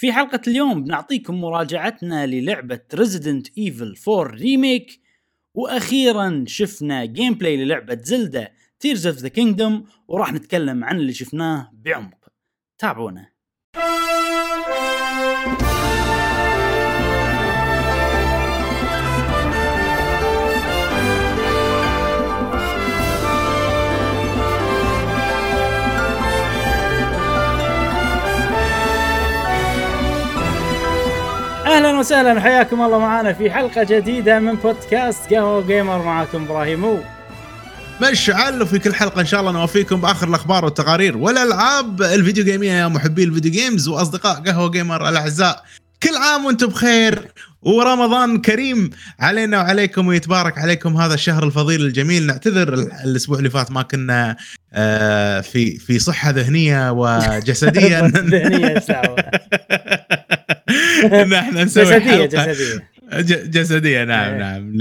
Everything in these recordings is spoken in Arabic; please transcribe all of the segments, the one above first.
في حلقة اليوم بنعطيكم مراجعتنا للعبة Resident Evil 4 remake وأخيرا شفنا gameplay للعبة Zelda Tears of the Kingdom وراح نتكلم عن اللي شفناه بعمق. تابعونا. أهلا وسهلا وحياكم الله معنا في حلقة جديدة من بودكاست قهوة جيمر معاكم إبراهيم. مشعل وفي كل حلقة إن شاء الله نوفيكم بآخر الأخبار والتقارير والألعاب. ال video game يه يا محبي ال video games وأصدقاء قهوة جيمر الأعزاء. كل عام وأنتم بخير ورمضان كريم علينا وعليكم ويتبارك عليكم. هذا الشهر الفضيل الجميل. نعتذر الأسبوع اللي فات ما كنا آه، في في صحة ذهنية وجسديه ذهنية نحن نسوي جسدية جسدية. جسدية. نعم إيه. نعم.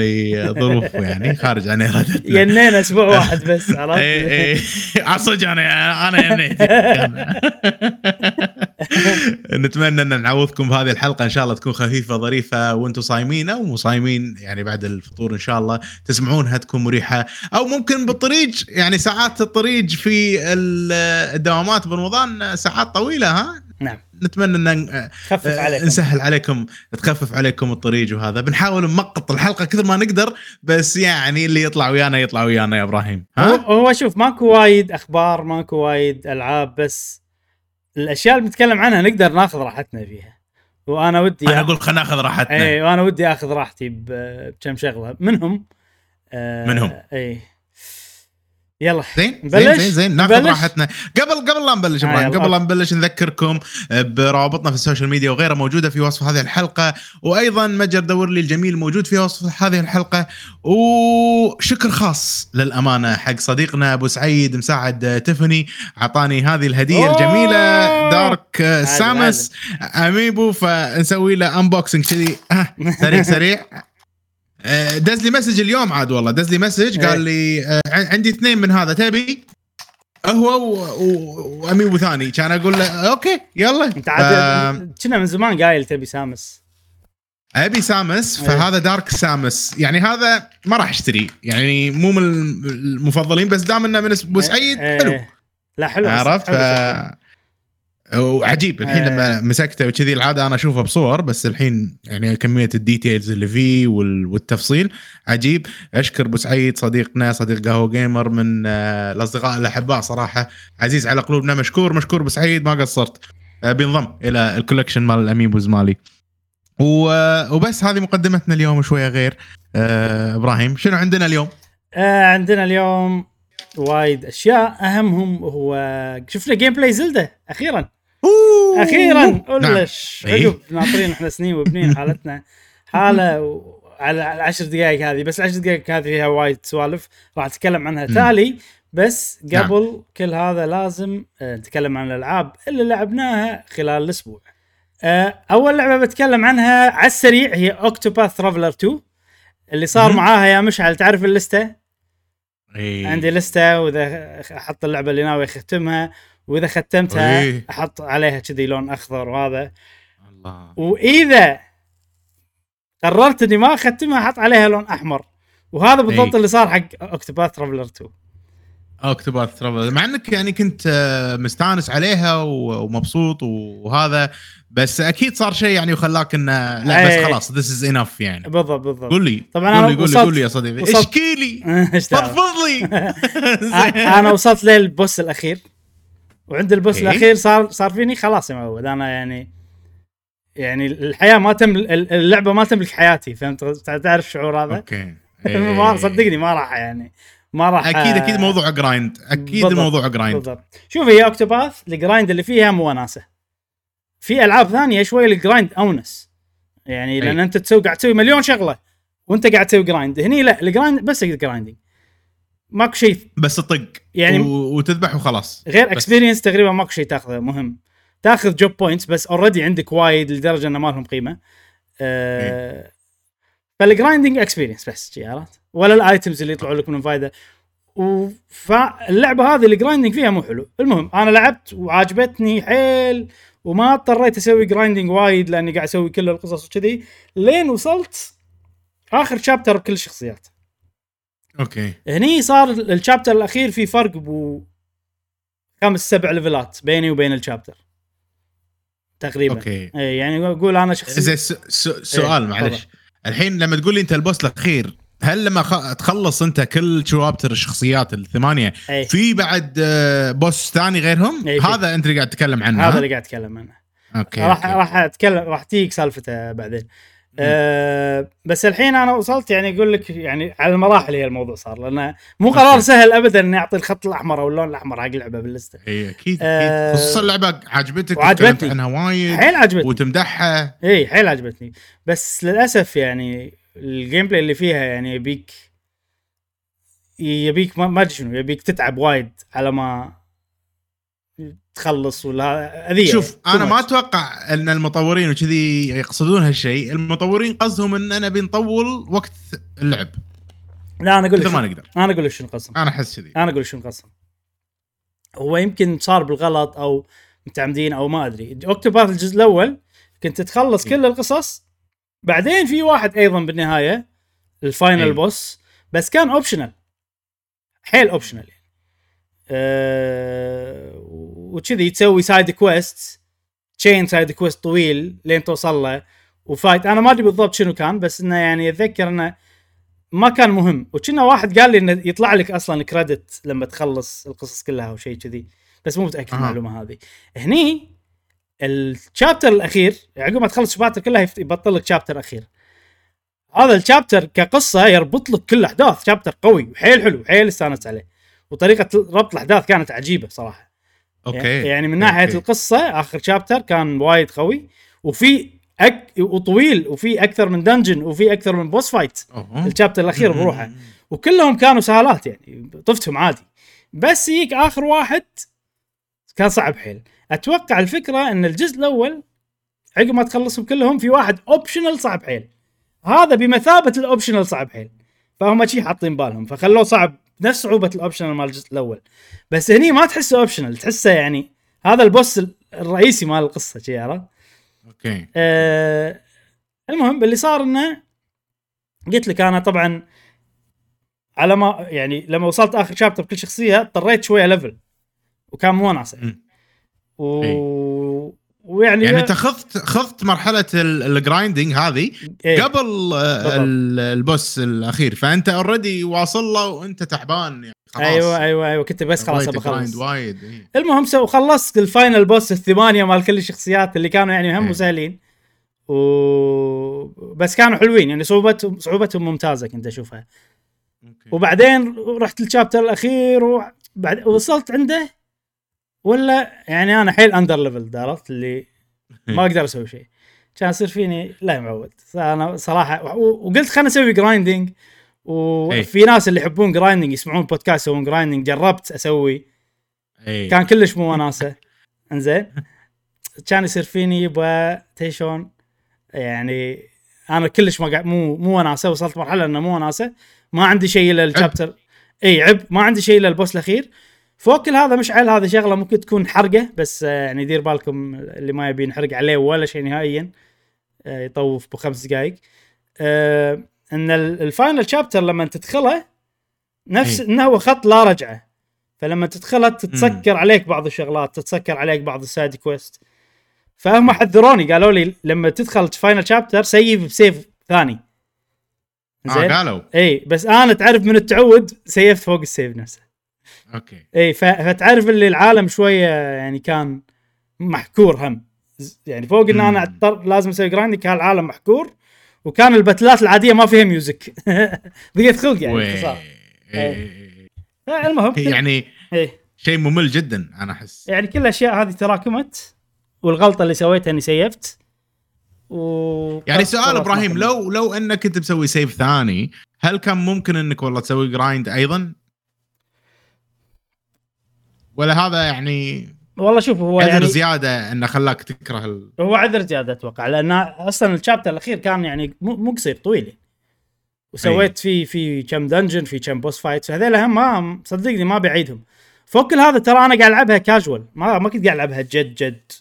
لظروف يعني خارج عن إرادتنا. ينينا أسبوع واحد بس عرفت؟ اي اي صدق أنا أنا ينيت. نتمنى أن نعوضكم بهذه الحلقة. إن شاء الله تكون خفيفة ظريفة وأنتم صايمين أو مو صايمين يعني بعد الفطور إن شاء الله تسمعونها تكون مريحة. أو ممكن بالطريق يعني ساعات الطريق في الدوامات برمضان ساعات طويلة ها؟ نعم. نتمنى إن خفف آه، عليكم. نسهل عليكم تخفف عليكم الطريق وهذا. بنحاول نمقط الحلقة كثر ما نقدر بس يعني اللي يطلع ويانا يطلع ويانا يا إبراهيم. ها؟ هو شوف ماكو وايد أخبار ماكو وايد ألعاب بس الأشياء اللي بنتكلم عنها نقدر ناخذ راحتنا فيها. وأنا ودي أنا أقول خلينا ناخذ راحتنا. اي وأنا ودي آخذ راحتي بكم شغلة. منهم آه منهم. اي يلا زين زين زين زين ناخذ راحتنا. قبل قبل لا نبلش إبراهيم آه قبل لا نبلش نذكركم بروابطنا في ال social media وغيرها موجودة في وصف هذه الحلقة وأيضا متجر دور لي الجميل موجود في وصف هذه الحلقة. وشكر خاص للأمانة حق صديقنا أبو سعيد مساعد تفني اعطاني هذه الهدية الجميلة Dark Samus amiibo فنسوي له unboxing كذي. آه، سريع سريع. آه، دز لي message اليوم عاد والله دز لي message قال لي آه، عندي اثنين من هذا تبي؟ هو و amiibo ثاني كان أقول له okay يلا. أنت عاد كنا من زمان قايل تبي Samus. أبي Samus فهذا Dark Samus. يعني هذا ما راح أشتري يعني مو من المفضلين بس دام إنه من ابو سعيد حلو. لا حلو عرفت؟ حلو وعجيب. الحين آه. لما مسكته وكذي العادة أنا اشوفه بصور بس الحين يعني كمية ال details اللي فيه والتفصيل عجيب. أشكر أبو سعيد صديقنا صديق قهوة جيمر من آه، الأصدقاء الاحباء صراحة. عزيز على قلوبنا مشكور مشكور أبو سعيد ما قصرت. آه، بينضم إلى ال collection مال ال amiibos مالي. وبس هذه مقدمتنا اليوم شوية غير. إبراهيم شنو عندنا اليوم؟ عندنا اليوم وايد أشياء. أهمهم هو شفنا gameplay Zelda أخيرا. أخيرا قلش. نعم. عقب ناطرين إحنا سنين وبنين حالتنا. حالة على العشر دقائق هذه بس العشر دقائق هذه فيها وايد سوالف. راح أتكلم عنها تالي. بس نعم. قبل نعم. كل هذا لازم آه، نتكلم عن الألعاب اللي لعبناها خلال الأسبوع. آه، أول لعبة بتكلم عنها على السريع هي اوكتوباث ترافلر 2 اللي صار معاها يا مشعل تعرف اللستة؟ إيه. عندي لستة وإذا أحط اللعبة اللي ناوي أختمها. وإذا ختمتها أيه. أحط عليها كذي لون أخضر وهذا. الله. وإذا قررت إني ما أختمها أحط عليها لون أحمر. وهذا بالضبط أيه. اللي صار حق Octopath Traveler 2 Octopath Traveler. مع إنك يعني كنت آه، مستانس عليها ومبسوط وهذا بس أكيد صار شيء يعني وخلاك إنه لا بس خلاص this is enough يعني. بالضبط بالضبط. قول لي طبعا قول لي قول لي قول لي يا صديقي. اشكي لي. فضفض لي. أنا وصلت لل boss الأخير. وعند ال boss إيه؟ الأخير صار صار فيني خلاص يا معود. أنا يعني يعني الحياة ما تم اللعبة ما تملك حياتي فهمت؟ تعرف الشعور هذا؟ okay. ما صدقني ما راح يعني ما راح أكيد أكيد موضوع grind أكيد الموضوع grind بالضبط. شوف هي Octopath ال grind اللي فيها مو وناسة. في ألعاب ثانية شوي ال grind أونس. يعني لأن أي. أنت تسوي قاعد تسوي مليون شغلة وأنت قاعد تسوي grind هني لا ال grind بس grinding ماكو شيء بس تطق. يعني و... وتذبح وخلاص. غير experience تقريبا ماكو شيء تاخذه. مهم. تاخذ job points بس already عندك وايد لدرجة إنه ما لهم قيمة. أه... فال grinding experience بس عرفت؟ ولا ال items اللي يطلعوا لك من فايدة. فاللعبه هذه ال grinding فيها مو حلو. المهم أنا لعبت وعجبتني حيل وما اضطريت أسوي grinding وايد لأني قاعد أسوي كل القصص وكذي. لين وصلت آخر chapter بكل الشخصيات. okay هني صار ال chapter الأخير في فرق بو خمس سبع level ات بيني وبين ال chapter تقريبا okay اي يعني أقول أنا شخصي زين سؤال إيه، معلش الحين لما تقول لي أنت ال boss الأخير هل لما خ... تخلص أنت كل شوابتر الشخصيات الثمانية أي. في بعد آه، boss ثاني غيرهم؟ أي، في. هذا أنت اللي قاعد تتكلم عنه هذا؟ اللي قاعد أتكلم عنه okay راح. راح أتكلم راح تجيك سالفته بعدين أه بس الحين أنا وصلت يعني أقول لك يعني على المراحل هي الموضوع صار لأنه مو قرار. سهل ابدا إني أعطي الخط الأحمر أو اللون الأحمر حق اللعبة باللسته إي أكيد أكيد. خصوصا اللعبة عجبتك وعجبتني. عنها وايد حيل عجبتني. وتمدحها. إي حيل عجبتني. بس للأسف يعني ال gameplay اللي فيها يعني يبيك يبيك ما ما أدري شنو يبيك تتعب وايد على ما تخلص ولا اذيه شوف Too أنا ما. أتوقع أن المطورين وكذي يقصدون هالشيء. المطورين قصدهم إن نبي نطول وقت اللعب. لا أنا أقول مثل ما لك نقدر. أنا أقول لك شنو قسم أنا أحس كذي. أنا أقول شنو قسم هو يمكن صار بالغلط أو متعمدين أو ما أدري. Octopath الجزء الأول كنت تخلص كل القصص. بعدين في واحد أيضا بالنهاية ال final إي. boss بس كان optional حيل optional يعني. أه وكذي تسوي side quest chain side quest طويل لين توصل له و fight أنا ما أدري بالضبط شنو كان بس إنه يعني أتذكر إنه ما كان مهم. وكنا واحد قال لي إنه يطلع لك أصلا credit لما تخلص القصص كلها أو شيء كذي بس مو متأكد من. المعلومة هذه. هني ال chapter الأخير عقب ما تخلص ال chapter كلها يبطل لك chapter أخير. هذا ال chapter كقصة يربط لك كل الاحداث chapter قوي وحيل حلو حيل استانست عليه. وطريقة ربط الأحداث كانت عجيبة صراحة. okay. يعني من ناحية okay. القصة آخر chapter كان وايد قوي وفي أك... وطويل وفي أكثر من dungeon وفي أكثر من boss fight أوه. ال chapter الأخير بروحه. وكلهم كانوا سهالات يعني طفتهم عادي. بس يجيك آخر واحد كان صعب حيل. أتوقع الفكرة إن الجزء الأول عقب ما تخلصهم كلهم في واحد optional صعب حيل. هذا بمثابة ال optional صعب حيل. فهم شي حاطين بالهم فخلوه صعب. نفس صعوبه ال optional مال الجزء الأول. بس هني ما تحسه optional تحسه يعني هذا ال boss الرئيسي مال القصة شي عرفت؟ okay. آه المهم اللي صار إنه قلت لك أنا طبعا على ما يعني لما وصلت آخر chapter بكل شخصية اضطريت شوية level وكان مو مم. و... ويعني يعني انت خضت خضت مرحلة ال- ال grinding هذه إيه. قبل ال boss الأخير فأنت already واصل له وأنت تعبان يعني خلاص أيوه أيوه أيوه كنت بس خلاص بخلص وايد إيه. المهم so خلصت ال final boss الثمانية مال كل الشخصيات اللي كانوا يعني هم إيه. سهلين و بس كانوا حلوين يعني صعوبتهم صعوبتهم ممتازة كنت أشوفها okay. وبعدين رحت ال chapter الأخير وبعد وصلت عنده ولا يعني أنا حيل under level عرفت؟ اللي ما أقدر أسوي شيء. كان يصير فيني لا يا معود. أنا صراحة وقلت خليني أسوي grinding وفي ناس اللي يحبون grinding يسمعون بودكاست يسوون grinding جربت أسوي. إيه. كان كلش مو وناسه إنزين. كان يصير فيني يبا تيشون يعني أنا كلش ما قاعد مو مو وناسه وصلت مرحلة إنه مو وناسه ما عندي شيء إلا ال chapter اي عب ما عندي شيء إلا ال boss الأخير. فوق كل هذا مشعل هذه شغلة ممكن تكون حرقة بس آه، يعني دير بالكم اللي ما يبي نحرق عليه ولا شيء نهائيا آه، يطوف بخمس دقائق. آه، إن ال- ال final chapter لما تدخله نفس. إنه هو خط لا رجعة. فلما تدخله تتسكر عليك بعض الشغلات تتسكر عليك بعض ال side quest فهم حذروني قالوا لي لما تدخل final chapter save ب save ثاني. آه قالوا. اي بس أنا تعرف من التعود سيفت فوق ال save نفسه. okay إي فتعرف اللي العالم شوية يعني كان محكور هم يعني فوق إن أنا. أضطر لازم أسوي grinding كان العالم محكور وكان ال battles العادية ما فيها music ضيقت خلق يعني. باختصار. المهم. يعني. شيء ممل جدا أنا أحس يعني كل الأشياء هذه تراكمت والغلطة اللي سويتها إني سيفت و يعني سؤال إبراهيم. لو لو إنك كنت مسوي save ثاني هل كان ممكن إنك والله تسوي grind أيضا؟ ولا هذا يعني والله شوف هو عذر يعني زيادة إنه خلاك تكره ال... هو عذر زيادة أتوقع لأن أصلا ال chapter الأخير كان يعني مو مو قصير طويل. وسويت فيه في كم dungeon في كم boss fights هذول هم ما صدقني ما بعيدهم. فوق كل هذا ترى أنا قاعد ألعبها كاجوال ما ما كنت قاعد ألعبها جد جد.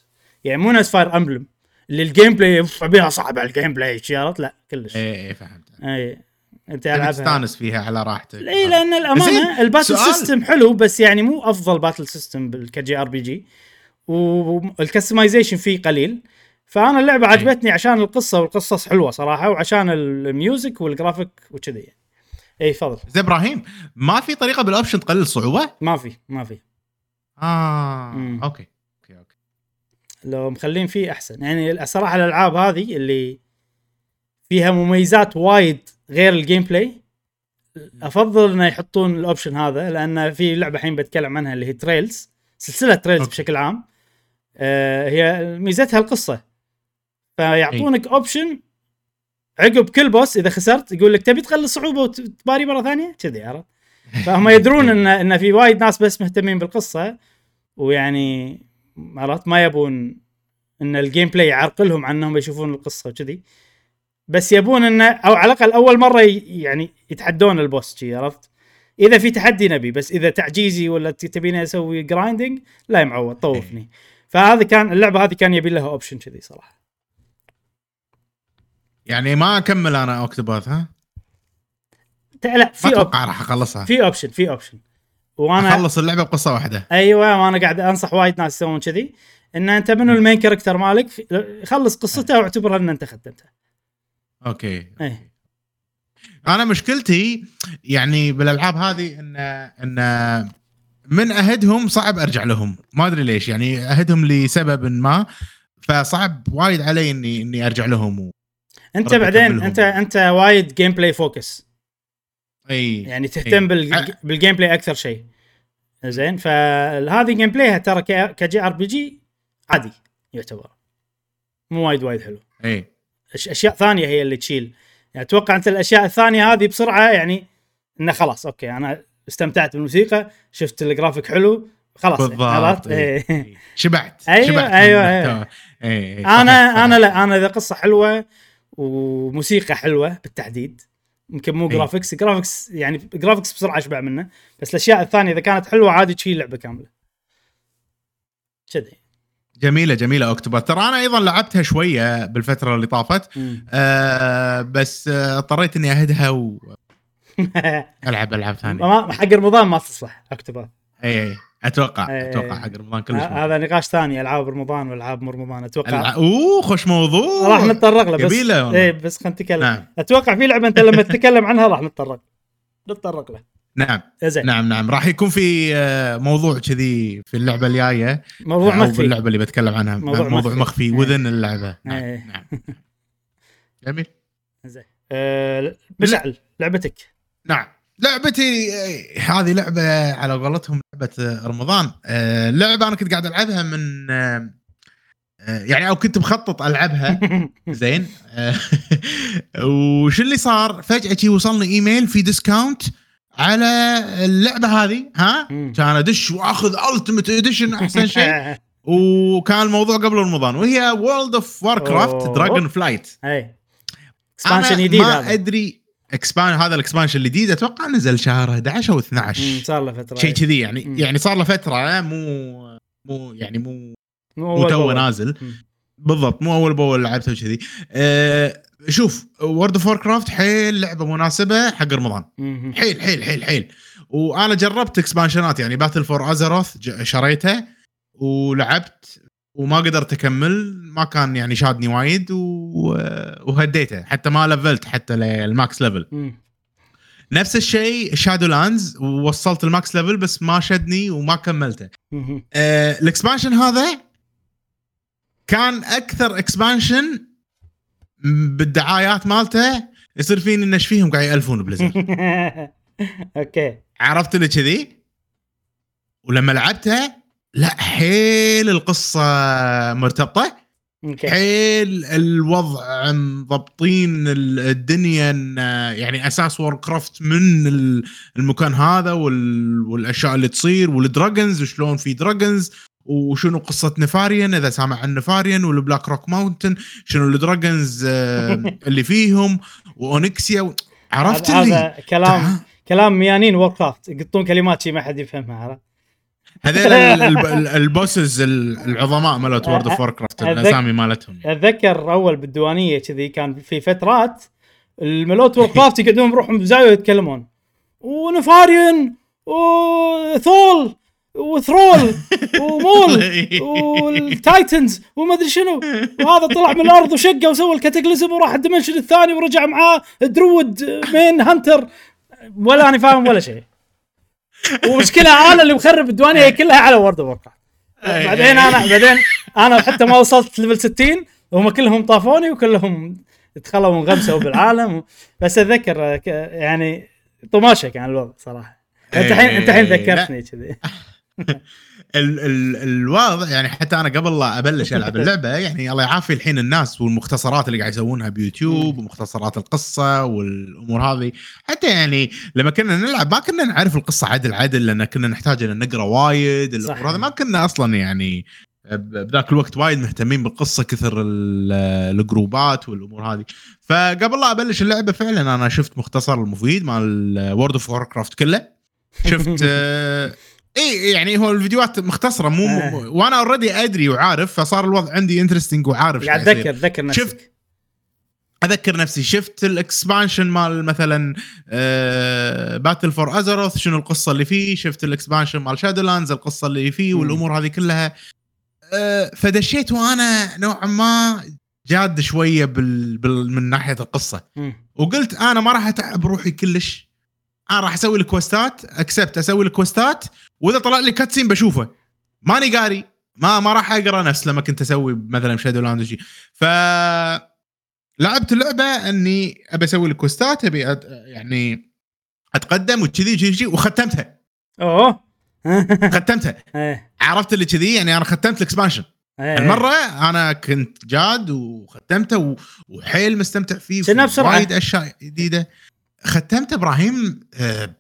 يعني مو نفس Fire Emblem اللي ال gameplay بها صعب على ال gameplay عرفت؟ لا كلش. اي اي فهمت. اي أنت ألعبها. تستانس فيها على راحتك. اي لأن الأمانة ال battle system حلو بس يعني مو أفضل battle system ك JRPG وال customization فيه قليل. فأنا اللعبة عجبتني عشان القصة والقصص حلوة صراحة وعشان ال music وال graphic وكذي. يعني. اي تفضل. زي إبراهيم ما في طريقة بال option تقلل الصعوبه؟ ما في ما في. آه مم. okay okay okay. لو مخلين فيه أحسن. يعني الصراحه الألعاب هذه اللي فيها مميزات وايد غير ال gameplay أفضل إنه يحطون ال option هذا لأن في لعبة الحين بتكلم عنها اللي هي Trails سلسلة Trails okay. بشكل عام. آه هي ميزتها القصة. فيعطونك option عقب كل boss إذا خسرت يقول لك تبي تقلل الصعوبه وتباري مرة ثانية؟ كذي عرفت؟ فهم يدرون ان إن في وايد ناس بس مهتمين بالقصة ويعني عرفت ما يبون إن ال gameplay يعرقلهم عن إنهم يشوفون القصة وكذي. بس يبون إنه أو على الأقل أول مرة يعني يتحدون ال boss عرفت؟ إذا في تحدي نبي بس إذا تعجيزي ولا تبيني أسوي grinding لا يا معود طوفني. فهذا كان اللعبة هذه كان يبي لها option كذي صراحة. يعني ما أكمل أنا Octopath ها؟ لا في أتوقع راح أخلصها. في option في option وأنا أخلص اللعبة بقصة واحدة. أيوه وأنا قاعد أنصح وايد ناس يسوون كذي. إن أنت منو ال main character مالك خلص قصته واعتبرها إن أنت خدمته. okay إيه. أنا مشكلتي يعني بالألعاب هذه إن إن من أهدهم صعب أرجع لهم. ما أدري ليش يعني أهدهم لسبب ما فصعب وايد علي إني إني أرجع لهم و... أنت بعدين أنت أنت وايد gameplay focus إي يعني تهتم أي. بال... بال gameplay أكثر شيء. زين فهذه gameplay ترى ك JRPG عادي يعتبر. مو وايد وايد حلو. إي. أشياء ثانية هي اللي تشيل يعني أتوقع أنت الأشياء الثانية هذه بسرعة يعني إنه خلاص okay أنا استمتعت بالموسيقى شفت الجرافيك حلو خلاص بالضبط إيه. إيه. شبعت أيوه شبعت أيوه, أيوة. إيه. أنا أنا لا أنا إذا قصة حلوة وموسيقى حلوة بالتحديد يمكن مو graphics graphics يعني graphics بسرعة أشبع منه بس الأشياء الثانية إذا كانت حلوة عادي تشيل لعبة كاملة كذي جميلة جميلة Octopath. ترى أنا أيضا لعبتها شوية بالفترة اللي طافت. آه بس آه، اضطريت إني أهدها و ألعب ألعاب ثانية. حق رمضان ما تصلح أكتوبر. إي إي. أتوقع أي أتوقع حق رمضان كلش هذا نقاش ثاني ألعاب رمضان وألعاب مو رمضان. أتوقع الع... أوه خوش موضوع. راح نتطرق له بس إي بس خلينا نتكلم. نعم. أتوقع في لعبة أنت لما تتكلم عنها راح نتطرق. نتطرق له. نعم. زين. نعم نعم. راح يكون في آه، موضوع كذي في اللعبة الجاية. موضوع مخفي. اللعبه اللي بتكلم عنها. موضوع, موضوع مخفي, مخفي إيه. وذن اللعبة. نعم, إيه. نعم. جميل. زين. أه مشعل لعبتك. نعم. لعبتي هذه لعبة على قولتهم لعبة رمضان. أه لعبة أنا كنت قاعد ألعبها من أه يعني أو كنت مخطط ألعبها. زين. وش اللي صار؟ فجأة وصلني إيميل في discount على اللعبة هذه ها؟ كان أدش وأخذ ultimate edition أحسن شيء. وكان الموضوع قبل رمضان وهي World of Warcraft Dragonflight اي expansion جديد ما أدري expan هذا ال expansion الجديد أتوقع نزل شهر 11 أو 12 صار له فترة. شيء كذي يعني مم. يعني صار له فترة مو مو يعني مو مو تو نازل. بالضبط مو أول بأول لعبته وكذي. أه شوف World of Warcraft حيل لعبة مناسبة حق رمضان. حيل حيل حيل حيل. وأنا جربت expansion ات يعني Battle for Azeroth شريته ولعبت وما قدرت أكمل ما كان يعني شادني وايد وهديته. حتى ما لفلت حتى للماكس ليفل نفس الشيء شادو لاندز وصلت الماكس ليفل بس ما شدني وما كملته. آه الاكسبانشن هذا كان أكثر اكسبانشن بالدعايات مالته يصير فيني انش فيهم قاعد يألفون بليزر. أوكي. عرفت اللي كذي؟ ولما لعبتها لا حيل القصة مرتبطة. okay. حيل الوضع مضبطين الدنيا يعني أساس Warcraft من المكان هذا والأشياء اللي تصير وال dragons وشلون في dragons. وشنو قصة Nefarian إذا سامع عن Nefarian وال Blackrock Mountain شنو ال dragons اللي فيهم و Onyxia عرفت اللي هذا كلام كلام ميانين Warcraft يقطون كلمات شي ما حد يفهمها عرفت؟ هذول ال bosses العظماء مالت World of Warcraft الاسامي مالتهم. أتذكر أول بالديوانية كذي كان في فترات الملوت Warcraft يقعدون بروحهم بزاويه يتكلمون. و Nefarian وثول و Thrall ومول وال Titans وما ادري شنو. وهذا طلع من الأرض وشقه وسوى ال Cataclysm وراح ال dimension الثاني ورجع معاه druid demon hunter. ولا أنا فاهم ولا شيء. ومشكلة أنا اللي مخرب الديوانية كلها على World of بعدين أنا بعدين أنا حتى ما وصلت level 60 وهم كلهم طافوني وكلهم دخلوا وانغمسوا بالعالم بس أتذكر يعني طماشة كان الوضع صراحة. أنت الحين أنت الحين ذكرتني كذي. ال ال الواضح يعني حتى أنا قبل لا أبلش ألعب اللعبة يعني الله يعافي الحين الناس والمختصرات اللي قاعد يسوونها بيوتيوب ومختصرات القصة والأمور هذه. حتى يعني لما كنا نلعب ما كنا نعرف القصة عدل عدل لأن كنا نحتاج ان نقرأ وايد الأمور هذه. ما كنا أصلا يعني بذاك الوقت وايد مهتمين بالقصة كثر الجروبات والأمور هذه. فقبل لا أبلش اللعبة فعلا أنا شفت مختصر المفيد مال World of Warcraft كله. شفت إي يعني هو الفيديوهات مختصرة مو آه. وأنا already أدري وعارف فصار الوضع عندي interesting وعارف قاعد اتذكر اتذكر نفسك شفت؟ أذكر نفسي. شفت ال expansion مال مثلا آه Battle for Azeroth شنو القصة اللي فيه؟ شفت ال expansion مال Shadowlands القصة اللي فيه والأمور هذه كلها. آه فدشيت وأنا نوعا ما جاد شوية بال... بال... من ناحية القصة. وقلت أنا ما راح أتعب روحي كلش. أنا راح أسوي ال quest ات accept أسوي ال quest ات وإذا طلع لي cutscene بشوفه. ماني قاري. ما ما راح أقرأ نفس لما كنت أسوي مثلا Shadowland شيء ف لعبت اللعبة إني أبي أسوي ال quest ات أبي أد... يعني أتقدم وكذي كذي وختمتها. أوه. ختمتها. إيه. عرفت اللي كذي؟ يعني أنا ختمت ال expansion إيه. المرة أنا كنت جاد وختمته وحيل مستمتع فيه. وايد أشياء جديدة. ختمت إبراهيم آه،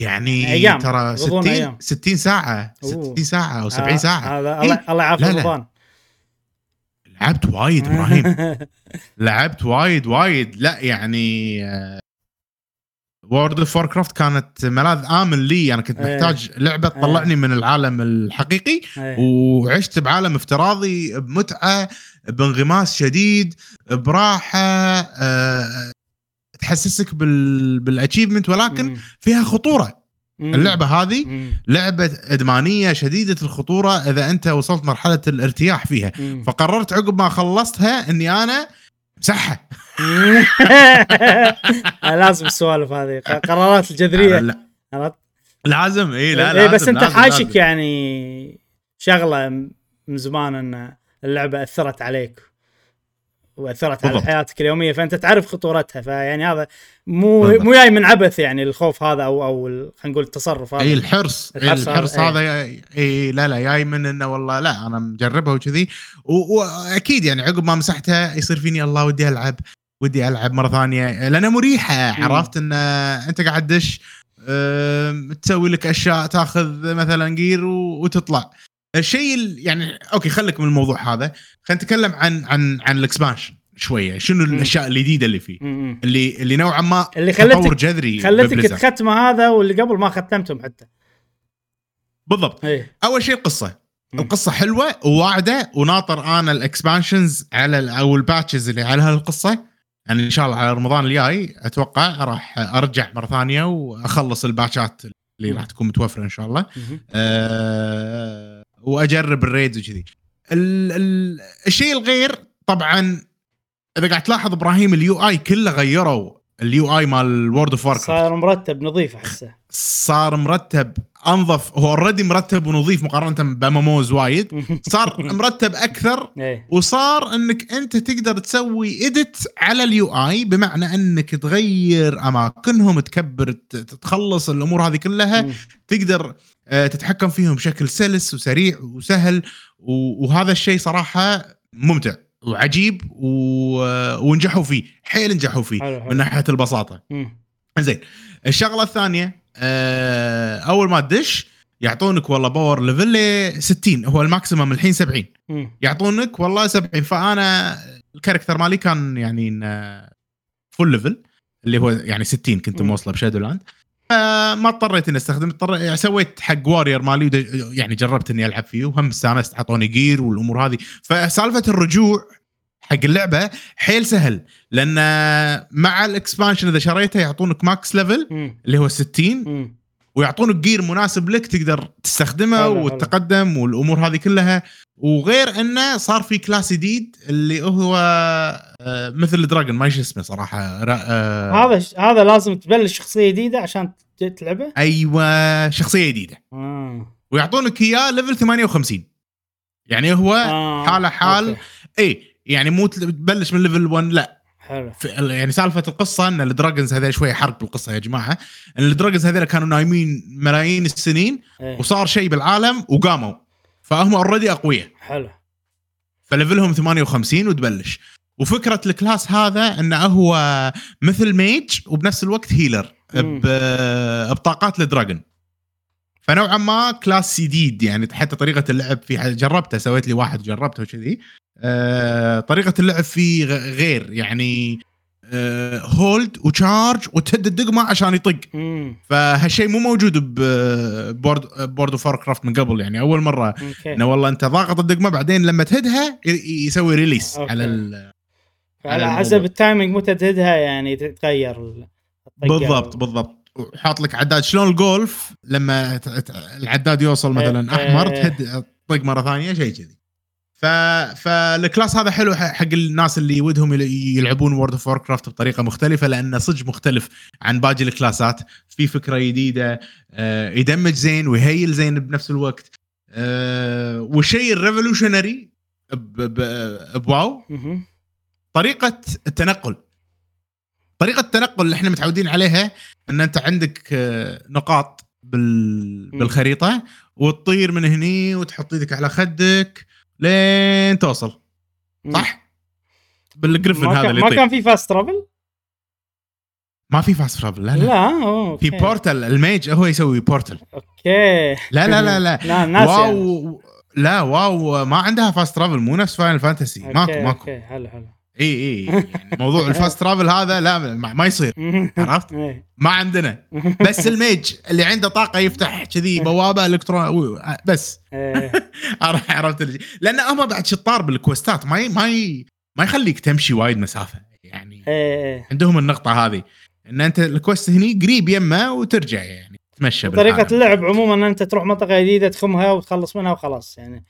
يعني أيام. ترى 60 أيام. 60 ساعة 60 ساعة أو 70 ساعة هذا إيه؟ الله يعافي رمضان لعبت وايد إبراهيم لعبت وايد وايد لا يعني World of Warcraft كانت ملاذ آمن لي أنا كنت إيه. محتاج لعبة إيه. تطلعني من العالم الحقيقي وعشت بعالم افتراضي بمتعة بانغماس شديد براحة أه تحسسك بال بال achievement ولكن مم. فيها خطورة. مم. اللعبة هذه مم. لعبة إدمانية شديدة الخطورة إذا أنت وصلت مرحلة الارتياح فيها. مم. فقررت عقب ما خلصتها إني أنا مسحها. لازم السوالف هذه. قرارات الجذرية. لا. لازم. إي لا, لا بس أنت حاشك يعني شغلة من زمان إن اللعبة أثرت عليك. وأثرت على حياتك اليومية فأنت تعرف خطورتها فيعني هذا مو بالضبط. مو جاي من عبث يعني الخوف هذا أو أو خلينا نقول التصرف هذا. إي الحرص. الحرص, الحرص هذا إي إيه لا لا جاي من إنه والله لا أنا مجربها وكذي. واكيد يعني عقب ما مسحتها يصير فيني الله ودي ألعب ودي ألعب مرة ثانية لأنها مريحة. عرفت إن أنت قاعد تدش تسوي لك أشياء تأخذ مثلا gear وتطلع. الشيء يعني okay خليك من الموضوع هذا. خلينا نتكلم عن عن عن ال expansion شوية. شنو الأشياء الجديدة اللي فيه؟ اللي اللي نوعا ما اللي خلتك جذري خلتك تختم هذا واللي قبل ما ختمتهم حتى. بالضبط. إيه. أول شيء القصة. مم. القصة حلوة وواعدة وناطر أنا ال expansions على أو ال patches اللي على هالقصة. يعني إن شاء الله على رمضان الجاي أتوقع راح أرجع مرة ثانية وأخلص الباتشات اللي راح تكون متوفرة إن شاء الله. آه وأجرب ال raid وكذي. الشيء الغير طبعا إذا قاعد تلاحظ إبراهيم ال UI كله غيروا ال UI مال World of صار مرتب نظيف أحسه. صار مرتب أنظف هو already مرتب ونظيف مقارنة ب MMOs وايد. صار مرتب أكثر إيه. وصار إنك أنت تقدر تسوي edit على ال UI بمعنى إنك تغير أماكنهم تكبر تخلص الأمور هذه كلها. تقدر تتحكم فيهم بشكل سلس وسريع وسهل. وهذا الشيء صراحة ممتع وعجيب ونجحوا فيه حيل نجحوا فيه حلو حلو. من ناحية البساطة. زين الشغلة الثانية آه، أول ما تدش يعطونك والله power level 60 هو ال maximum الحين 70 يعطونك والله 70 فأنا ال character مالي كان يعني full level اللي هو يعني 60 كنت موصله ب Shadowland. فما اضطريت إني أستخدم اضطر يعني سويت حق warrior مالي يعني جربت إني ألعب فيه وهم استانست اعطوني gear والأمور هذه. فسالفة الرجوع حق اللعبة حيل سهل لأن مع ال expansion إذا شريته يعطونك max level اللي هو 60 ويعطونك gear مناسب لك تقدر تستخدمه حلو وتتقدم حلو. والأمور هذه كلها. وغير إنه صار في class جديد اللي هو آه، مثل ال dragon ما اسمه صراحة آه هذا هذا لازم تبلش شخصية جديدة عشان تلعبه؟ أيوه شخصية جديدة. آه. ويعطونك اياه level 58 يعني هو آه. حالة حال. اي يعني مو تبلش من level 1 لا. حلو. يعني سالفة القصة إن ال dragons هذول شوي حرق بالقصة يا جماعة. إن ال dragons هذول كانوا نايمين ملايين السنين إيه. وصار شيء بالعالم وقاموا. فهم already أقوياء. حلو. ف level هم 58 وتبلش. وفكرة ال class هذا انه هو مثل mage وبنفس الوقت healer بطاقات ال dragon. فنوعا ما class جديد يعني حتى طريقة اللعب فيه جربته سويت لي واحد جربته وكذي. آه طريقة اللعب فيه غير يعني آه hold و charge وتهد الدقمة عشان يطق. فهالشيء مو موجود ب World World of Warcraft من قبل يعني. أول مرة إنه والله أنت ضاغط الدقمة بعدين لما تهدها يسوي release okay. على ال على حسب ال timing متى تهدها يعني تتغير بالضبط بالضبط. وحاط لك عداد. شلون الجولف لما العداد يوصل مثلا إيه، أحمر إيه. تهد طق مرة ثانية شيء كذي. ف... فال class هذا حلو حق الناس اللي ودهم يلعبون World of Warcraft بطريقة مختلفة لأنه صدق مختلف عن باقي الكلاسات. في فكرة جديدة آه، ي damage زين وي heal زين بنفس الوقت. آه، والشيء ال revolutionary ب WoW. طريقة التنقل. طريقة التنقل اللي إحنا متعودين عليها إن أنت عندك آه، نقاط بالخريطة وتطير من هني وتحط إيدك على خدك لين توصل. صح؟ بال griffin هذا اللي ما كان في fast travel؟ ما في fast travel لا لا, لا okay. في portal ال mage هو يسوي portal okay. لا لا لا لا, لا WoW يعني. لا WoW ما عندها fast travel مو نفس Final Fantasy ماكو ماكو. okay حلو حلو. إي إي يعني موضوع ال fast travel هذا لا ما يصير عرفت؟ إيه. ما عندنا بس ال mage اللي عنده طاقة يفتح كذي بوابة الكترون بس إيه. عرفت لأن هم بعد شطار بالكوستات ما ما ما يخليك تمشي وايد مسافة يعني إيه. عندهم النقطة هذه إن أنت ال quest هني قريب يمه وترجع يعني تمشى طريقة اللعب عموما ان أنت تروح منطقة جديدة تخمها وتخلص منها وخلاص يعني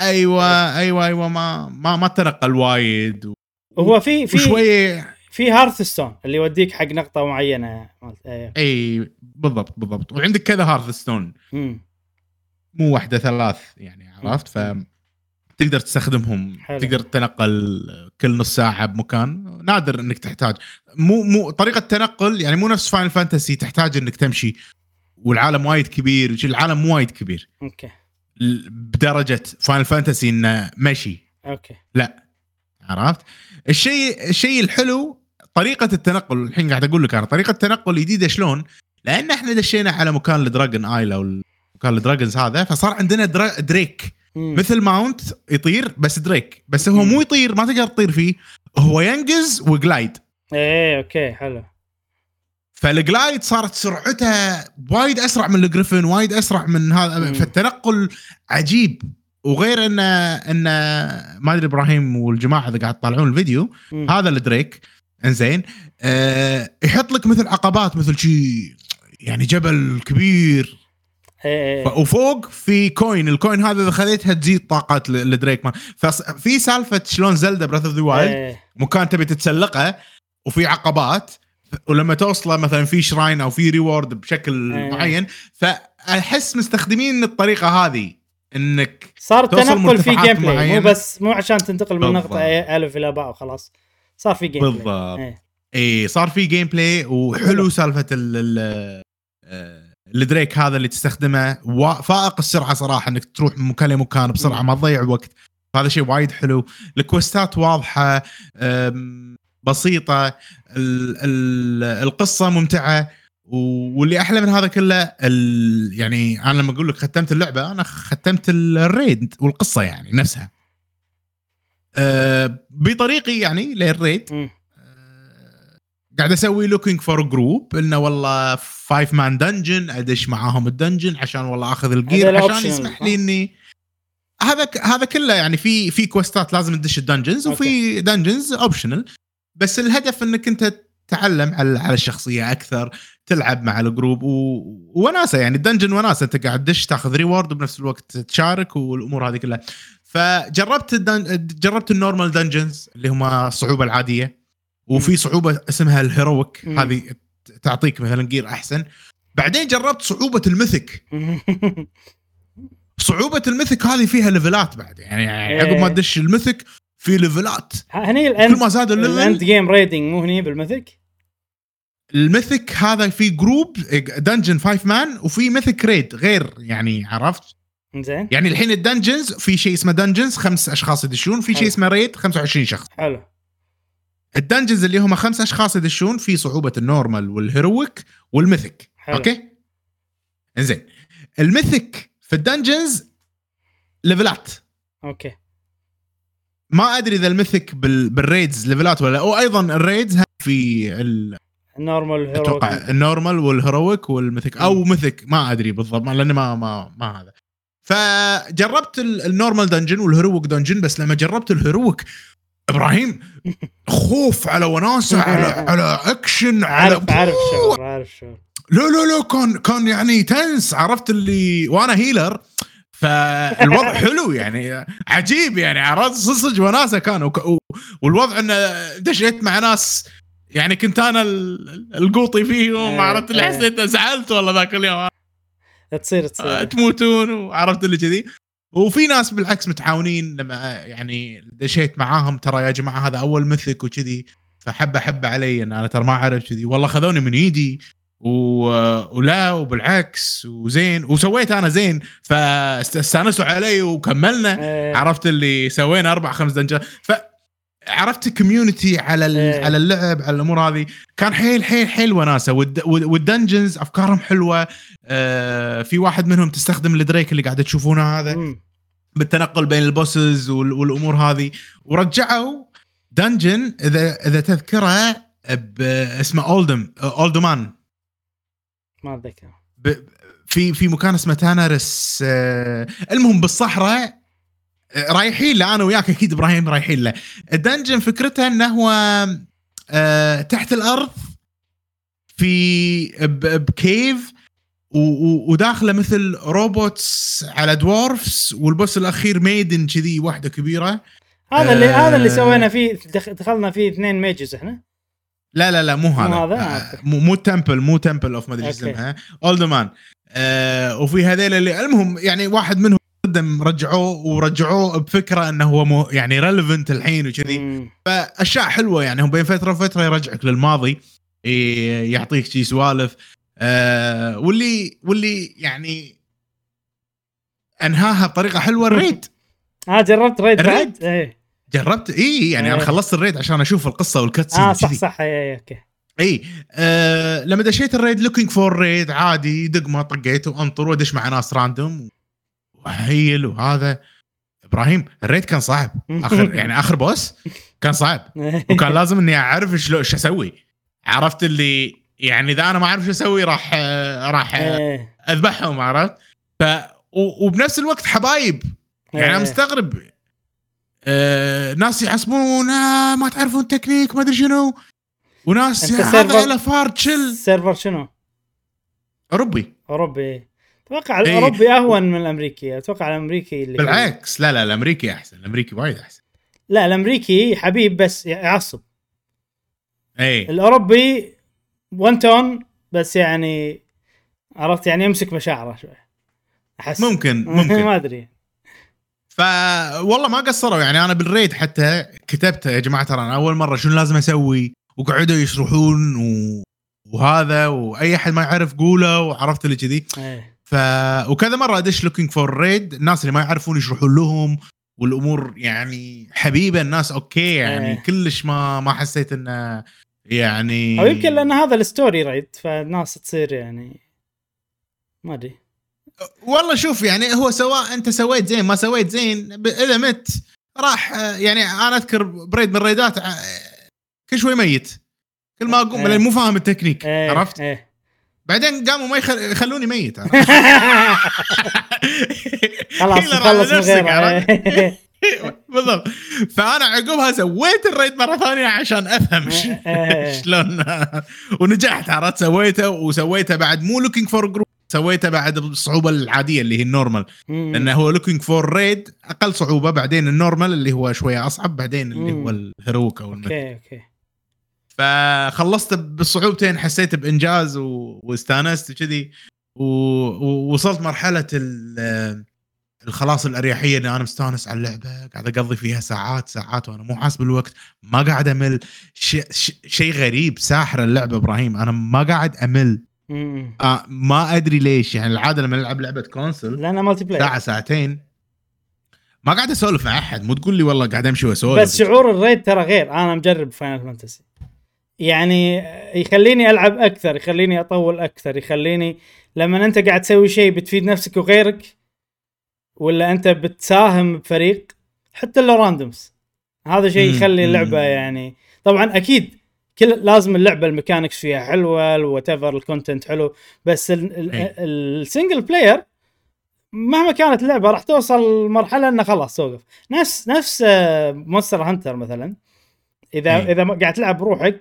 أيوه أيوه أيوه ما ما ما تنقل وايد هو في في شوي في hearthstone اللي يوديك حق نقطة معينة اي أيه. بالضبط بالضبط. وعندك كذا hearthstone مو واحدة ثلاث يعني عرفت؟ ف تقدر تستخدمهم حلو. تقدر تتنقل كل نص ساعة بمكان. نادر إنك تحتاج. مو مو طريقة التنقل يعني مو نفس Final Fantasy تحتاج إنك تمشي. والعالم وايد كبير العالم مو وايد كبير. okay. بدرجة Final Fantasy إنه مشي. okay. لا. عرفت؟ الشيء الشيء الحلو طريقة التنقل الحين قاعد أقول لك أنا طريقة التنقل الجديدة شلون؟ لأن إحنا دشينا على مكان ال Dragon Isle أو مكان ال dragons هذا فصار عندنا دريك. مثل mount يطير بس دريك بس هو مو يطير ما تقدر تطير فيه هو ينقز و glide إيه okay حلو. فال glide صارت سرعته وايد أسرع من ال griffin وايد أسرع من هذا فالتنقل عجيب. وغير ان إن ما أدري إبراهيم والجماعة إذا قاعد تطالعون الفيديو م. هذا الدريك إنزين أه يحط لك مثل عقبات مثل شيء يعني جبل كبير إيه. وفوق في coin ال coin هذا إذا خذيتها تزيد طاقات الدريك ما ففي سالفة شلون زلدا breath of the wild مكان تبي تتسلقه وفي عقبات ولما توصله مثلا في shrine أو في reward بشكل. معين فأحس مستخدمين الطريقة هذه إنك صار تنقل في جيم بلاي مو بس مو عشان تنتقل من نقطة ألف إلى باء وخلاص. صار في game بالضبط. إي إيه صار في gameplay وحلو سالفة ال الدريك هذا اللي تستخدمه. فائق السرعة صراحة إنك تروح من مكان لمكان بسرعة ما تضيع وقت. هذا شيء وايد حلو. ال quest ات واضحة بسيطة. القصة ممتعة. واللي أحلى من هذا كله يعني أنا لما أقول لك ختمت اللعبة أنا ختمت ال raid والقصة يعني نفسها. أه بطريقي يعني لل raid أه قاعد أسوي looking for group إنه والله five man dungeon أدش معاهم ال dungeon عشان والله أخذ ال gear عشان يسمح لي اني هذا هذا كله يعني في في quest ات لازم تدش ال dungeons وفي dungeons optional بس الهدف إنك أنت تتعلم على على الشخصية أكثر تلعب مع ال group و... وناسة يعني ال dungeon وناسة أنت قاعد تدش تاخذ reward وبنفس الوقت تشارك والأمور هذه كلها. فجربت ال dun... جربت ال normal dungeons اللي هم الصعوبة العادية وفي صعوبة اسمها ال heroic هذه تعطيك مثلا gear أحسن. بعدين جربت صعوبة ال mythic. صعوبة ال mythic هذه فيها level ات بعد يعني عقب ما تدش ال mythic في level ات هني كل ما زاد ال level ال end game raiding مو هني بال mythic؟ ال mythic هذا في group dungeon five man وفي mythic raid غير يعني عرفت؟ زين يعني الحين ال dungeons في شيء اسمه dungeons خمس أشخاص يدشون في شيء اسمه raid 25 شخص. حلو. ال dungeons اللي هم خمس أشخاص يدشون في صعوبة ال normal وال heroic وال mythic. حلو. okay؟ زين ال mythic في ال dungeons level ات okay. ما أدري إذا ال mythic بال... بال raids level ات ولا أو أيضا ال raids في ال... ال normal أتوقع ال normal وال heroic وال mythic. أو mythic. ما أدري بالضبط لأني ما ما ما هذا. فجربت ال normal dungeon وال heroic dungeon بس لما جربت ال heroic إبراهيم خوف على وناسة على على اكشن على عارف عارف شعور عارف شعور لا لا لا كان كان يعني tense عرفت اللي وأنا healer فالوضع حلو يعني عجيب يعني عرفت؟ صدق وناسه كان والوضع إنه دشيت مع ناس يعني كنت أنا القوطي فيهم إيه، عرفت؟ اللي إيه. حسيت زعلت والله ذاك اليوم. تصير تصير. آه، تموتون وعرفت اللي كذي. وفي ناس بالعكس متعاونين لما يعني دشيت معاهم ترى يا جماعة هذا أول mythic وكذي فحبة حبة علي إن أنا ترى ما أعرف كذي. والله خذوني من إيدي و... ولا وبالعكس وزين وسويت أنا زين فاستأنسوا علي وكملنا. أيه. عرفت اللي سوينا أربع خمس dungeon ات. ف عرفت community على أيه. على اللعب على الأمور هذه. كان حيل حيل حيل وناسة. وال d... وال dungeons أفكارهم حلوة. آه في واحد منهم تستخدم الدريك اللي قاعد تشوفونه هذا. م. بالتنقل بين ال bosses وال... والأمور هذه. ورجعوا. dungeon إذا إذا تذكره اسمه Uldam Uldaman. ما أتذكر. في في مكان اسمه تانرس آه المهم بالصحراء آه رايحين له أنا وياك أكيد إبراهيم رايحين له. ال dungeon فكرته إنه هو آه تحت الأرض في بكيف وداخله مثل روبوتس على دورفز والبوس الأخير ميدن كذي واحدة كبيرة. هذا اللي آه هذا اللي سوينا فيه دخلنا فيه اثنين ميجز إحنا. لا لا لا مو هذا. مو هذا؟ آه مو, مو تمبل مو تمبل اوف ما ادري إيش اسمها اولد مان آه وفي هذيل اللي المهم يعني واحد منهم قدم رجعوه ورجعوه بفكرة إنه هو مو يعني ريليفنت الحين وكذي. فأشياء حلوة يعني هم بين فترة وفترة يرجعك للماضي يعطيك شي سوالف. آه واللي واللي يعني أنهاها بطريقة حلوة ال raid آه جربت raid بعد؟ إيه. جربت؟ اي يعني إيه. أنا خلصت ال raid عشان أشوف القصة وال cutscene آه صح صح اي okay. اي آه لما دشيت ال raid looking for raid عادي دقمة طقيت وأنطر وأدش مع ناس random و heal وهذا. إبراهيم ال raid كان صعب. آخر يعني آخر boss كان صعب. وكان لازم إني أعرف شلون إيش أسوي. عرفت اللي يعني إذا أنا ما أعرف شو أسوي راح راح إيه. أذبحهم عرفت؟ ف وبنفس الوقت حبايب. يعني أنا إيه. مستغرب. آه ناس يحسبون آه ما تعرفون التكنيك ما أدري شنو. وناس هذا على فار تشيل سيرفر شنو؟ أوروبي. أوروبي. أتوقع إيه. الأوروبي أهون من الأمريكي. أتوقع الأمريكي اللي بالعكس. لا لا الأمريكي أحسن. الأمريكي وايد أحسن. لا الأمريكي حبيب بس يعصب. اي الأوروبي one tone بس يعني عرفت يعني يمسك مشاعره شوي. أحس. ممكن ممكن. ما أدري. ف والله ما قصروا. يعني أنا بال raid حتى كتبت يا جماعة ترى أنا أول مرة شنو لازم أسوي؟ وقعدوا يشرحون و... وهذا وأي أحد ما يعرف قوله وعرفت اللي كذي. إيه. ف وكذا مرة أدش looking for raid الناس اللي ما يعرفون يشرحون لهم والأمور يعني حبيبة. الناس okay يعني أيه. كلش ما ما حسيت انه يعني أو يمكن لأن هذا ال story raid فالناس تصير يعني ما أدري. والله شوف يعني هو سواء أنت سويت زين ما سويت زين إذا مت راح يعني أنا أذكر ب raid من الريدات كل شوي ميت كل ما أقوم إيه. مو فاهم التكنيك إيه، عرفت إيه. بعدين قاموا ما يخل... يخلوني ميت؟ خلاص نخلص من غيره؟ إيه. بالضبط فأنا عقبها سويت ال raid مرة ثانية عشان أفهم ش- إيه. شلون ونجحت عرفت سويته وسويته بعد مو looking for group سويته بعد بالصعوبه العادية اللي هي ال normal. لأنه هو looking for raid أقل صعوبة بعدين ال normal اللي هو شوية أصعب بعدين اللي مم. هو ال heroic أو. okay okay فخلصت بالصعوبتين حسيت بإنجاز و... واستانست وكذي و... ووصلت مرحلة ال... الخلاص الأريحية إني أنا مستانس على اللعبة قاعد أقضي فيها ساعات ساعات وأنا مو حاسب الوقت ما قاعد أمل شيء ش... شيء غريب ساحر اللعبة إبراهيم أنا ما قاعد أمل. آه ما أدري ليش يعني العادة لما نلعب لعبة console لأنه multiplayer ساعة ساعتين ما قاعد أسولف مع أحد مو تقول لي والله قاعد أمشي وأسولف بس شعور ال raid ترى غير أنا مجرب Final Fantasy يعني يخليني ألعب أكثر يخليني أطول أكثر يخليني لما أنت قاعد تسوي شيء بتفيد نفسك وغيرك ولا أنت بتساهم بفريق حتى لو randoms هذا شيء. يخلي. اللعبة يعني طبعا أكيد كل لازم اللعبة ال mechanics فيها حلوة whatever ال content حلو بس ال- ال-. ال single player مهما كانت اللعبة راح توصل مرحلة إنه خلاص توقف نفس نفس Monster Hunter مثلا إذا إيه. إذا قاعد تلعب بروحك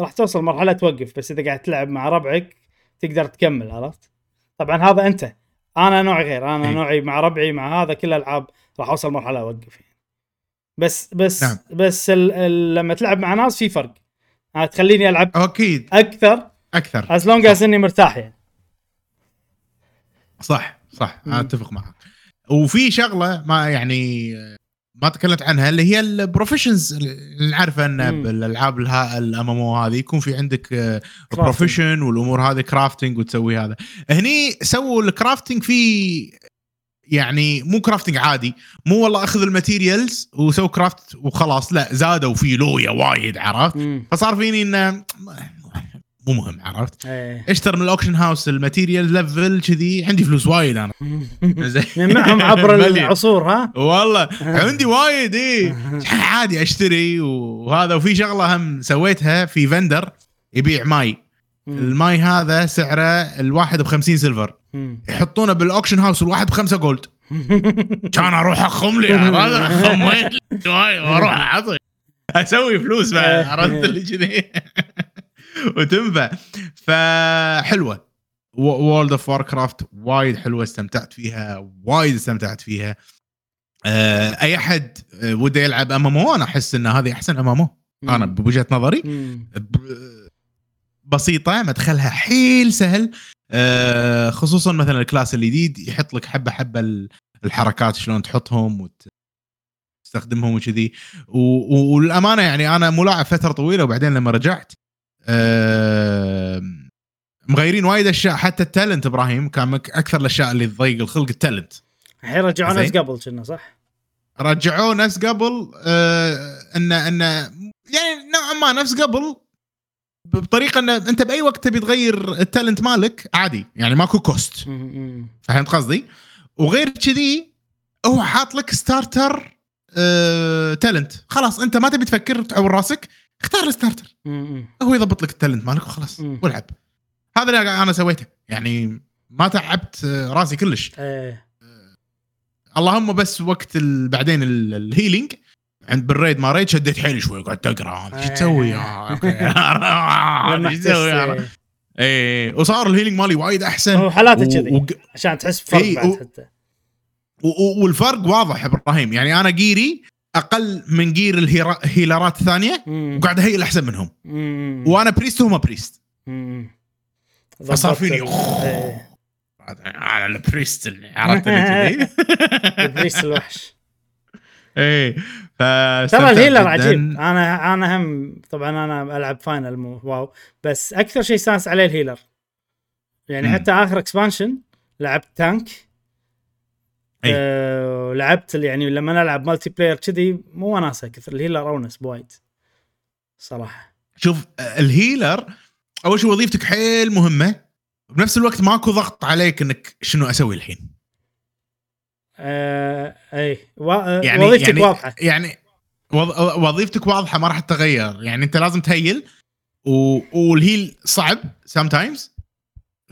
راح توصل مرحلة توقف بس إذا قاعد تلعب مع ربعك تقدر تكمل عرفت طبعا هذا أنت أنا نوعي غير أنا إيه. نوعي مع ربعي مع هذا كل الألعاب راح أوصل مرحلة أوقف يعني. بس بس نعم. بس ال ال لما تلعب مع ناس في فرق آه، تخليني ألعب أكيد. أكثر. أكثر. as long as إني مرتاح يعني. صح صح. أنا أتفق معك. وفي شغلة ما يعني ما تكلمت عنها اللي هي ال professions اللي نعرفه انه مم. بالألعاب ال MMO هذه يكون في عندك profession والأمور هذه crafting وتسوي هذا. هني سووا ال crafting في يعني مو crafting عادي مو والله أخذ ال materials وسوي craft وخلاص لا زادوا في لويا وايد عرفت مم. فصار فيني إنه مو مهم عرفت إيه. اشتر من ال auction house ال material level كذي عندي فلوس وايد أنا زين. من معهم عبر. العصور ها والله عندي وايد اي عادي أشتري وهذا وفي شغلة هم سويتها في vendor يبيع ماي. الماي هذا سعره الواحد ب 50 silver. يحطونه بال auction house الواحد بخمسة gold كان أروح أخم لي خميت لي وأروح أعطي. أسوي فلوس بعد عرفت اللي كذي وتنفع. فحلوة. World of Warcraft وايد حلوة استمتعت فيها وايد استمتعت فيها. آه، أي أحد آه، وده يلعب MMO أنا أحس إن هذه أحسن MMO أنا بوجهة نظري بسيطة مدخلها حيل سهل. آه، خصوصا مثلا ال class الجديد يحط لك حبة حبة ال- الحركات شلون تحطهم وتستخدمهم وكذي والأمانة يعني أنا ملاعب فترة طويلة وبعدين لما رجعت مغيرين وايد أشياء حتى ال talent إبراهيم كان أكثر الأشياء اللي تضيق الخلق ال talent الحين رجعوا زين. نفس قبل كنا صح؟ رجعوه نفس قبل آه انه إنه يعني نوعا ما نفس قبل بطريقة إن أنت بأي وقت تبي تغير ال talent مالك عادي يعني ماكو cost. فهمت قصدي؟ وغير كذي هو حاط لك starter آه talent خلاص أنت ما تبي تفكر تعور راسك اختار ال starter. هو يضبط لك ال talent مالك وخلاص. والعب هذا اللي أنا سويته يعني ما تعبت راسي كلش إيه اللهم بس وقت. بعدين ال- ال healing عند بال raid ما raid شديت حيلي شوي قعدت أقرأ. إيش تسوي إيش تسوي احتجت اي وصار ال healing مالي وايد أحسن. هو حالاته كذي و- عشان تحس بفرق إيه، بعد و- حتى. و- و- والفرق واضح إبراهيم. يعني أنا gear ي أقل من gear الهيرا- الهيلرات الثانية مم. وقاعد اهيل احسن منهم. مم. وأنا priest وهم priest. فصار فيني. إيه. على ال priest اللي عرفت ابليس الوحش. إيه. ترى فاستمتعت ال healer. عجيب أنا أنا هم طبعا أنا ألعب Final مو WoW بس أكثر شيء استانس عليه ال healer يعني مم. حتى آخر expansion لعبت tank أي. أه لعبت يعني لما نلعب multiplayer كذي مو وناسة كثر ال healer أونس بوايد صراحة شوف ال healer أول شيء وظيفتك حيل مهمة بنفس الوقت ماكو ضغط عليك إنك شنو أسوي الحين أه اي و... يعني يعني وظيفتك يعني واضحة. يعني وظ- وظيفتك واضحة ما راح تتغير. يعني أنت لازم ت heal وال heal صعب sometimes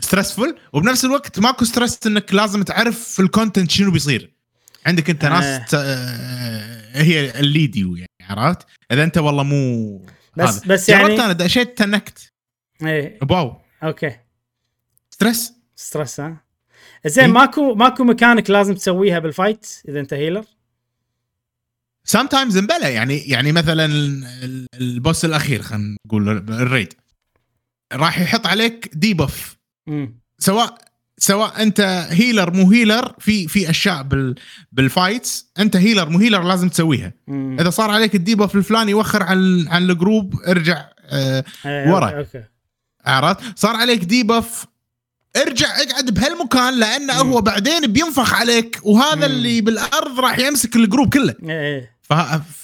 stressful وبنفس الوقت ماكو stress إنك لازم تعرف في ال content شنو بيصير. عندك أنت ناس آه. they'll lead you يعني عرفت؟ إذا أنت والله مو بس هذا. بس يعني أنا دشيت تنكت. إيه. wow. okay. stress stress ها؟ زين إيه؟ ماكو ماكو ميكانيك لازم تسويها بال fight إذا أنت healer sometimes مبلى يعني يعني مثلا ال boss الأخير خلينا نقول ال raid. راح يحط عليك debuff سواء سواء أنت healer مو healer في في أشياء بال بال fights أنت healer مو healer لازم تسويها. مم. إذا صار عليك ال debuff الفلاني وخر عن عن ال group ارجع آه إيه، ورا. عرفت؟ صار عليك ديبف ارجع اقعد بهالمكان لأنه هو بعدين بينفخ عليك وهذا مم. اللي بالأرض راح يمسك الجروب كله. إيه ف...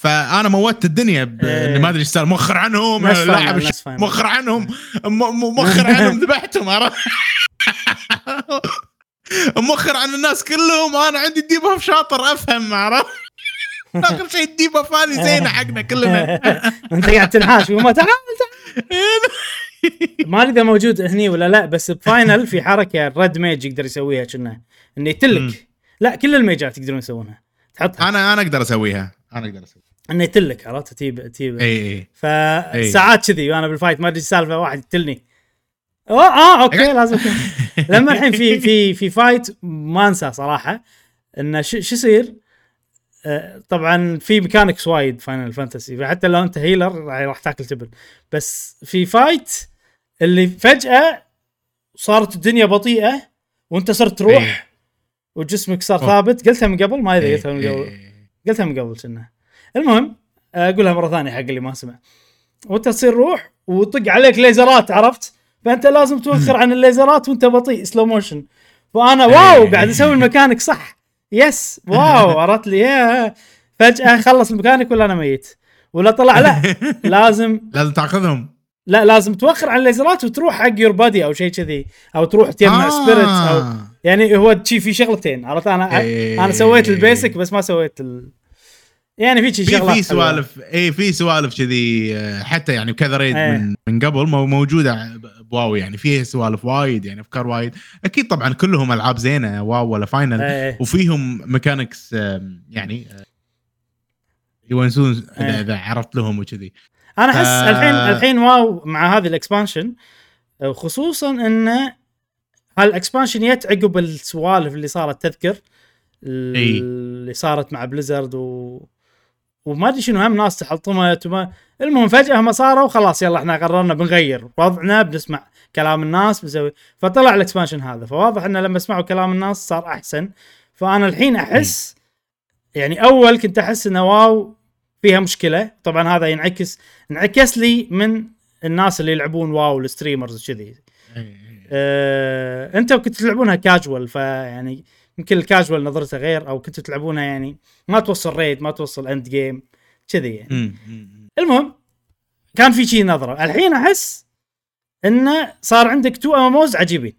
فأنا موتت الدنيا إيه. ما أدري إيش صار. مؤخر عنهم لاعب مؤخر عنهم. مؤخر عنهم ذبحتهم عرفت؟ مؤخر عن الناس كلهم. أنا عندي ديبا شاطر أفهم عرفت؟ اخر شيء الديبا فاني زينة حقنا كلنا. أنت قاعد تنحاش وما تعال ما أدري إذا موجود هني ولا لا بس بفاينل في حركة الريد ميج يقدر يسويها كنا. إنه يتلك. لا كل الميجات يقدرون يسوونها. تحط أنا أنا أقدر أسويها. أنا أقدر أسويها. إنه يتلك عرفت؟ تجيب تجيب. اي اي فساعات كذي وأنا بالفايت ما أدري السالفة واحد يقتلني. آه آه أوكي لازم لما الحين في في في فايت ما انسى صراحة. إنه شو يصير؟ آه، طبعا في mechanics وايد Final Fantasy فحتى لو أنت healer راح تاكل تبل. بس في fight اللي فجأة صارت الدنيا بطيئة وانت صرت تروح إيه. وجسمك صار ثابت. قلتها من قبل؟ ما أدري إيه، قلتها من قبل. إيه. قلتها من قبل كنا المهم أقولها مرة ثانية حق اللي ما سمع. وانت تصير روح وطق عليك ليزرات عرفت؟ فأنت لازم توخر عن الليزرات وانت بطيء slow motion فأنا wow قاعد أسوي الميكانيك صح. yes wow عرفت لي. يا فجأة خلص الميكانيك ولا أنا ميت. ولا طلع لا. لازم لازم تأخذهم. لا لازم توخر عن الليزرات وتروح حق your body أو شيء كذي أو تروح تجمع آه. spirit أو يعني هو شي في شغلتين عرفت أنا إيه. أنا سويت ال basic بس ما سويت ال... يعني في شيء شغلات في سوالف اي في سوالف كذي آه، حتى يعني بكذا raid إيه. من من قبل موجودة ب WoW يعني فيه سوالف وايد يعني أفكار وايد أكيد طبعا كلهم ألعاب زينة WoW ولا Final إيه. وفيهم mechanics يعني آه، يونسون. إذا عرفت لهم وكذي أنا أحس ف... الحين الحين WoW مع هذه ال expansion خصوصا انه هال expansion يت عقب السوالف اللي صارت تذكر اللي صارت مع Blizzard و وما أدري شنو هم ناس تحطمت وما المهم فجأة هم صاروا خلاص يلا إحنا قررنا بنغير وضعنا بنسمع كلام الناس بنسوي فطلع ال expansion هذا. فواضح إنه لما سمعوا كلام الناس صار أحسن. فأنا الحين أحس يعني أول كنت أحس إنه WoW فيها مشكلة. طبعا هذا ينعكس انعكس لي من الناس اللي يلعبون WoW ال streamers وكذي. آه أنتم كنتوا تلعبونها كاجوال فيعني يمكن الكاجوال نظرته غير أو كنتوا تلعبونها يعني ما توصل raid ما توصل end game كذي يعني. المهم كان في شيء نظرة. الحين أحس انه صار عندك two MMOs عجيبين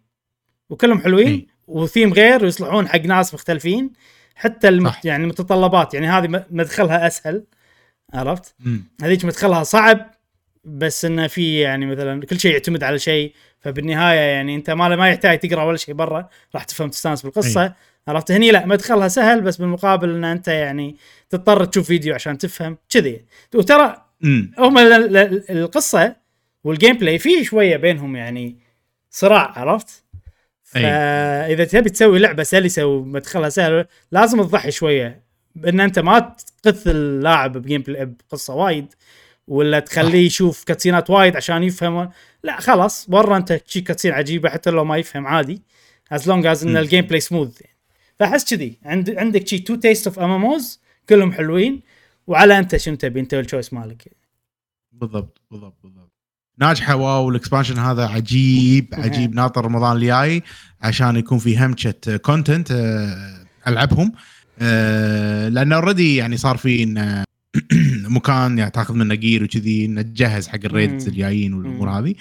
وكلهم حلوين وثيم غير ويصلحون حق ناس مختلفين حتى المت... يعني المتطلبات يعني هذه مدخلها أسهل. عرفت؟ هذيك مدخلها صعب بس انه في يعني مثلا كل شيء يعتمد على شيء فبالنهاية يعني أنت ما ما يحتاج تقرأ ولا شيء برا راح تفهم تستانس بالقصة. أي. عرفت؟ هني لا مدخلها سهل بس بالمقابل إن أنت يعني تضطر تشوف فيديو عشان تفهم كذي. وترى هم القصة وال gameplay في شوية بينهم يعني صراع عرفت؟ فاذا تبي تسوي لعبة سلسة ومدخلها سهل لازم تضحي شوية. بأن أنت ما تقث اللاعب ب gameplay بقصة وايد ولا تخليه يشوف cutscene ات وايد عشان يفهم لا خلاص ورا أنت شي cutscene عجيبة حتى لو ما يفهم عادي as long as إن ال gameplay smooth يعني. فأحس كذي. عند عندك شي two taste of MMOs كلهم حلوين وعلى أنت شنو تبي أنت وال choice مالك بالضبط بالضبط بالضبط. ناجحة WoW ال expansion هذا عجيب عجيب. ناطر رمضان الجاي عشان يكون في همشة content آه، ألعبهم. آه، لأن already يعني صار في مكان يعني تاخذ منه gear وكذي إنه تجهز حق ال raids الجايين والامور هذه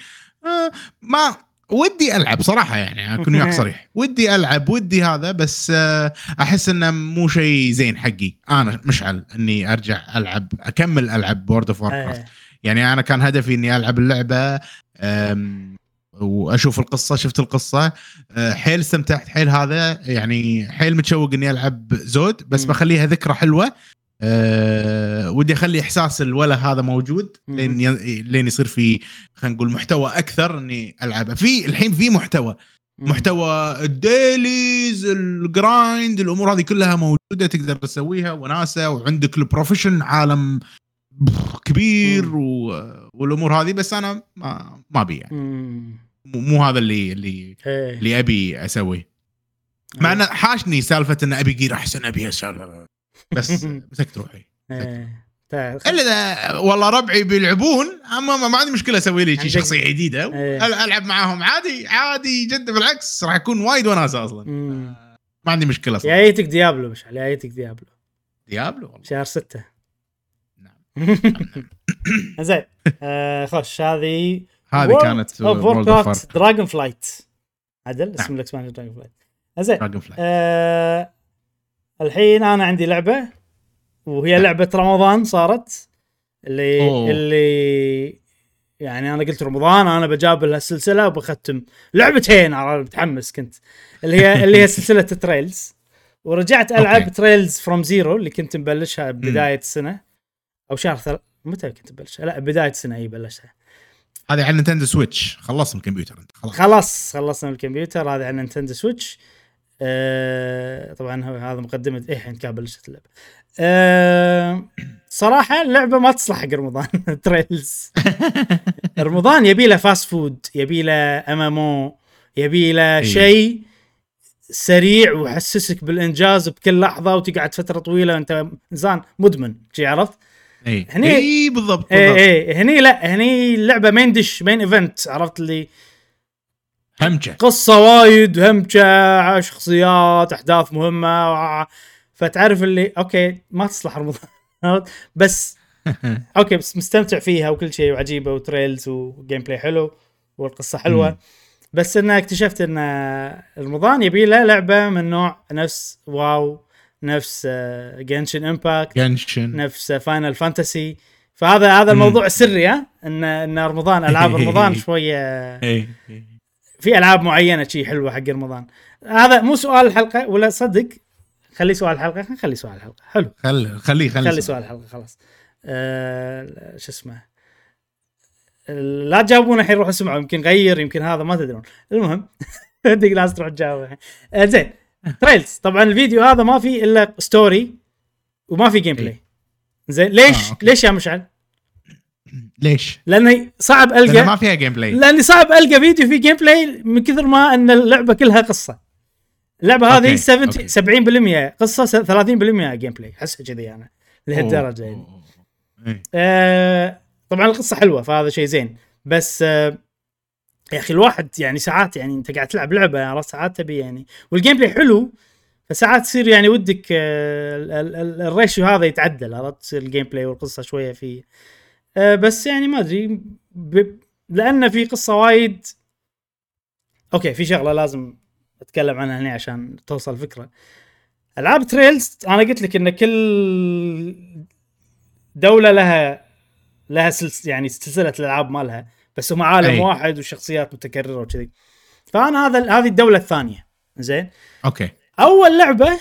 آه، ما ودي ألعب صراحة يعني أكون وياك صريح. ودي ألعب ودي هذا بس آه، أحس إنه مو شيء زين حقي. أنا مشعل إني أرجع ألعب أكمل ألعب World of Warcraft يعني أنا كان هدفي إني ألعب اللعبة واشوف القصة شفت القصة. أه، حيل استمتعت حيل هذا يعني حيل متشوق إني ألعب زود بس بخليها ذكرى حلوة. أه ودي أخلي إحساس الوله هذا موجود لين لين يصير في خلينا نقول محتوى أكثر إني العبه في الحين في محتوى محتوى ال dailies ال grind الأمور هذه كلها موجودة تقدر تسويها. وناسه وعندك ال profession عالم كبير و... والأمور هذه بس أنا ما ما ابي يعني. مو هذا اللي اللي إيه. اللي أبي أسويه. مع إنه حاشني سالفة إن أبي gear أحسن أبي أسال. بس مسكت روحي إيه. إلا إذا والله ربعي بيلعبون أما ما عندي مشكلة أسوي لي شخصية جديدة. إيه. ألعب معاهم عادي عادي جدا بالعكس راح يكون وايد وناسة أصلا. ما عندي مشكلة صراحة يايتك Diablo مشعل يايتك Diablo. Diablo؟ والله. شهر ستة. نعم. زين. آه خش هذه هذه كانت World Dragonflight عدل اسم ال expansion Dragonflight زين. Dragonflight آه الحين أنا عندي لعبة وهي لعبة رمضان صارت اللي أوه. اللي يعني أنا قلت رمضان أنا بجاب السلسلة وبختم. لعبتين أنا متحمس كنت. اللي هي اللي هي سلسلة Trails ورجعت ألعب Trails from Zero اللي كنت مبلشها بداية السنة أو شهر ثل... متى كنت مبلشها؟ لا بداية السنة إي بلشتها. هذه على Nintendo Switch. خلصت من الكمبيوتر انت. خلاص. خلاص خلصنا من الكمبيوتر. هذه على Nintendo Switch. آه طبعا هذا مقدمة إيه الحين بلشت اللعبة. أه صراحة اللعبة ما تصلح حق رمضان. Trails رمضان يبي له fast food يبي له MMO يبي له إيه. شيء سريع ويحسسك بالإنجاز بكل لحظة وتقعد فترة طويلة وأنت إنسان مدمن عرفت؟ اي هني اي بالضبط. اي اي هني لا هني اللعبة مين دش main event عرفت اللي؟ همجة. قصة وايد همجة شخصيات أحداث مهمة فتعرف اللي okay ما تصلح رمضان بس okay بس مستمتع فيها وكل شيء وعجيبة و Trails و gameplay حلو والقصة حلوة. بس أنا اكتشفت إن رمضان يبي له لعبة من نوع نفس WoW نفس Genshin Impact Genshin نفس Final Fantasy فهذا هذا الموضوع السري ها؟ إن إن رمضان ألعاب رمضان شوية إيه. في ألعاب معينة شيء حلوة حق رمضان. هذا مو سؤال الحلقة ولا صدق؟ خلي سؤال الحلقة خلي سؤال الحلقة. حلو. خلي خليه خلي خلي سؤال. الحلقة خلاص. آه شو اسمه؟ لا تجاوبون الحين روحوا اسمعوا يمكن غير يمكن هذا ما تدرون. المهم عندك ناس تروح تجاوب. الحين آه زين. Trails طبعا الفيديو هذا ما في إلا story وما في gameplay زين ليش؟ آه، ليش يا مشعل؟ ليش؟ لأنه صعب القى ما فيها gameplay لأني صعب ألقى فيديو في gameplay من كثر ما أن اللعبة كلها قصة. اللعبة هذه 70 70% قصة 30% gameplay احسها كذي أنا لهالدرجة يعني. إيه. آه طبعا القصة حلوة فهذا شيء زين. بس آه يا أخي الواحد يعني ساعات يعني أنت قاعد تلعب لعبة عرفت ساعات تبي يعني وال gameplay حلو فساعات تصير يعني ودك آه ال ratio هذا يتعدل عرفت؟ تصير ال gameplay والقصة شوية فيه. آه بس يعني ما أدري لأن في قصة وايد. okay في شغلة لازم أتكلم عنها هنا عشان توصل فكره ألعاب Trails أنا قلت لك إن كل دولة لها لها سلس يعني سلسلة الألعاب مالها. بس هم عالم أي. واحد وشخصيات متكررة وكذي. فأنا هذا هذه الدولة الثانية. زين؟ okay. أول لعبة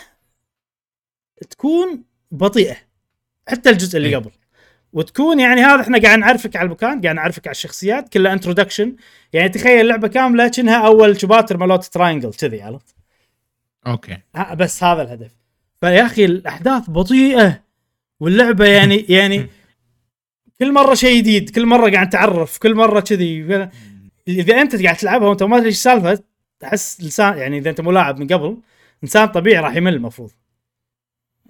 تكون بطيئة. حتى الجزء اللي أي. قبل. وتكون يعني هذا إحنا قاعد نعرفك على المكان قاعد نعرفك على الشخصيات كلها introduction يعني تخيل لعبة كاملة كأنها أول chapter مالت Triangle كذي عرفت؟ okay. بس هذا الهدف. فيا أخي الأحداث بطيئة. واللعبة يعني يعني كل مرة شيء جديد كل مرة قاعد تعرف كل مرة كذي. إذا أنت قاعد تلعبها وأنت ما تدري إيش السالفة تحس لسان يعني إذا أنت ملاعب من قبل إنسان طبيعي راح يمل المفروض.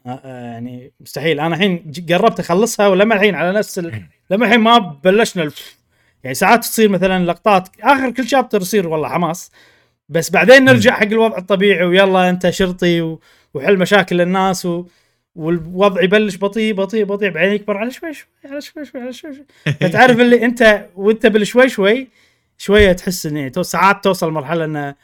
آه، آه، يعني مستحيل. أنا الحين قربت أخلصها ولما الحين على نفس ال... لما الحين ما بلشنا الف... يعني ساعات تصير مثلا لقطات آخر كل شابتر يصير والله حماس. بس بعدين نرجع حق الوضع الطبيعي ويلا أنت شرطي و... وحل مشاكل الناس و... والوضع يبلش بطيء بطيء بطيء بعدين يكبر على شوي شوي على شوي شوي على شوي شوي. فتعرف اللي انت وانت بالشوي شوي شوية تحس إن يعني ساعات توصل مرحله انه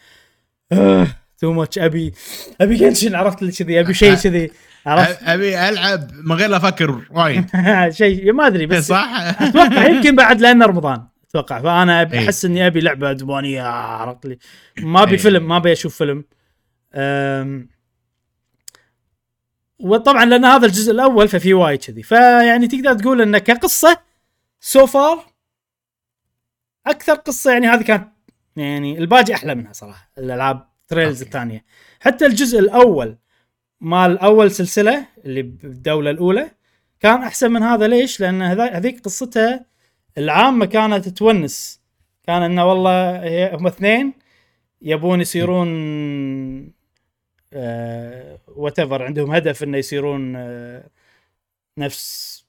too much أبي أبي Genshin عرفت اللي كذي أبي شيء كذي أبي ألعب من غير لا أفكر وايد. شيء ما أدري بس صح؟ أتوقع يمكن بعد لأنه رمضان أتوقع. فأنا إيه. أحس إني أبي لعبة دبانيه عرفت لي ما أبي إيه. فيلم ما أبي أشوف فيلم. أم وطبعا لأن هذا الجزء الأول ففي وايد كذي. فيعني تقدر تقول انه كقصة so far أكثر قصة يعني هذه كانت يعني الباقي أحلى منها صراحة الألعاب Trails الثانية. حتى الجزء الأول مال أول سلسلة اللي بالدولة الأولى كان أحسن من هذا. ليش؟ لأن هذيك قصتها العامة كانت تونس. كان إنه والله هم اثنين يبون يصيرون آه وات عندهم هدف إنه يصيرون آه نفس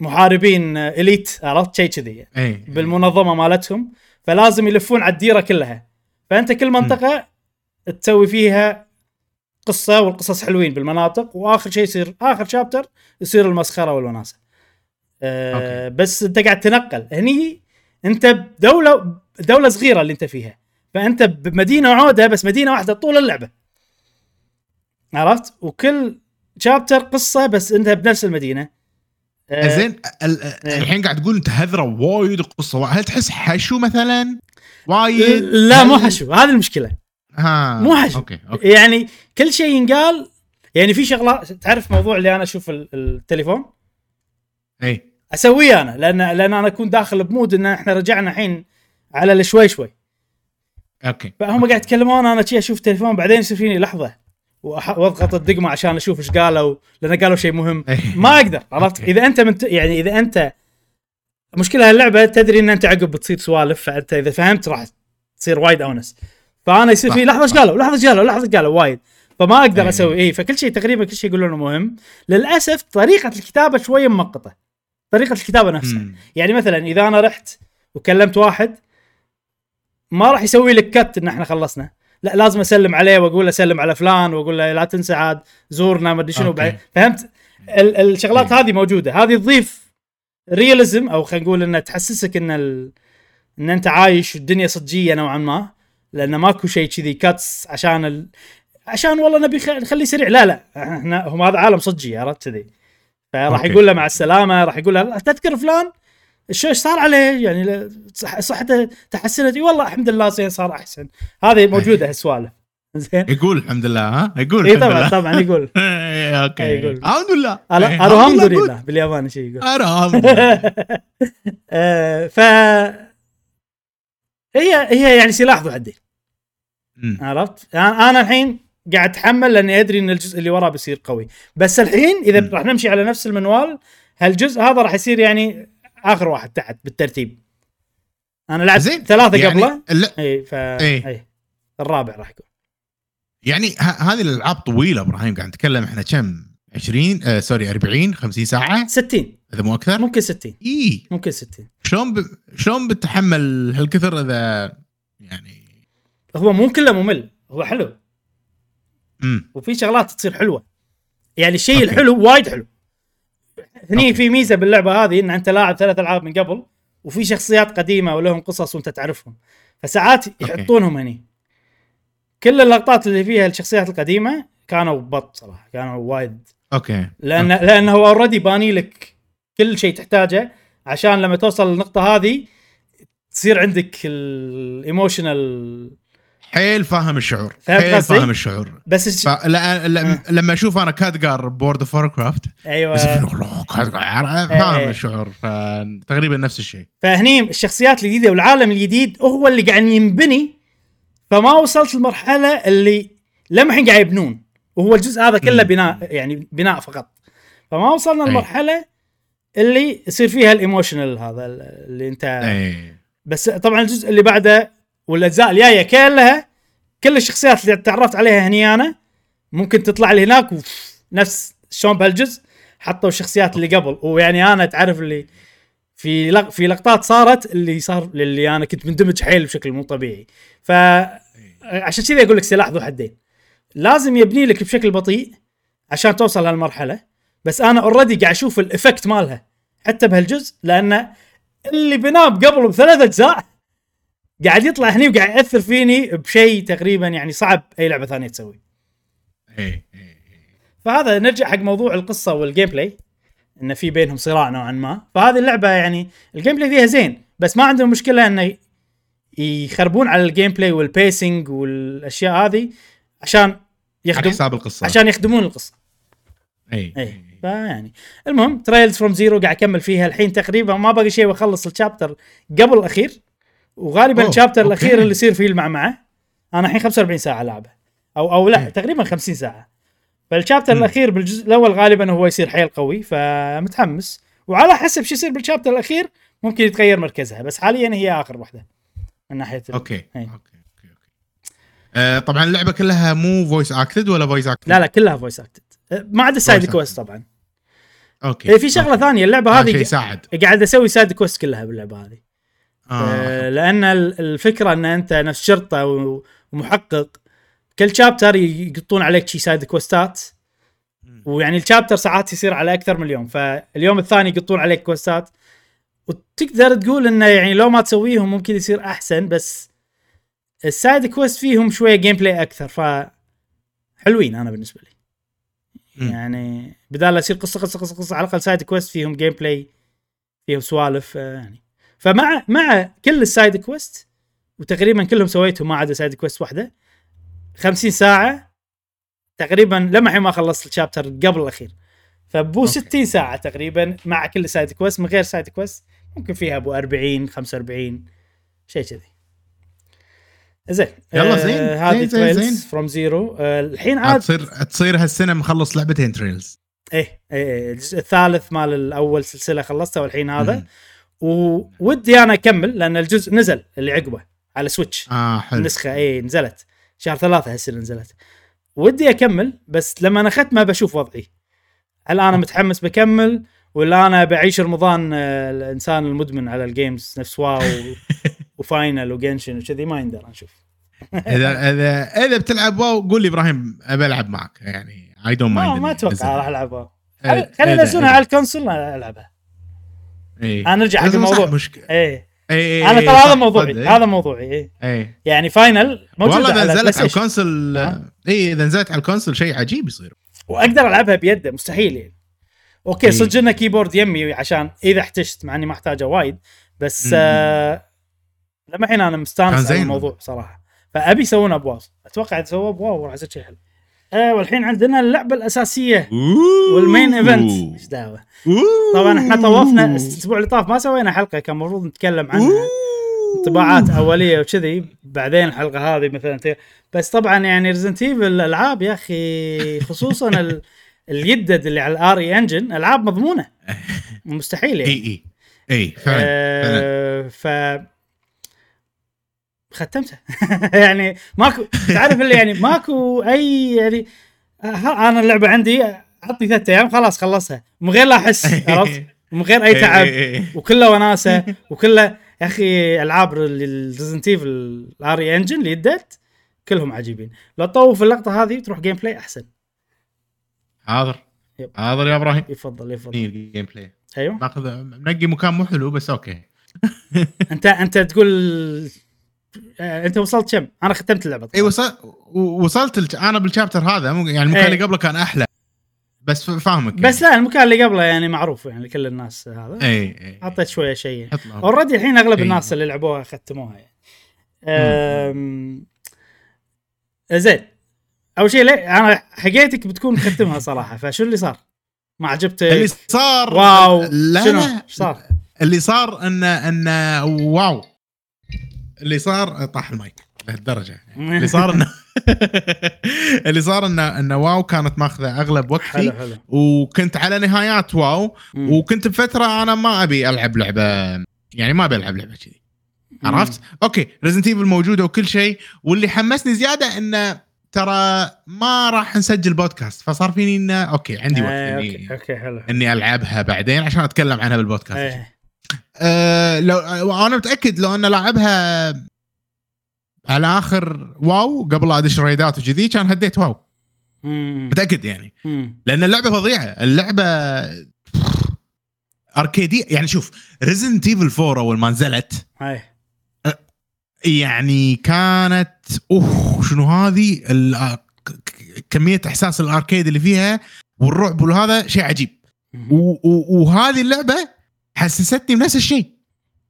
محاربين آه إليت عرفت؟ شيء كذي. يعني. بالمنظمة مالتهم. فلازم يلفون على الديرة كلها. فأنت كل منطقة م. تسوي فيها قصة والقصص حلوين بالمناطق وآخر شيء يصير آخر شابتر يصير المسخرة والوناسة. آه بس أنت قاعد تنقل. هني أنت بدوله دولة صغيرة اللي أنت فيها. فأنت بمدينة عودة بس مدينة واحدة طول اللعبة. عرفت؟ وكل شابتر قصة بس انت بنفس المدينة. آه زين إيه. الحين قاعد تقول انت هذرة وايد قصة. هل تحس حشو مثلا؟ وايد؟ لا مو حشو. هذه المشكلة. ها مو حشو. okay. okay. يعني كل شيء ينقال يعني في شغلات تعرف موضوع اللي أنا أشوف التليفون؟ إي. أسويه أنا لأن لأن أنا أكون داخل ب mood إن إحنا رجعنا الحين على الشوي شوي okay. فهم قاعد يتكلمون أنا شي أشوف التليفون بعدين يصير فيني لحظة. واضغط الدقمة عشان أشوف إيش قالوا لأن قالوا شيء مهم. ما أقدر عرفت؟ إذا أنت من يعني إذا انت مشكلة هاللعبة تدري إن أنت عقب بتصير سوالف فأنت إذا فهمت راح تصير وايد اونس فأنا يصير في لحظة إيش قالوا؟ لحظة إيش قالوا؟ لحظة إيش قالوا؟ وايد. فما أقدر أسوي اي فكل شيء تقريبا كل شيء يقولونه مهم. للأسف طريقة الكتابة شوية ممغطة. طريقة الكتابة نفسها. يعني مثلا إذا أنا رحت وكلمت واحد ما راح يسوي لك cut إن إحنا خلصنا. لا لازم أسلم عليه وأقول له سلم على فلان وأقول له لا تنسى عاد زورنا ما أدري شنو. بعد فهمت؟ الشغلات هذه موجودة. هذه تضيف realism أو خلينا نقول انها تحسسك إن ال... إن أنت عايش الدنيا صجية نوعا ما لأن ماكو شيء كذي cuts عشان ال... عشان والله نبي نخليه سريع. لا لا إحنا هم هذا عالم صجي عرفت كذي؟ فراح يقول له مع السلامة راح يقول له تذكر فلان الشو إيش صار عليه يعني صحته تحسنت. والله الحمد لله زين صار أحسن. هذه موجودة هالسوالف. زين. يقول الحمد لله ها؟ يقول إي طبعا طبعا يقول. إيه، okay. يقول. الحمد لله. الحمد لله. بالياباني شيء يقول. الحمد آه، ف هي هي يعني سلاح ذو حدين عرفت؟ أنا الحين قاعد أتحمل لأني أدري إن الجزء اللي وراه بيصير قوي. بس الحين إذا راح نمشي على نفس المنوال هالجزء هذا راح يصير يعني آخر واحد تحت بالترتيب. أنا لعبت زين ثلاثة يعني قبله. إي ف إي. إي. الرابع راح يكون. يعني هذه الألعاب طويلة إبراهيم قاعد نتكلم إحنا كم؟ 20 آه سوري 40 50 ساعة؟ 60 إذا مو أكثر؟ ممكن 60 إي. ممكن 60 شلون ب... شلون بتتحمل هالكثر إذا يعني؟ هو مو كله ممل هو حلو. امم وفي شغلات تصير حلوة. يعني الشيء الحلو وايد حلو. هني في ميزة باللعبة هذه إن أنت لاعب ثلاث ألعاب من قبل وفي شخصيات قديمة ولهم قصص وأنت تعرفهم. فساعات يحطونهم هني. كل اللقطات اللي فيها الشخصيات القديمة كانوا بط صراحة كانوا وايد. okay. لأن okay. لأنه هو already باني لك كل شيء تحتاجه عشان لما توصل للنقطة هذه تصير عندك ال emotional حيل فاهم الشعور حيل فاهم الشعور. بس ف... لما أشوف أنا Khadgar ب World of Warcraft أيوه. فاهم أيه. الشعور فتقريبا نفس الشيء. فهني الشخصيات الجديدة والعالم الجديد هو اللي قاعد ينبني فما وصلت المرحله اللي لما الحين قاعد يبنون وهو الجزء هذا كله بناء يعني بناء فقط. فما وصلنا المرحله اللي يصير فيها الايموشنال هذا اللي أنت أي. بس طبعا الجزء اللي بعده والاجزاء الجاية كلها كل الشخصيات اللي تعرفت عليها هني أنا ممكن تطلع لي هناك نفس شلون بهالجزء حطوا الشخصيات اللي قبل. ويعني أنا تعرف اللي في لق... في لقطات صارت اللي صار اللي أنا كنت مندمج حيل بشكل مو طبيعي. ف عشان كذا أقول لك سلاح ذو حدين. لازم يبني لك بشكل بطيء عشان توصل هالمرحله بس أنا already قاعد أشوف ال effect مالها حتى بهالجزء لأن اللي بناه قبل بثلاث أجزاء قاعد يطلع هني وقاعد يأثر فيني بشيء تقريبا يعني صعب أي لعبة ثانية تسوي. إيه إيه فهذا نرجع حق موضوع القصة وال gameplay انه في بينهم صراع نوعا ما. فهذه اللعبة يعني ال gameplay فيها زين بس ما عندهم مشكلة إنه يخربون على ال gameplay وال pacing والأشياء هذه عشان يخدم حساب القصة. عشان يخدمون القصة. اي اي فيعني المهم Trails from Zero قاعد أكمل فيها الحين تقريبا ما باقي شيء وأخلص ال chapter قبل الأخير. وغالبا ال chapter الأخير اللي يصير فيه المعمعه أنا الحين 45 ساعة لعبة. أو أو لا تقريبا 50 ساعة. فال chapter الأخير بالجزء الأول غالبا هو يصير حيل قوي فمتحمس. وعلى حسب شو يصير بال chapter الأخير ممكن يتغير مركزها بس حاليا هي آخر واحدة. من ناحية أوكي أوكي أوكي أوكي. آه طبعا اللعبة كلها مو voice acted ولا voice acted؟ لا لا كلها voice acted آه، ما عدا ال side quest طبعا. okay إيه، في شغلة okay. ثانية اللعبة هذه قاعد أسوي side quest كلها باللعبة هذه. آه. آه لأن الفكرة أن أنت نفس شرطة ومحقق كل chapter يقطون عليك شي side quest ات ويعني ال chapter ساعات يصير على أكثر من يوم فاليوم الثاني يقطون عليك quest ات وتقدر تقول إنه يعني لو ما تسويهم ممكن يصير أحسن بس ال side quest فيهم شوية gameplay أكثر ف حلوين أنا بالنسبة لي. يعني بدال لا يصير قصة قصة قصة قصة على الأقل side quest فيهم gameplay فيهم سوالف آه، يعني. فمع مع كل ال side quest وتقريبا كلهم سويتهم ما عدا side quest واحدة 50 ساعة تقريبا لما الحين ما خلصت ال chapter قبل الأخير. فبو 60 ساعة تقريبا مع كل side quest من غير side quest ممكن فيها أبو 40 45 شيء كذي. زين يلا زين. آه هذه Trails from Zero الحين عاد تصير تصير هالسنة مخلص لعبتين Trails إيه إيه الثالث مال الأول سلسلة خلصته والحين هذا. وودي أنا اكمل لأن الجزء نزل اللي عقبه على Switch آه حلو. النسخة اي نزلت. شهر ثلاثة هالسنه نزلت. ودي اكمل بس لما أنا اختمها بشوف وضعي. هل أنا متحمس بكمل ولا أنا بعيش رمضان آه، الإنسان المدمن على ال games نفس WoW و Final و Genshin وكذي ما يندر نشوف إذا إذا إذا بتلعب WoW قول لي إبراهيم أبي ألعب معك. يعني I don't mind ما أتوقع راح ألعب WoW. خلينا ينزلونها على ال console ألعبها. إيه. أنا نرجع حق الموضوع. مشكلة. إيه. اي اي أنا ترى هذا موضوعي هذا موضوعي اي اي يعني Final والله إذا نزلت على ال console اي إذا نزلت على ال console شيء عجيب يصير. وأقدر ألعبها بيده مستحيل يعني. okay صدق إنه keyboard يمي عشان إذا احتجت مع إني ما أحتاجه وايد بس آه لما الحين أنا مستانس على الموضوع صراحة. فأبي يسوون ب WoW. أتوقع سووا ب WoW راح يصير شيء حلو. آه والحين عندنا اللعبة الأساسية وال main event إيش دعوة؟ طبعا إحنا طوفنا الأسبوع اللي طاف ما سوينا حلقة كان المفروض نتكلم عنها انطباعات أولية وكذي بعدين الحلقة هذه مثلا بس طبعا يعني Resident الألعاب يا أخي خصوصا اليدد اللي على ال RE engine ألعاب مضمونة. مستحيل يعني. إي إي. إي فعلا, آه ف ختمته يعني ماكو تعرف اللي يعني ماكو أي يعني أنا اللعبة عندي اعطني ثلاث أيام خلاص خلصها من غير لا أحس عرفت؟ من غير أي تعب وكله وناسة وكله يا أخي ألعاب Resident Evil ال RE Engine اللي يدت كلهم عجيبين. لو تطوف اللقطة هذه تروح gameplay أحسن. حاضر. حاضر يا إبراهيم. يفضل يفضل. جيم بلاي أيوه. ناخذ منقي مكان مو حلو بس أوكي. أنت أنت تقول آه، انت وصلت كم؟ أنا ختمت اللعبة اي وصلت وصلت أنا بال chapter هذا يعني المكان اللي قبله كان أحلى. بس فاهمك يعني. بس لا المكان اللي قبله يعني معروف يعني لكل الناس هذا. اي اي حطيت شوية شيء. already الحين أغلب الناس اللي لعبوها ختموها يعني. زين. أول شيء ليه؟ أنا حسبتك بتكون ختمها صراحة. فشو اللي صار؟ ما عجبتك؟ اللي صار WoW. لا شنو؟ صار؟ اللي صار انه انه WoW. اللي صار طاح المايك لهالدرجة يعني. اللي صار انه اللي صار انه إنه WoW كانت ماخذة أغلب وقتي حلو حلو. وكنت على نهايات WoW مم. وكنت بفترة أنا ما أبي ألعب لعبة يعني ما أبي ألعب لعبة كذي عرفت؟ أوكي Resident Evil موجودة وكل شيء واللي حمسني زيادة إنه ترى ما راح نسجل بودكاست فصار فيني انه أوكي عندي وقت آه اني أوكي حلو إني ألعبها بعدين عشان أتكلم عنها بالبودكاست آه. أه لو أنا متأكد لو انه لعبها على آخر WoW قبل لا ادش raid ات وكذي كان هديت WoW. متأكد يعني. لأن اللعبة فظيعة. اللعبة arcade ي يعني شوف Resident Evil 4 أول ما نزلت هاي. يعني كانت أوه شنو هذه؟ كمية إحساس ال arcade اللي فيها والرعب وهذا شيء عجيب. وهذه اللعبة حسستني بنفس الشيء.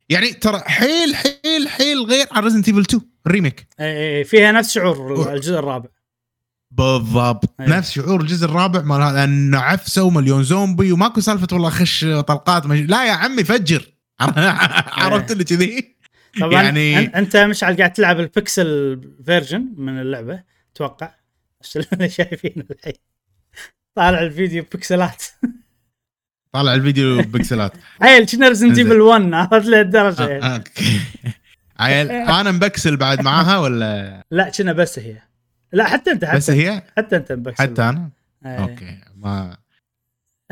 يعني ترى حيل حيل حيل غير عن Resident Evil 2 ال remake. اي فيها نفس شعور الجزء الرابع. بالضبط. أيه. نفس شعور الجزء الرابع مال هذا إنه عفسه ومليون زومبي وماكو سالفة والله خش طلقات مج... لا يا عمي فجر. عرفت اللي كذي؟ طبعا يعني أنت مشعل قاعد تلعب ال pixel version من اللعبة أتوقع. اللي شايفينه الحين. طالع الفيديو بكسلات طالع الفيديو بكسلات عيل كنا Resident Evil 1 عرفت لهالدرجه آه، يعني عيل أنا مبكسل بعد معاها ولا؟ لا كنا بس هي. لا حتى أنت حتى بس هي؟ حتى أنت مبكسل. حتى أنا؟ أيه. أوكي ما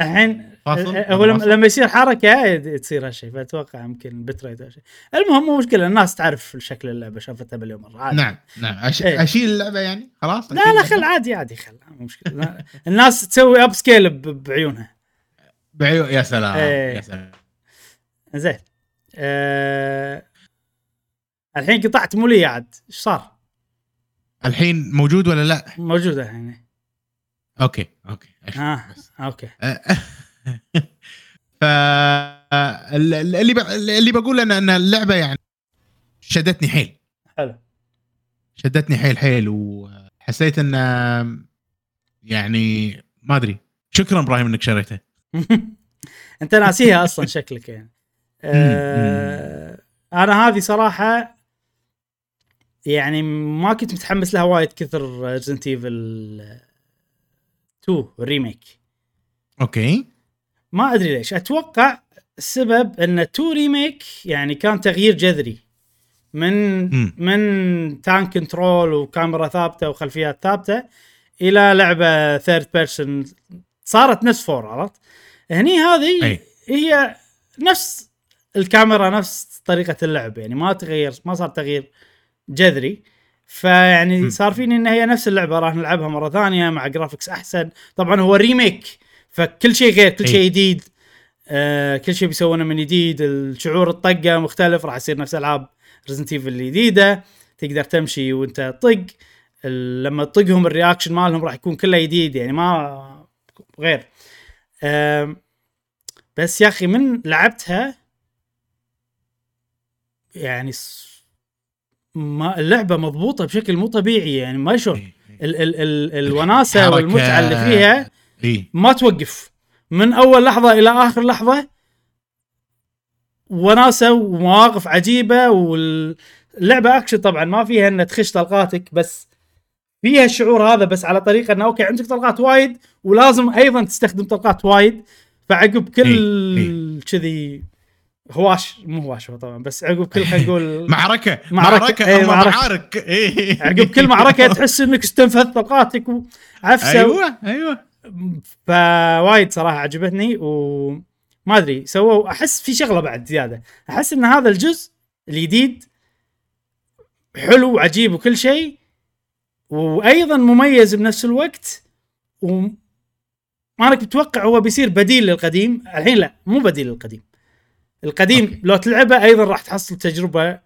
الحين هو لما يصير حركة تصير هالشيء فأتوقع يمكن بتريد أو شيء. المهم مو مشكلة الناس تعرف شكل اللعبة شافتها مليون مرة عادي. نعم نعم. أش... إيه. أشيل اللعبة يعني؟ خلاص؟ لا لا خل عادي عادي خل مو مشكلة. الناس تسوي upscale بعيونها. بعيون يا سلام إيه. يا سلام. زين. أه... الحين قطعت مو لي عاد. إيش صار؟ الحين موجود ولا لا؟ موجوده الحين. أوكي أوكي آه أوكي. ف اللي ب... اللي بقول أنا إن اللعبة يعني شدتني حيل. حلو. شدتني حيل حيل وحسيت إن يعني ما أدري. شكرا إبراهيم إنك شريته. انت ناسيها أصلا شكلك يعني. آه أنا هذه صراحة يعني ما كنت متحمس لها وايد كثر Resident Evil 2 remake أوكي. ما أدري ليش. أتوقع السبب إن 2 remake يعني كان تغيير جذري من م. من tank control وكاميرا ثابتة وخلفيات ثابتة إلى لعبة third person صارت نفس four عرفت؟ هني هذه أي. هي نفس الكاميرا نفس طريقة اللعب يعني ما تغير ما صار تغيير جذري. فيعني صار فيني إن هي نفس اللعبة راح نلعبها مرة ثانية مع graphics أحسن. طبعا هو remake فكل شيء غير كل شيء جديد آه كل شيء بيسوونه من جديد الشعور الطقة مختلف راح يصير نفس ألعاب Resident Evil الجديدة. تقدر تمشي وأنت طق لما تطقهم ال reaction مالهم راح يكون كله جديد يعني ما غير. بس يا أخي من لعبتها يعني ما اللعبة مضبوطة بشكل مو طبيعي يعني ما شلون إيه، إيه. ال ال ال الوناسة والمتعة اللي فيها إيه؟ ما توقف من أول لحظة إلى آخر لحظة وناسة ومواقف عجيبة واللعبه أكشن طبعا ما فيها ان تخش طلقاتك بس فيها الشعور هذا بس على طريقة إنه أوكي عندك طلقات وايد ولازم أيضا تستخدم طلقات وايد فعقب كل كذي هواش مو هواش هو طبعا بس عقب كل خلينا نقول معركة معركة. إيه معركة. إيه. عقب كل معركة تحس إنك استنفذت طاقاتك وعفسة. أيوه أيوه. فوايد صراحة عجبتني وما أدري سووا أحس في شغلة بعد زيادة. أحس إن هذا الجزء الجديد حلو وعجيب وكل شيء وأيضا مميز بنفس الوقت و ما أنا كنت متوقع هو بيصير بديل للقديم. الحين لا مو بديل للقديم. القديم أوكي. لو تلعبه أيضا راح تحصل تجربة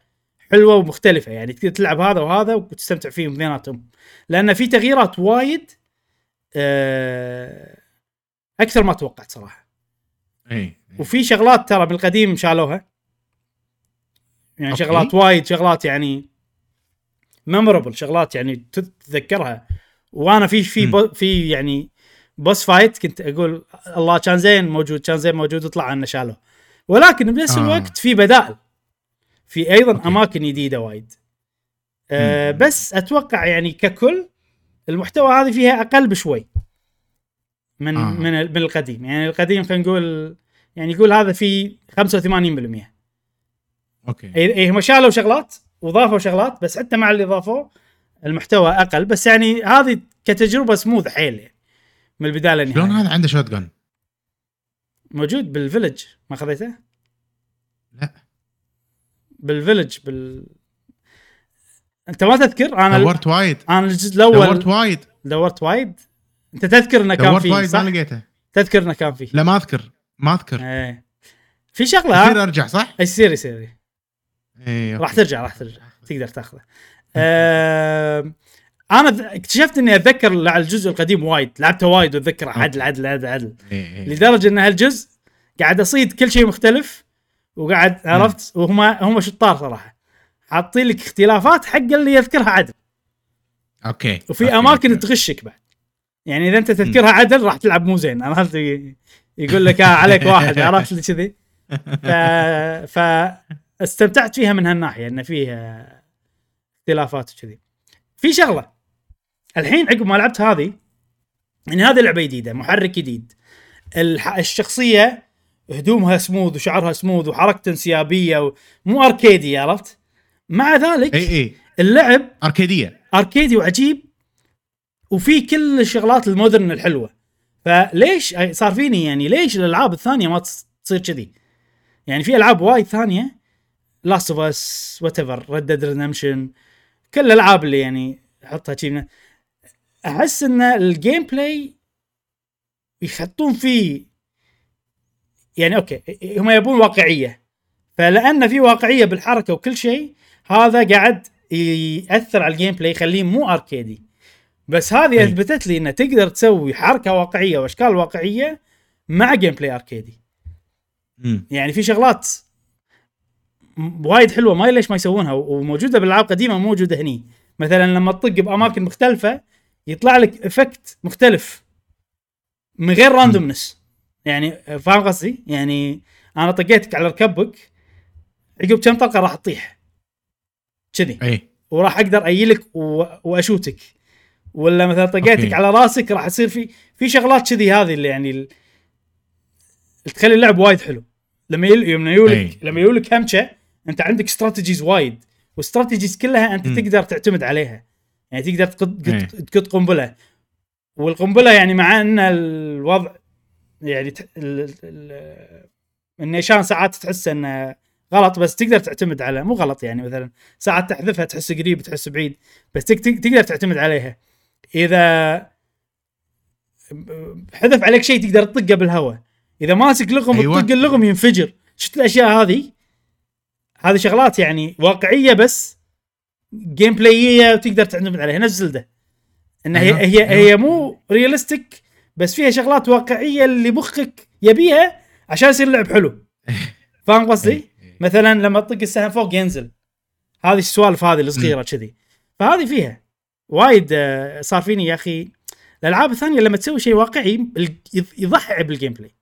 حلوة ومختلفة. يعني تقدر تلعب هذا وهذا وتستمتع فيهم اثنيناتهم لأن في تغييرات وايد آه، أكثر ما توقعت صراحة. إي. وفي شغلات ترى بالقديم شالوها. يعني okay. شغلات وايد شغلات يعني memorable شغلات يعني تتذكرها. وأنا في في في يعني boss fight كنت أقول الله كان زين موجود كان زين موجود وطلع عنه شالوه. ولكن بنفس آه. الوقت في بدائل. في أيضا okay. أماكن جديدة وايد. أه بس أتوقع يعني ككل المحتوى هذه فيها أقل بشوي. من آه. من من القديم. يعني القديم خلينا نقول يعني يقول هذا في 85% okay. اي هم شالوا شغلات؟ وضافوا شغلات بس حتى مع اللي ضافوه المحتوى أقل بس يعني هذه كتجربة سموث حيل يعني من البداية للنهاية. شلون هذا عنده shotgun؟ موجود بال village ما خذيته؟ لا. بال village بال أنت ما تذكر؟ أنا دورت وايد أنا الجزء الأول. دورت وايد دورت وايد أنت تذكر إنه كان فيه وايد ما لقيته. تذكر إنه كان فيه. لا ما أذكر. ما أذكر. إيه. في شغلة يصير أرجع صح؟ يصير؟ يصير. إيه راح ترجع راح ترجع. تقدر تاخذه. آه أنا اكتشفت إني أتذكر الجزء القديم وايد. لعبته وايد وأتذكره. عدل عدل عدل عدل. إيه، إيه. لدرجة إن هالجزء قاعد أصيد كل شيء مختلف وقاعد عرفت؟ وهم هم شطار صراحة. حاطين لك اختلافات حق اللي يذكرها عدل. okay. وفي okay. أماكن okay. تغشك بعد. يعني إذا أنت تذكرها عدل راح تلعب مو زين. عرفت؟ يقول لك آه عليك واحد. عرفت؟ كذي. ف... فاستمتعت فيها من هالناحية انه فيها اختلافات وكذي. في شغلة الحين عقب ما لعبت هذه يعني هذه لعبة جديدة محرك جديد. الشخصية هدومها smooth وشعرها smooth وحركته انسيابية مو أركيدي عرفت؟ مع ذلك إي إي. اللعب أركيدية. أركيدي وعجيب وفي كل الشغلات ال modern الحلوة. فليش صار فيني يعني ليش الألعاب الثانية ما تصير كذي؟ يعني في ألعاب وايد ثانية Last of Us whatever Red Dead Redemption كل الألعاب اللي يعني أحطها كذي أحس إن ال gameplay يحطون فيه يعني okay هم يبون واقعية. فلأن في واقعية بالحركة وكل شيء هذا قاعد يأثر على ال gameplay يخليه مو اركيدي بس هذه أثبتت لي إنه تقدر تسوي حركة واقعية وأشكال واقعية مع gameplay اركيدي يعني في شغلات وايد حلوة ما ليش ما يسوونها وموجودة بالألعاب القديمة موجودة هني. مثلا لما تطق بأماكن مختلفة يطلع لك effect مختلف من غير randomness يعني فاهم قصدي؟ يعني أنا طقيتك على ركبك عقب كم طلقة راح تطيح. كذي. إي. وراح أقدر ايلك و... وأشوتك. ولا مثلا طقيتك okay. على راسك راح يصير في في شغلات كذي هذه اللي يعني ال... تخلي اللعب وايد حلو. لما يل... لما يولك لما يولك همشة انت عندك استراتيجيز وايد واستراتيجيز كلها انت م. تقدر تعتمد عليها. يعني تقدر تقط تقط قنبلة. والقنبلة يعني مع ان الوضع يعني النيشان ساعات تحس انه غلط بس تقدر تعتمد على مو غلط يعني مثلا ساعات تحذفها تحس قريب تحس بعيد بس تقدر تعتمد عليها. إذا حذف عليك شيء تقدر تطقه بالهواء. إذا ماسك لغم أيوة. تطق اللغم ينفجر. شفت الأشياء هذه؟ هذه شغلات يعني واقعية بس جيم بلاييه وتقدر تعتمد عليها. نفس زلدة. إن هي أيوة. هي. هي مو ريالستيك بس فيها شغلات واقعية اللي مخك يبيها عشان يصير اللعب حلو. فاهم قصدي؟ إيه، إيه. مثلا لما تطق السهم فوق ينزل. هذه السوالف هذه الصغيرة كذي. فهذه فيها. وايد آه، صار فيني يا أخي. الألعاب الثانية لما تسوي شيء واقعي يضحي بال gameplay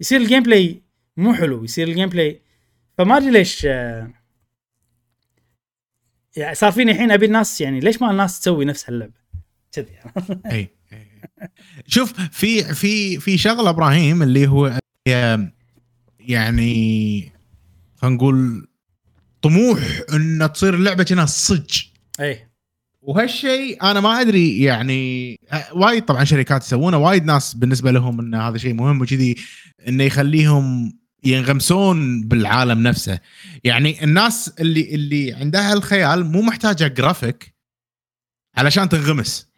يصير ال gameplay مو حلو يصير ال gameplay فما أدري ليش آه، يعني صار فيني الحين أبي الناس يعني ليش ما الناس تسوي نفس هاللعبة؟ كذي. إي شوف في في في شغلة إبراهيم اللي هو يعني خلينا نقول طموح إن تصير اللعبة كأنها صج. إي. وهالشيء أنا ما أدري يعني وايد طبعا شركات يسوونه وايد ناس بالنسبة لهم إن هذا شيء مهم وكذي إنه يخليهم ينغمسون بالعالم نفسه. يعني الناس اللي اللي عندها الخيال مو محتاجة جرافيك علشان تنغمس.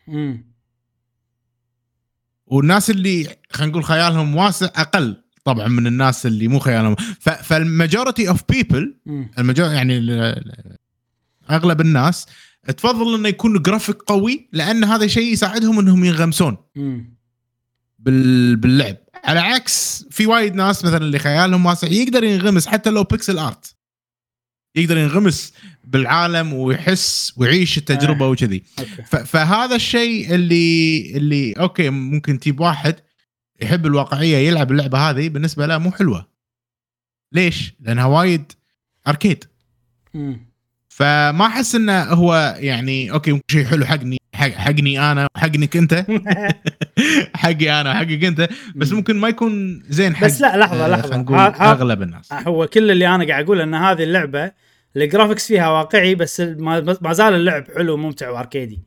والناس اللي خلينا نقول خيالهم واسع أقل طبعا من الناس اللي مو خيالهم. فال majority of people يعني أغلب الناس تفضل إنه يكون جرافيك قوي لأن هذا شيء يساعدهم إنهم ينغمسون. بال... باللعب. على عكس في وايد ناس مثلا اللي خيالهم واسع يقدر ينغمس حتى لو pixel art يقدر ينغمس بالعالم ويحس ويعيش التجربة آه. وكذي. فهذا الشيء اللي اللي okay ممكن تجيب واحد يحب الواقعية يلعب اللعبة هذه بالنسبة له مو حلوة. ليش؟ لأنها وايد arcade فما أحس إنه هو يعني okay ممكن شيء حلو حقني حق حقني أنا وحقنك أنت. حقي أنا وحقك أنت. بس ممكن ما يكون زين حق بس لا لحظة آه، لحظة. نقول أغلب الناس. هو كل اللي أنا قاعد أقول إن هذه اللعبة ال graphics فيها واقعي بس ما زال اللعب حلو وممتع وأركيدي.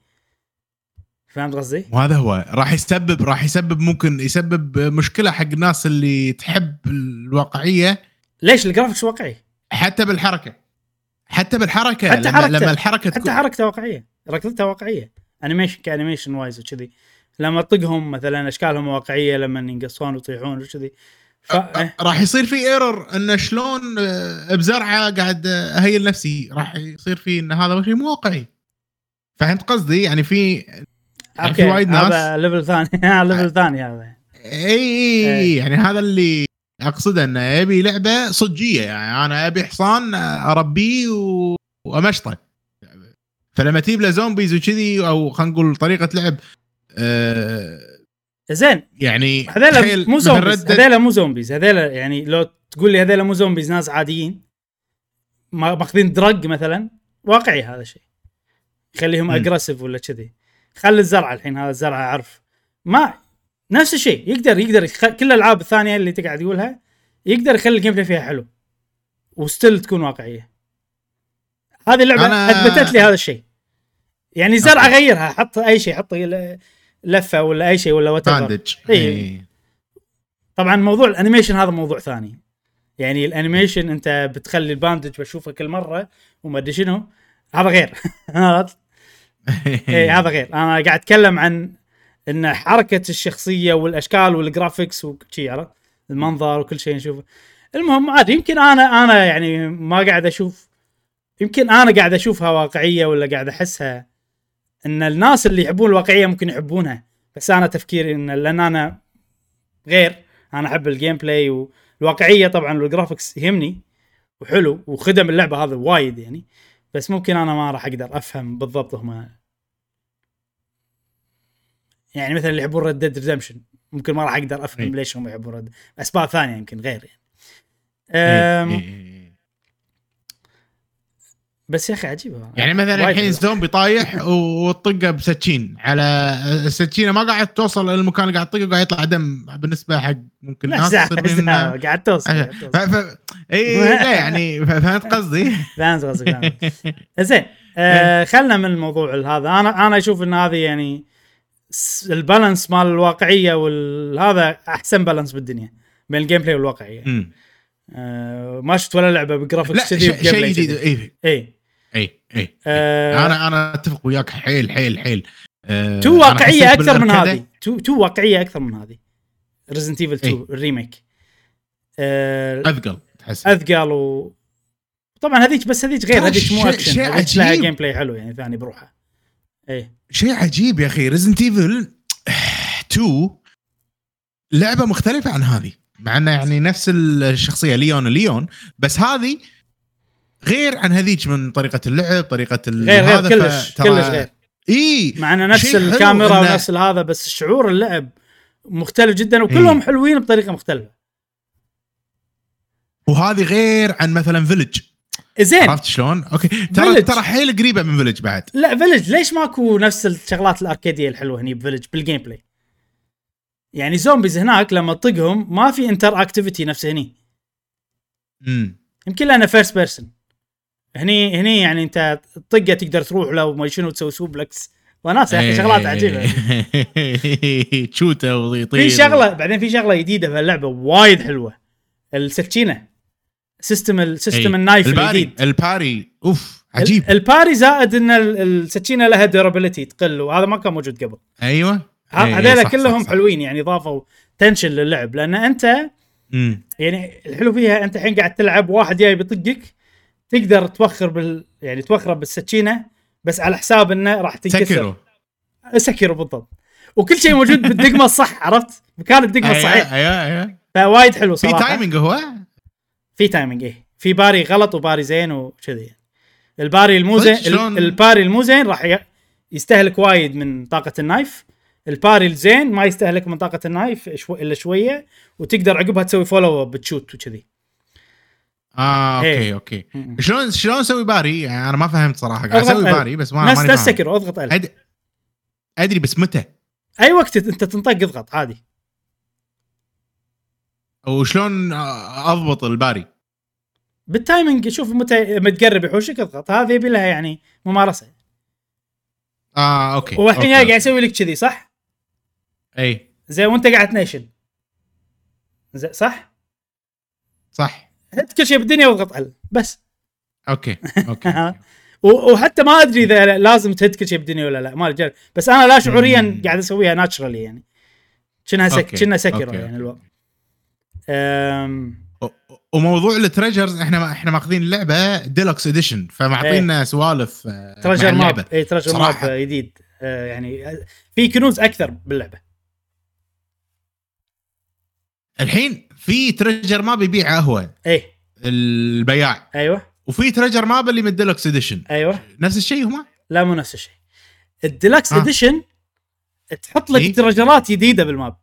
فهمت قصدي؟ وهذا هو. راح يسبب راح يسبب ممكن يسبب مشكلة حق الناس اللي تحب الواقعية. ليش ال graphics واقعي؟ حتى بالحركة. حتى بالحركة حتى لما, حركته. لما الحركة حتى حركته واقعية. ركضته واقعية. animation ك animation wise وكذي. لما تطقهم مثلا أشكالهم واقعية لما ينقصون ويطيحون وكذي. ف... راح يصير في error انه شلون آه، بزرعة قاعد أهيل نفسي. راح يصير في إن هذا شيء مو واقعي. فهمت قصدي؟ يعني في يعني في وايد ناس هذا level ثاني. level ثاني هذا. إي إي يعني هذا اللي أقصده إنه يبي لعبة صجية. يعني أنا أبي حصان أربيه وأمشطه. فلما تجيب له zombies وكذي أو خلينا نقول طريقة لعب آه زين. يعني هذول مو zombies هذول مو zombies هذول يعني لو تقول لي هذول مو zombies ناس عاديين ماخذين drugs مثلا واقعي هذا الشيء يخليهم aggressive ولا كذي. خلي الزرعه الحين هذا الزرعه أعرف. ما نفس الشيء يقدر يقدر كل الألعاب الثانية اللي تقعد تقولها يقدر يخلي الجيم بلاي فيها حلو. وستيل تكون واقعية. هذه اللعبة أنا... أثبتت لي هذا الشيء. يعني زرعة غيرها حط أي شيء حط لفة ولا أي شيء ولا وات إي. طبعا موضوع الانيميشن هذا موضوع ثاني. يعني الانيميشن أنت بتخلي الباندج بشوفه كل مرة وما أدري شنو. هذا غير. إي هذا غير. أنا قاعد أتكلم عن إن حركة الشخصية والأشكال وال graphics وشي عرفت؟ المنظر وكل شيء نشوفه. المهم عادي يمكن أنا أنا يعني ما قاعد أشوف يمكن أنا قاعد أشوفها واقعية ولا قاعد أحسها. إن الناس اللي يحبون الواقعية ممكن يحبونها بس أنا تفكيري إن لأن أنا غير أنا أحب ال gameplay والواقعية طبعا وال graphics يهمني وحلو وخدم اللعبة هذا وايد يعني بس ممكن أنا ما راح أقدر أفهم بالضبط هم. يعني مثلا اللي يحبون Red Dead Redemption ممكن ما راح أقدر أفهم إيه. ليش هم يحبون Red أسباب ثانية يمكن غير يعني. إيه، بس يا أخي عجيبة. يعني مثلا الحين زومبي طايح وطقه بسكين على السكينه ما قاعد توصل للمكان اللي قاعد تطقه قاعد يطلع دم بالنسبة حق ممكن ناس قاعد توصل. إي لا يعني فهمت قصدي؟ فهمت قصدك زين آه خلنا من الموضوع هذا. أنا أنا أشوف إن هذه يعني ال balance مال الواقعية والهذا أحسن balance بالدنيا بين ال gameplay والواقعيه آه ما شفت ولا لعبة ب graphics كذي شيء جديد. اي اي اي اي آه أنا أنا أتفق وياك حيل حيل حيل. آه two واقعية أكثر من هذه. two two واقعية أكثر من هذه. Resident Evil 2 ال remake. آه أثقل تحس. أثقل و طبعا هذيك بس هذيك غير هذيك مو اكشن هذيك لها gameplay حلو يعني ثاني بروحها. اي شيء عجيب يا أخي. Resident Evil 2 لعبة مختلفة عن هذه مع إنه يعني نفس الشخصية ليون ليون بس هذه غير عن هذيك من طريقة اللعب طريقة غير غير كلش كلش غير. إي مع انه نفس الكاميرا ونفس هذا بس شعور اللعب مختلف جدا وكلهم إيه؟ حلوين بطريقة مختلفة. وهذه غير عن مثلا Village زين. عرفت شلون؟ okay. ترى ترى حيل قريبة من Village بعد. لا Village ليش ماكو نفس الشغلات الأركيدية الحلوة هني ب Village بال gameplay؟ يعني zombies هناك لما تطقهم ما في interactivity نفس هني. امم يمكن لأنه first person هني هني يعني انت طقه تقدر تروح له ما شنو تسوي suplex وناس يا أخي شغلات عجيبة. تشوته ويطير في شغلة بعدين في شغلة جديدة في اللعبة وايد حلوة. السكينة. system ال system ال knife الجديد. ال parry أوف عجيب. ال parry زائد إن السكينة لها durability تقل وهذا ما كان موجود قبل. أيوه. هذول كلهم صح. حلوين يعني ضافوا tension للعب. لأن أنت مم. يعني الحلو فيها أنت الحين قاعد تلعب واحد جاي بيطقك تقدر توخر بال يعني توخره بالسكينة بس على حساب إنه راح تنكسر. سكره بالضبط. وكل شيء موجود بالدقمة الصح عرفت؟ مكان الدقمة الصحيح. أيوه أيوه فوايد حلو صراحة. في timing هو؟ في timing إيه. في parry غلط و parry زين وكذي. ال parry المو زين ال parry المو زين راح يستهلك وايد من طاقة ال knife. ال parry الزين ما يستهلك من طاقة ال knife شو إلا شوية وتقدر عقبها تسوي follow up تشوت وكذي. آه okay هي. okay شلون شلون أسوي parry؟ يعني أنا ما فهمت صراحة قاعد أسوي parry بس ما نفس نفس سكر أضغط ال أد... أدري بس متى؟ أي وقت أنت تنطق اضغط عادي وشلون أضبط ال parry؟ بال timing شوف متى متقرب يحوشك اضغط هذه يبي لها يعني ممارسة آه okay والحين قاعد يسوي لك كذي صح؟ اي زين وأنت قاعد تنيشن زين صح؟ صح هد كل شيء بالدنيا واضغط ال بس. okay okay وحتى ما أدري إذا لازم تهد كل شيء بالدنيا ولا لا ما رجال بس أنا لا شعوريا قاعد أسويها naturally يعني. كأنها سك كأنها سكر يعني الوضع وموضوع ال treasures إحنا إحنا ماخذين اللعبه deluxe edition فمعطينا إيه. سوالف treasure map اي treasure map جديد. آه يعني في كنوز أكثر باللعبة. الحين في treasure map يبيع قهوه إيه. البياع. أيوه. وفي treasure map اللي من ال deluxe edition أيوه. نفس الشيء هما؟ لا مو نفس الشيء. ال deluxe edition تحط لك إيه؟ treasure ات جديدة بال map.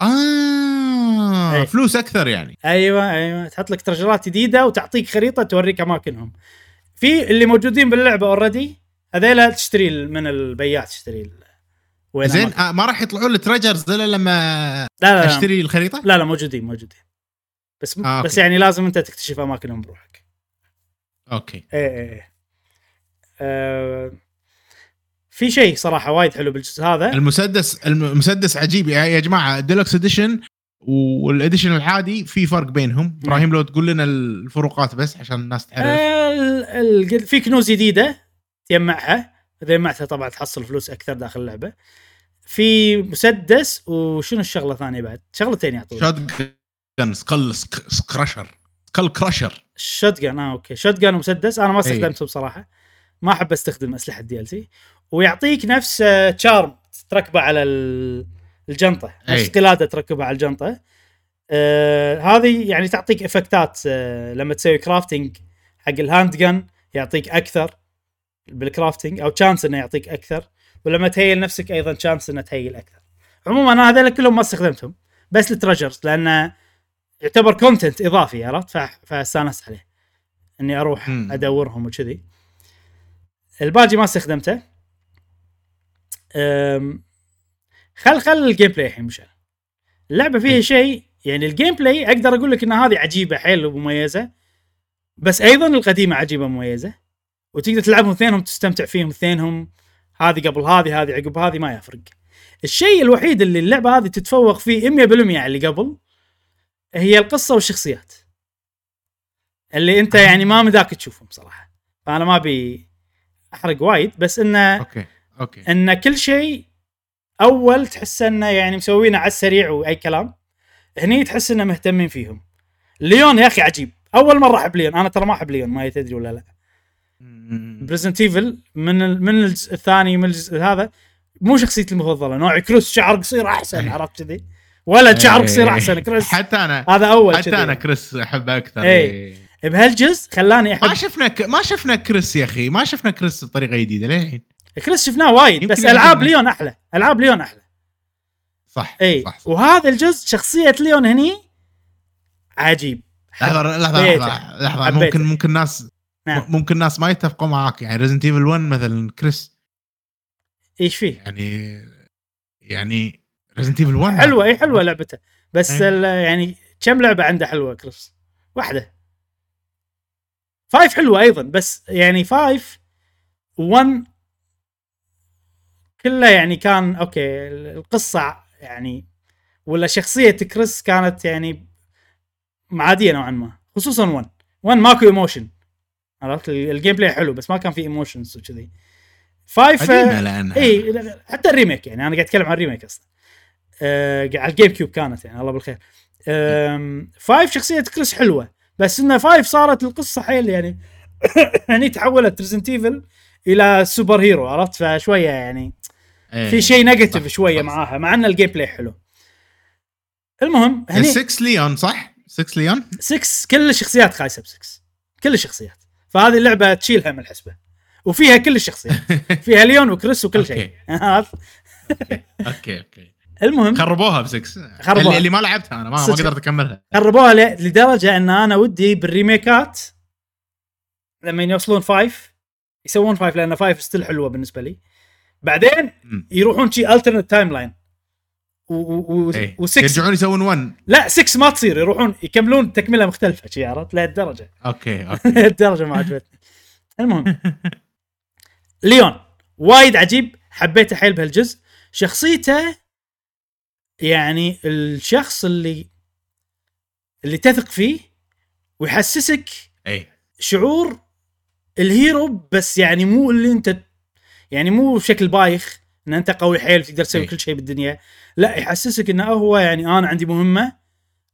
آه أيه. فلوس أكثر يعني. أيوه أيوه. تحط لك treasure ات جديدة وتعطيك خريطة توريك أماكنهم. في اللي موجودين باللعبة already هذيلا تشتري من البياع تشتري زين آه ما راح يطلعون ال treasures إلا لما لا لا أشتري لا. الخريطة؟ لا لا موجودين موجودين. بس آه بس يعني لازم أنت تكتشف أماكنهم بروحك. okay. إيه إيه, إيه. آه في شيء صراحة وايد حلو بالجزء هذا. المسدس المسدس عجيب. يا جماعة ال deluxe edition وال edition العادي في فرق بينهم. إبراهيم لو تقول لنا الفروقات بس عشان الناس تعرف. آه في كنوز جديدة تجمعها. اذا جمعتها طبعا تحصل فلوس أكثر داخل اللعبة. في مسدس وشنو الشغلة الثانية بعد؟ شغلتين يعطونك shotgun Skull Crusher Skull Crusher shot gun آه okay. shotgun ومسدس. أنا ما استخدمته بصراحة. ما أحب أستخدم أسلحة DLC ويعطيك نفس charm آه، تركبه على الجنطة. نفس قلادة تركبها على الجنطة. آه هذه يعني تعطيك effect ات آه لما تسوي crafting حق ال handgun يعطيك أكثر. بال crafting أو chance إنه يعطيك أكثر ولما ت heal نفسك أيضا chance إنه ت heal أكثر. عموما أنا هذول كلهم ما استخدمتهم بس ال treasures لأنه يعتبر content إضافي عرفت؟ فاستانست عليه إني أروح أدورهم وكذي. الباجي ما استخدمته. خل خل ال gameplay الحين مشان اللعبة فيها شيء يعني ال gameplay أقدر أقول لك إن هذه عجيبة حيل ومميزة بس أيضا القديمة عجيبة مميزه وتقدر تلعبهم اثنينهم تستمتع فيهم اثنينهم. هذه قبل هذه هذه عقب هذه ما يفرق. الشيء الوحيد اللي اللعبة هذه تتفوق فيه 100% على اللي قبل هي القصة والشخصيات. اللي انت يعني ما مداك تشوفهم صراحة. فأنا ما أبي أحرق وايد بس انه okay okay. إن كل شيء أول تحس إنه يعني مسوينه على السريع وأي كلام هني تحس إنه مهتمين فيهم. ليون يا أخي عجيب. أول مرة أحب ليون. أنا ترى ما أحب ليون ما تدري ولا لا. ب Resident Evil من من الجزء الثاني من الجزء هذا مو شخصيتي المفضلة. نوعي كريس شعر قصير أحسن إيه. عرفت كذي؟ ولد شعر قصير إيه. أحسن كريس حتى أنا هذا أول حتى أنا كريس أحبه أكثر. اي بهالجزء خلاني احب ما شفنا ما شفنا كريس يا أخي ما شفنا كريس بطريقة جديدة للحين. كريس شفناه وايد بس ألعاب ليون أحلى ألعاب ليون أحلى. صح اي صح, صح. وهذا الجزء شخصية ليون هني عجيب. لحظة لحظة لحظة لحظة. ممكن ممكن ناس نعم. ممكن ناس ما يتفقوا معاك يعني Resident Evil 1 مثلا كريس إيش فيه؟ يعني يعني Resident Evil 1 حلوة اي حلوة لعبته بس أيه. يعني كم لعبة عنده حلوة كريس؟ واحدة five حلوة أيضا بس يعني five 1 كله يعني كان okay القصة يعني ولا شخصية كريس كانت يعني عاديه نوعا ما خصوصا 1 1 ماكو emotion عرفت؟ ال gameplay حلو بس ما كان في emotions وكذي. five اي حتى ال remake يعني أنا قاعد أتكلم عن ال remake أصلا. آه على ال GameCube كانت يعني الله بالخير. five شخصية كريس حلوة بس انه five صارت القصة حيل يعني. يعني تحولت Resident Evil إلى superhero عرفت؟ فشوية يعني في إيه، شيء negative شوية معاها مع إن ال gameplay حلو. المهم هني 6 ليون صح؟ 6 ليون 6 كل الشخصيات خايسة ب 6 كل الشخصيات. فهذه اللعبة تشيلها من الحسبة. وفيها كل الشخصيات. فيها ليون وكريس وكل شيء. okay. okay المهم. خربوها ب 6 خربوها. اللي, اللي ما لعبتها أنا ما, ما قدرت أكملها. خربوها لدرجة أن أنا ودي بال remake ات لما يوصلون 5 يسوون 5 لأن 5 still حلوة بالنسبة لي. بعدين يروحون شي alternate timeline و6 يرجعون يسوون 1 لا 6 ما تصير يروحون يكملون تكملة مختلفة شي عرفت؟ لهالدرجة. okay okay. لهالدرجة ما عجبتني. المهم. ليون. وايد عجيب. حبيته حيل بهالجزء. شخصيته يعني الشخص اللي اللي تثق فيه ويحسسك اي شعور ال hero بس يعني مو اللي انت يعني مو بشكل بايخ. إن أنت قوي حيل تقدر تسوي كل شيء بالدنيا. لا يحسسك إنه هو يعني أنا عندي مهمة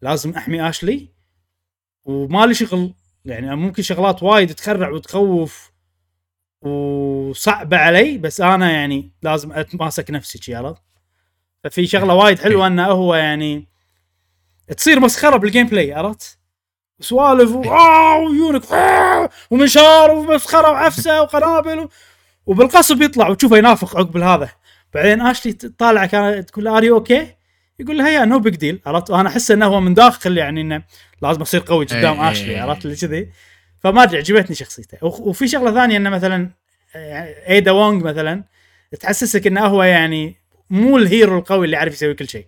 لازم أحمي اشلي وما لي شغل. يعني ممكن شغلات وايد تخرع وتخوف وصعبة علي بس أنا يعني لازم أتماسك نفسي عرفت؟ ففي شغلة وايد حلوة إنه هو يعني تصير مسخرة بال gameplay عرفت؟ سوالف وعيونك ومنشار ومسخرة وعفسة وقنابل وبالغصب يطلع وتشوفه ينافخ عقب هذا. بعدين اشلي طالع كان تقول له are you okay يقول لها yeah no big deal عرفت؟ وأنا أحس إنه هو من داخل يعني إنه لازم أصير قوي قدام إيه، اشلي إيه، عرفت؟ اللي كذي. فما أدري عجبتني شخصيته. وفي شغلة ثانية إنه مثلا ايدا وونغ مثلا تحسسك إنه هو يعني مو ال hero القوي اللي يعرف يسوي كل شيء.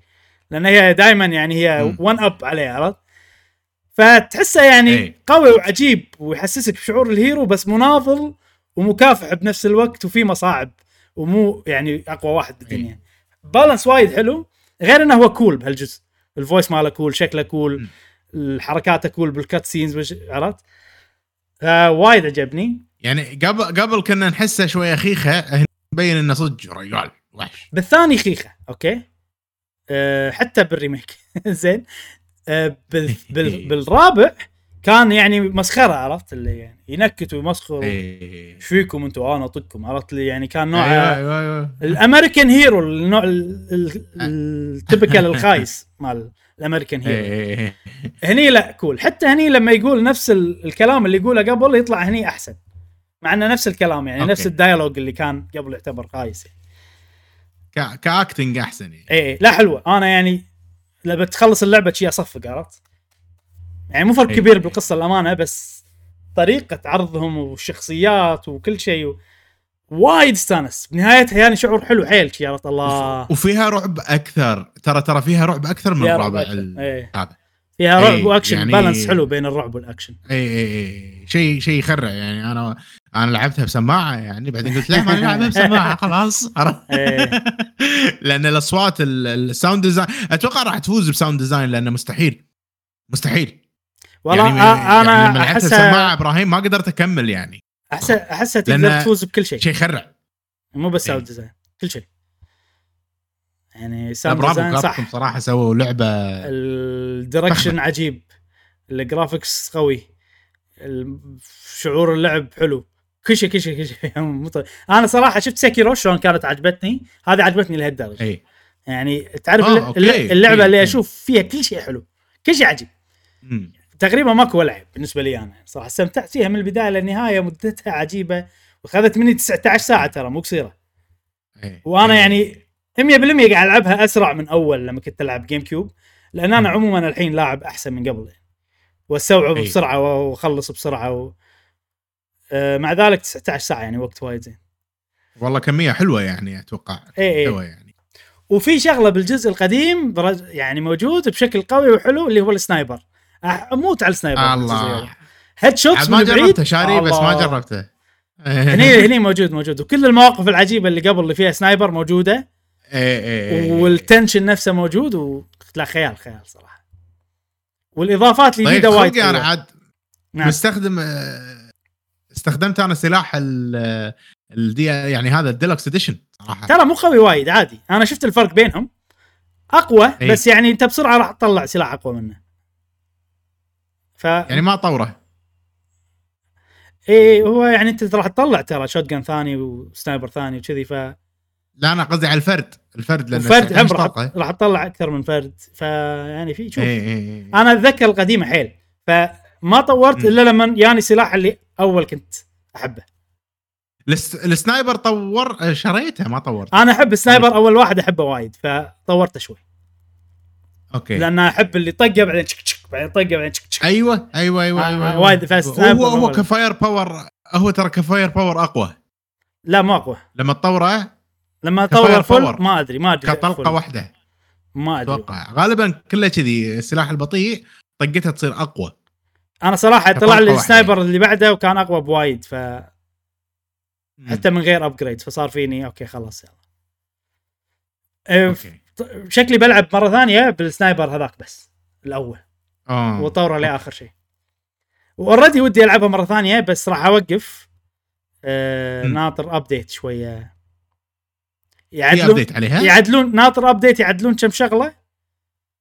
لأن هي دائما يعني هي one up عليه عرفت؟ فتحسه يعني أي. قوي وعجيب ويحسسك بشعور ال hero بس مناضل ومكافح بنفس الوقت وفي مصاعب. ومو يعني أقوى واحد بالدنيا balance وايد حلو. غير إنه هو cool بهالجزء. ال voice ماله cool شكله cool الحركات cool بال cutscenes عرفت؟ وايد عجبني. يعني قبل قبل كنا نحسه شوية خيخة مبين إنه صدق رجال. وحش. بالثاني خيخة okay؟ أه حتى بال remake. زين. أه بال بال بالرابع كان يعني مسخرة عرفت؟ اللي يعني ينكت ويمسخر إيه. إيش فيكم أنتم أنا أطقكم عرفت؟ اللي يعني كان نوع أيوة أيوة أيوة. ال American hero النوع ال typical الخايس مال ال American hero. إيه. هني لا cool. حتى هني لما يقول نفس الكلام اللي يقوله قبل يطلع هني أحسن. مع إنه نفس الكلام يعني okay. نفس ال dialogue اللي كان قبل يعتبر خايس. يعني. ك acting أحسن يعني. اي إيه، لا حلوة. أنا يعني لما تخلص اللعبة شي أصفق عرفت؟ يعني مو فرق كبير بالقصة الأمانة بس طريقة عرضهم والشخصيات وكل شيء و... وايد استانس. بنهايتها يعني شعور حلو حيل يا الله. وفيها رعب أكثر. ترى ترى فيها رعب أكثر من الرابع إيه. هذا. فيها رعب إيه وأكشن يعني balance حلو بين الرعب والأكشن. اي اي اي شيء شيء يخرع يعني أنا أنا لعبتها بسماعة يعني بعدين قلت لا ما العبها بسماعة خلاص. لأن الأصوات ال sound design أتوقع راح تفوز ب sound design لأنه مستحيل. مستحيل. والله يعني أنا يعني لما السماعه إبراهيم ما قدرت أكمل يعني. احس أحسها تقدر تفوز بكل شيء. شيء يخرع مو بس sound design كل شيء. يعني sound design صح. صراحة سووا لعبة ال direction عجيب. ال graphics قوي. شعور اللعب حلو. كل شيء كل شيء كل شيء. أنا صراحة شفت Sekiro شلون كانت عجبتني. هذه عجبتني لهالدرجة. اي يعني تعرف آه، اللعبة اللي أشوف فيها كل شيء حلو. كل شيء عجيب. مم. تقريبا ماكو لعب بالنسبة لي أنا صراحة. استمتعت فيها من البداية للنهاية مدتها عجيبة وأخذت مني 19 ساعة ترى مو قصيرة. إيه. وأنا يعني 100% قاعد ألعبها أسرع من أول لما كنت ألعب جيم كيوب لأن أنا عموما الحين لاعب أحسن من قبل. يعني وأستوعب أيه. بسرعة وأخلص بسرعة و... آه مع ذلك 19 ساعة يعني وقت وايد زين. والله كمية حلوة يعني أتوقع. اي حلوة يعني. وفي شغلة بالجزء القديم يعني موجود بشكل قوي وحلو اللي هو ال sniper. أموت على ال sniper الله. headshots ما جربته شاري بس ما جربته. هني هني موجود موجود. وكل المواقف العجيبة اللي قبل اللي فيها sniper موجودة. إيه إيه, إيه. وال tension نفسه موجود و... لا خيال خيال صراحة. والإضافات الجديده طيب وايد أنا عاد نعم. مستخدم استخدمت أنا سلاح ال ال de يعني هذا ال deluxe edition صراحة. ترى مو قوي وايد عادي. أنا شفت الفرق بينهم. أقوى؟ بس يعني أنت بسرعة راح تطلع سلاح أقوى منه. ف يعني ما طوره. إيه هو يعني أنت راح تطلع ترى shotgun ثاني و sniper ثاني وكذي ف لا أنا قصدي على الفرد. الفرد لأن الفرد هم راح راح تطلع أكثر من فرد فيعني في شوف. إيه إيه إيه. أنا أتذكر القديمة حيل فما طورت إلا لما ياني سلاح اللي أول كنت أحبه. ال sniper طور شريته ما طورت أنا أحب ال sniper أول واحد أحبه وايد فطورته شوي. okay. لأن أحب اللي طقه بعدين تشك تشك بعدين طقه بعدين تشك تشك. أيوه أيوه أيوه, أيوة, أيوة. وايد fast هو هو ك fire power هو ترى ك fire power أقوى. لا مو أقوى. لما تطوره لما تطور full ما أدري ما أدري. كطلقة واحدة. ما أدري. أتوقع. غالبا كله كذي السلاح البطيء طقتها تصير أقوى. أنا صراحة طلع لي ال sniper اللي بعده وكان أقوى بوايد ف حتى من غير upgrade فصار فيني okay خلاص يلا. إيه، okay. شكلي بلعب مرة ثانية بال sniper هذاك بس الأول. آه. وطوره لآخر شيء. و already ودي ألعبها مرة ثانية بس راح أوقف. آه ناطر update شوية. يعدلون update عليها؟ يعدلون ناطر update يعدلون كم شغلة.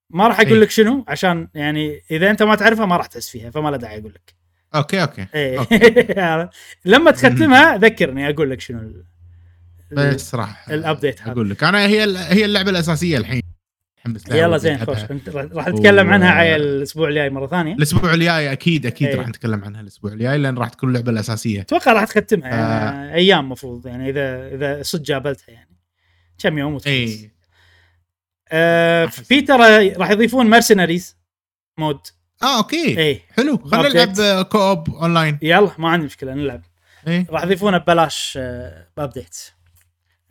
ما راح أقول لك شنو عشان يعني إذا أنت ما تعرفها ما راح تحس فيها فما له داعي أقول لك. okay okay, إيه. okay. لما تختمها ذكرني أقول لك شنو بس راح. ال update هذا. أقول لك أنا هي هي اللعبة الأساسية الحين. يلا زين خوش. راح نتكلم عنها على الأسبوع الجاي مرة ثانية. الأسبوع الجاي أكيد أكيد إيه. راح نتكلم عنها الأسبوع الجاي لأن راح تكون اللعبة الأساسية. أتوقع راح تختمها يعني أيام المفروض يعني إذا إذا صدق جابلتها يعني. كم يوم وتخلص. إيه. آه في ترى راح يضيفون mercenaries mode آه okay. إيه. حلو. خلينا نلعب co-op online يلا ما عندي مشكلة نلعب. إيه. راح يضيفونه ببلاش آه ب update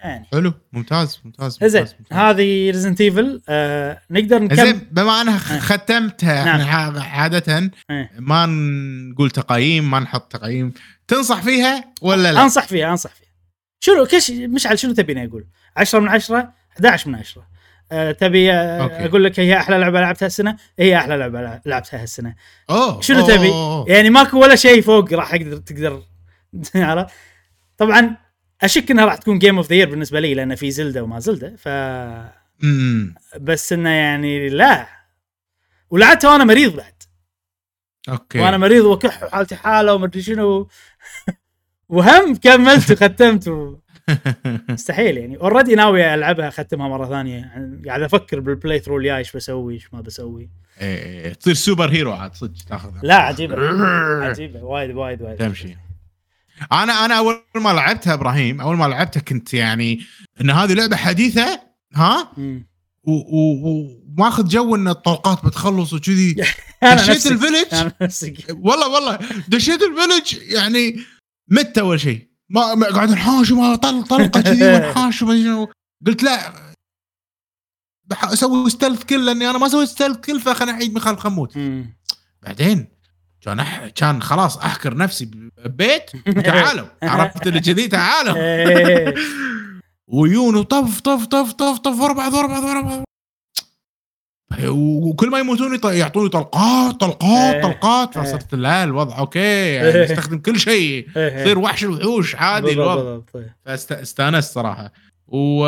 يعني. حلو. ممتاز ممتاز زين. هذه Resident Evil آه نقدر نكمل. زين بما أنها إيه. ختمتها نعم. إحنا عادة إيه. ما نقول تقييم ما نحط تقييم. تنصح فيها ولا لا؟ أنصح فيها أنصح فيها. شنو كش مشعل شنو تبيني أقول؟ 10 من 10 11 من 10 أه تبي okay. أقول لك هي أحلى لعبة لعبتها السنة هي أحلى لعبة لعبتها السنة أوه شنو أوه. تبي. يعني ماكو ولا شيء فوق راح أقدر تقدر. طبعا أشك إنها راح تكون game of the year بالنسبة لي لأن في Zelda وما Zelda ف بس إنه يعني لا. ولعبتها وأنا مريض بعد. okay. وأنا مريض وكح وحالتي حالة ومدري شنو. وهم كملت وختمت و... مستحيل يعني. already ناوي ألعبها أختمها مرة ثانية. يعني قاعد أفكر بال playthrough الجاي إيش بسوي إيش ما بسوي. إيه تصير superhero عاد صدق تاخذها. لا عجيبة. عجيبة. وايد وايد وايد. تمشي. أنا أنا اول ما لعبتها إبراهيم اول ما لعبتها كنت يعني ان هذه لعبة حديثة ها؟ وماخذ جو إن الطلقات بتخلص وكذي. دشيت ال village؟ والله والله. دشيت ال village يعني مت أول شيء. ما قاعد نحاش ما طل طلقة كذي ونحاش قلت لا أسوي stealth kill لأني أنا ما سويت stealth kill فخلنا أعيد من خلف خموت. بعدين كان أح... كان خلاص احكر نفسي ببيت تعالوا. عرفت اللي كذي؟ تعالوا. إيه. ويون طف طف طف طف طف ورا بعض ورا بعض ورا بعض. وكل ما يموتون يعطوني طلقات طلقات إيه. طلقات. فصرت لا الوضع okay يعني استخدم كل شيء. يصير وحش الوحوش عادي الوضع. فاستانست صراحة. و...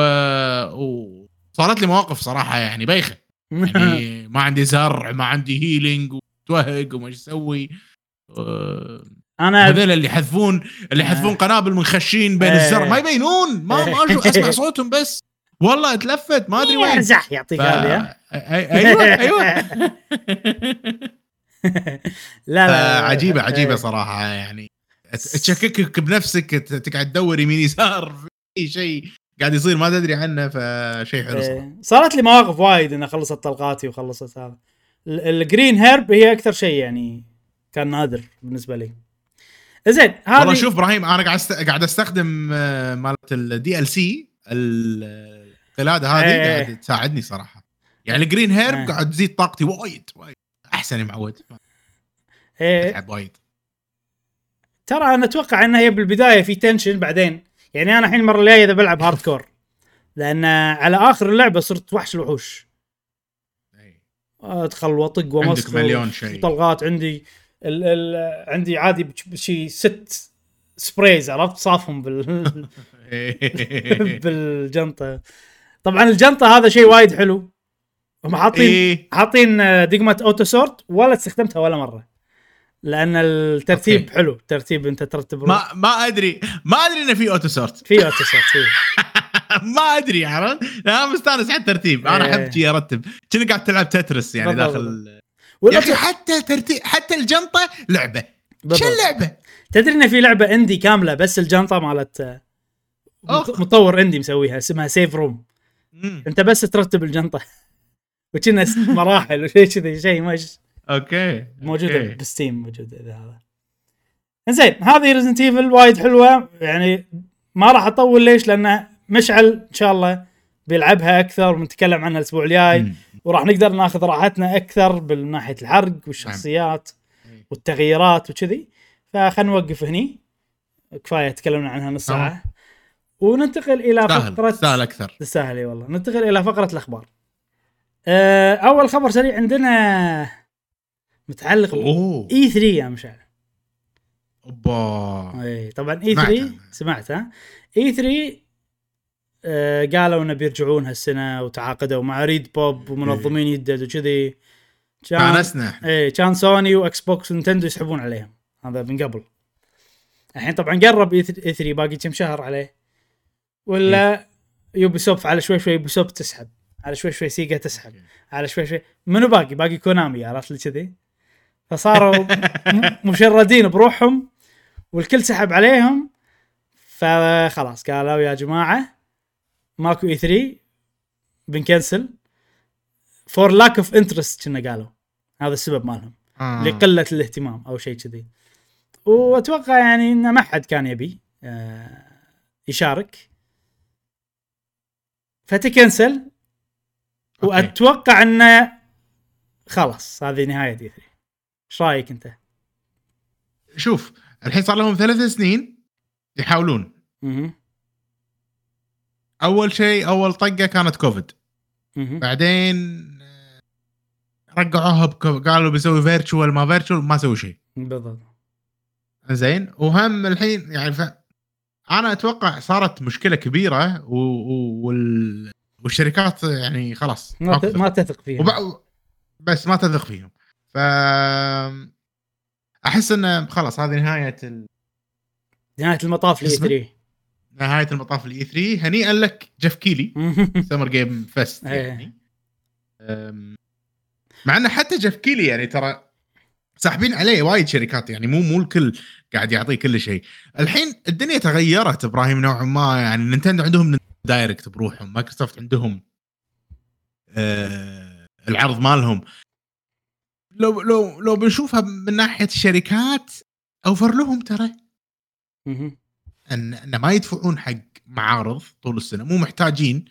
وصارت لي مواقف صراحة يعني بايخه يعني ما عندي زرع ما عندي healing توهق وما أسوي آه، أنا هذول اللي يحذفون اللي يحذفون قنابل منخشين بين الزرع ما يبينون. ما ما أشوف أسمع صوتهم بس. والله تلفت ما أدري وين. زح يعطيك هذه أيوه أيوه. لا لا عجيبة عجيبه صراحة يعني. تشككك بنفسك تقعد تدور يمين يسار في شيء قاعد يصير ما تدري عنه فشيء حلو صراحة. صارت لي مواقف وايد انها خلصت طلقاتي وخلصت هذا الجرين هيرب هي أكثر شيء يعني كان نادر بالنسبة لي. زين هذه والله شوف إبراهيم أنا قاعد قاعد أستخدم آه، مالت ال DLC القلادة هذه إيه. قاعد تساعدني صراحة. يعني ال green herb إيه. قاعد تزيد طاقتي وايد وايد. أحسن يا معود. إيه. وايد. ترى أنا أتوقع إنها هي بالبداية في tension بعدين يعني أنا الحين المرة الجاية إذا بلعب hardcore لأن على آخر اللعبة صرت وحش الوحوش. أدخل وأطق عندك مليون شيء. طلقات عندي ال ال عندي عادي شي ست sprays عرفت؟ صافهم بال بالجنطة. طبعا الجنطة هذا شيء وايد حلو. هم حاطين إيه. حاطين دقمة auto sort ولا استخدمتها ولا مرة. لأن الترتيب okay. حلو. ترتيب أنت ترتب ما ما أدري. ما أدري انه في auto sort. في auto sort ما أدري عرفت؟ أنا مستأنس على الترتيب أنا أحب إيه. شي أرتب. كنا قاعد تلعب Tetris يعني داخل. يا أخي حتى ترتيب حتى الجنطة لعبة. شو اللعبة؟ تدري إن في لعبة indie كاملة بس الجنطة مالت مطور indie مسويها اسمها Save Room أنت بس ترتب الجنطة. وكنا مراحل وشيء كذي شيء مش okay. موجودة okay. ب Steam موجودة إذا هذا. زين هذه Resident Evil وايد حلوة. يعني ما راح أطول ليش؟ لأن مشعل إن شاء الله بيلعبها أكثر ونتكلم عنها الأسبوع الجاي. وراح نقدر ناخذ راحتنا أكثر من ناحية الحرق والشخصيات. والتغييرات وكذي. فخلنا نوقف هني. كفاية تكلمنا عنها نص ساعة. وننتقل إلى سهل. فقره تستاهل أكثر. تستاهل إي والله. ننتقل إلى فقرة الأخبار. أه أول خبر سريع عندنا متعلق إي 3 يا مشعل. أوبا. إي طبعا إي 3 سمعت ها E3 آه قالوا إنه بيرجعون هالسنة وتعاقدوا مع ReedPop ومنظمين يدد وكذي. كان إيه كان سوني و Xbox ونتندو يسحبون عليهم. هذا من قبل. الحين طبعا قرب E3 باقي كم شهر عليه. ولا إيه. Ubisoft على شوي شوي Ubisoft تسحب. على شوي شوي سيجا تسحب. على شوي شوي منو باقي؟ باقي كونامي عرفت لي كذي؟ فصاروا مشردين بروحهم والكل سحب عليهم. فخلاص قالوا يا جماعة ماكو E3 بنكنسل for lack of interest كنا قالوا. هذا السبب مالهم. آه. لقله الاهتمام أو شيء كذي. وأتوقع يعني انه ما حد كان يبي آه يشارك. فتكنسل وأتوقع إنه خلاص هذه نهاية E3 إيش رأيك أنت؟ شوف الحين صار لهم ثلاث سنين يحاولون. أول شيء أول طقة كانت كوفيد بعدين آه، رجعوها قالوا بيسوي virtual ما virtual ما سووا شيء. بالضبط. زين. وهم الحين يعني ف... أنا أتوقع صارت مشكلة كبيرة و... و... وال... والشركات يعني خلاص ما, ت... ما تثق فيهم. وب... بس ما تثق فيهم. ف أحس انه خلاص هذه نهاية ال... نهاية المطاف ل E3 نهاية المطاف ل E3 هنيئا لك Geoff Keighley Summer Game Fest يعني. مع انه حتى Geoff Keighley يعني ترى ساحبين عليه وايد شركات يعني. مو مو الكل قاعد يعطيه كل شيء. الحين الدنيا تغيرت إبراهيم نوعا ما يعني. نينتندو عندهم Direct بروحهم. مايكروسوفت عندهم آه العرض مالهم. لو لو لو بنشوفها من ناحية الشركات أوفر لهم ترى. أن إن ما يدفعون حق معارض طول السنة مو محتاجين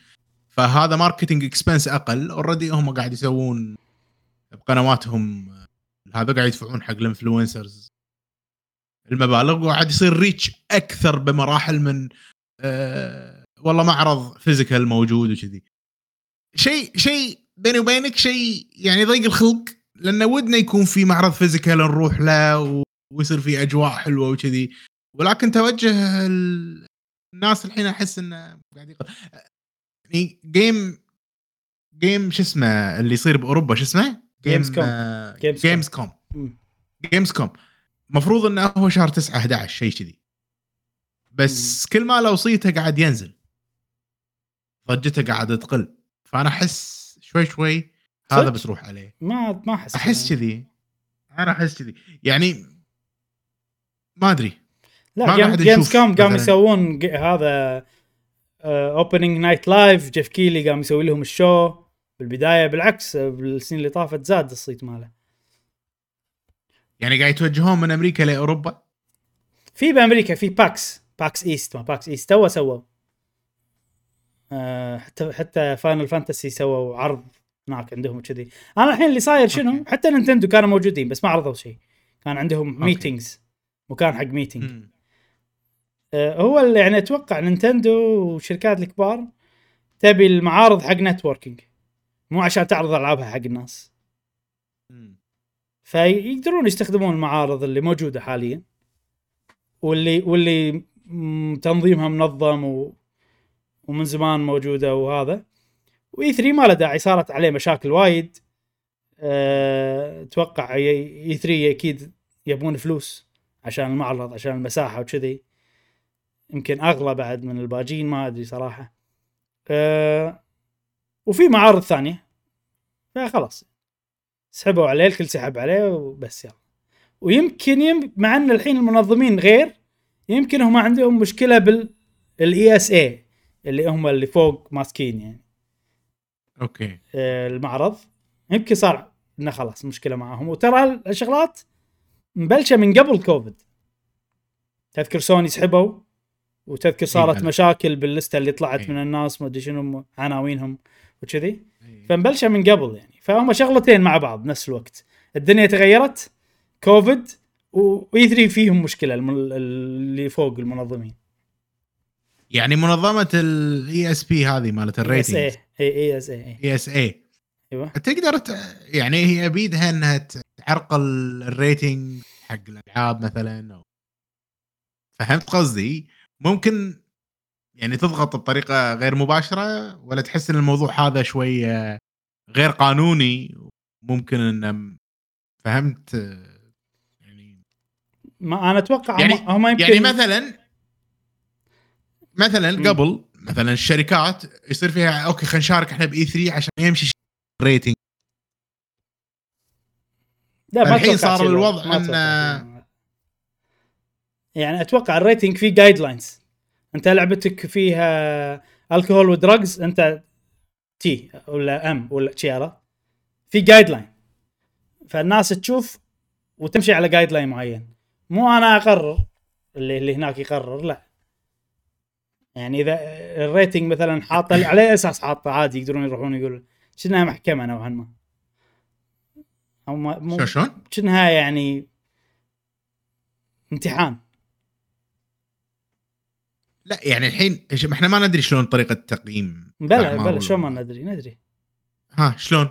فهذا marketing expense أقل. already هم قاعد يسوون بقنواتهم هذا قاعد يدفعون حق ال influencers المبالغ وقاعد يصير reach أكثر بمراحل من أه والله معرض physical موجود وكذي. شيء شيء بيني وبينك شيء يعني ضيق الخلق لأنه ودنا يكون في معرض physical نروح له ويصير في أجواء حلوة وكذي. ولكن توجه الناس الحين أحس إنه قاعد يقل يعني game game شو اسمه اللي يصير بأوروبا شو اسمه؟ Gamescom Gamescom Gamescom المفروض إنه هو شهر 9 11 شيء كذي. بس كل ما لو صيته قاعد ينزل. ضجته قاعدة تقل. فأنا أحس شوي شوي هذا بتروح عليه. ما ما أحس أحس كذي. أنا أحس كذي. يعني ما أدري. لا Gamescom قام يسوون هذا Opening Night Live Geoff Keighley قام يسوي لهم ال show بالبداية بالعكس بالسنين اللي طافت زاد الصيت ماله. يعني قاعد يتوجهون من أمريكا لأوروبا؟ في بأمريكا في PAX PAX East ما PAX East تو سووا. أه حتى حتى Final Fantasy سووا عرض هناك عندهم كذي أنا الحين اللي صاير شنو؟ أوكي. حتى نينتندو كانوا موجودين بس ما عرضوا شيء. كان عندهم meetings مكان حق meeting هو اللي يعني أتوقع نينتندو والشركات الكبار تبي المعارض حق networking مو عشان تعرض ألعابها حق الناس. فيقدرون يستخدمون المعارض اللي موجودة حاليا واللي واللي تنظيمها منظم و ومن زمان موجودة وهذا. وإي 3 ما له داعي صارت عليه مشاكل وايد. أه... أتوقع إي 3 أكيد يبون فلوس عشان المعرض عشان المساحة وكذي. يمكن أغلى بعد من الباجين ما أدري صراحة. أه... وفي معارض ثانية. فخلاص سحبوا عليه الكل سحب عليه وبس يلا. ويمكن يم... مع إن الحين المنظمين غير يمكن هم عندهم مشكلة بال ESA اللي هم اللي فوق ماسكين يعني. أوكي. آه المعرض. يمكن صار إنه خلاص مشكلة معاهم وترى الشغلات مبلشة من قبل كوفيد. تذكر سوني سحبوا؟ وتذكر صارت مشاكل باللسته اللي طلعت إيه. من الناس ما أدري شنو عناوينهم وكذي. إيه. فمبلشه من قبل يعني. فهم شغلتين مع بعض نفس الوقت. الدنيا تغيرت كوفيد و E3 فيهم مشكلة اللي فوق المنظمين. يعني منظمة ال ESRB هذه مالت ال rating اي اي اس اي اي اس اي أيوه. تقدر يعني هي بيدها انها تعرقل ال rating حق الألعاب مثلا أو فهمت قصدي؟ ممكن يعني تضغط بطريقة غير مباشرة ولا تحس إن الموضوع هذا شوي غير قانوني؟ ممكن إن فهمت يعني ما أنا أتوقع يعني هم يمكن يعني مثلا مثلا م. قبل مثلا الشركات يصير فيها أوكي خلينا نشارك إحنا ب E3 عشان يمشي ريتنج لا الحين صار الوضع إن يعني أتوقع ال rating فيه guidelines أنت لعبتك فيها الكحول و drugs أنت T ولا M ولا شي في guideline فالناس تشوف وتمشي على guideline معين. مو أنا أقرر اللي اللي هناك يقرر لا. يعني إذا ال rating مثلا حاطه على أي أساس حاطه؟ عادي يقدرون يروحون يقول شنها محكمة نوعا ما. أو مو شلون؟ شنها يعني امتحان. لا يعني الحين إحنا ما ندري شلون طريقة التقييم بلا بلا شلون ما ندري ندري ها شلون؟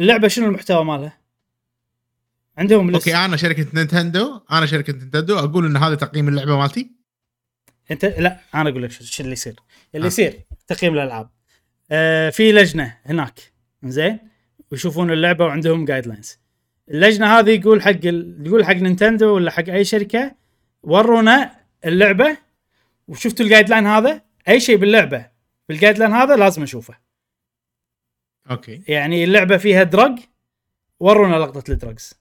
اللعبة شنو المحتوى مالها؟ عندهم لس. أوكي أنا شركة نينتندو أنا شركة نينتندو أقول إن هذا تقييم اللعبة مالتي انت لا أنا أقول لك شو اللي يصير اللي يصير تقييم الألعاب آه في لجنة هناك زين ويشوفون اللعبة وعندهم guidelines اللجنة هذه يقول حق يقول حق نينتندو ولا حق أي شركة ورونا اللعبة وشفتوا ال guideline هذا؟ أي شيء باللعبة بال guideline هذا لازم أشوفه. أوكي. يعني اللعبة فيها drug ورونا لقطة ال drugs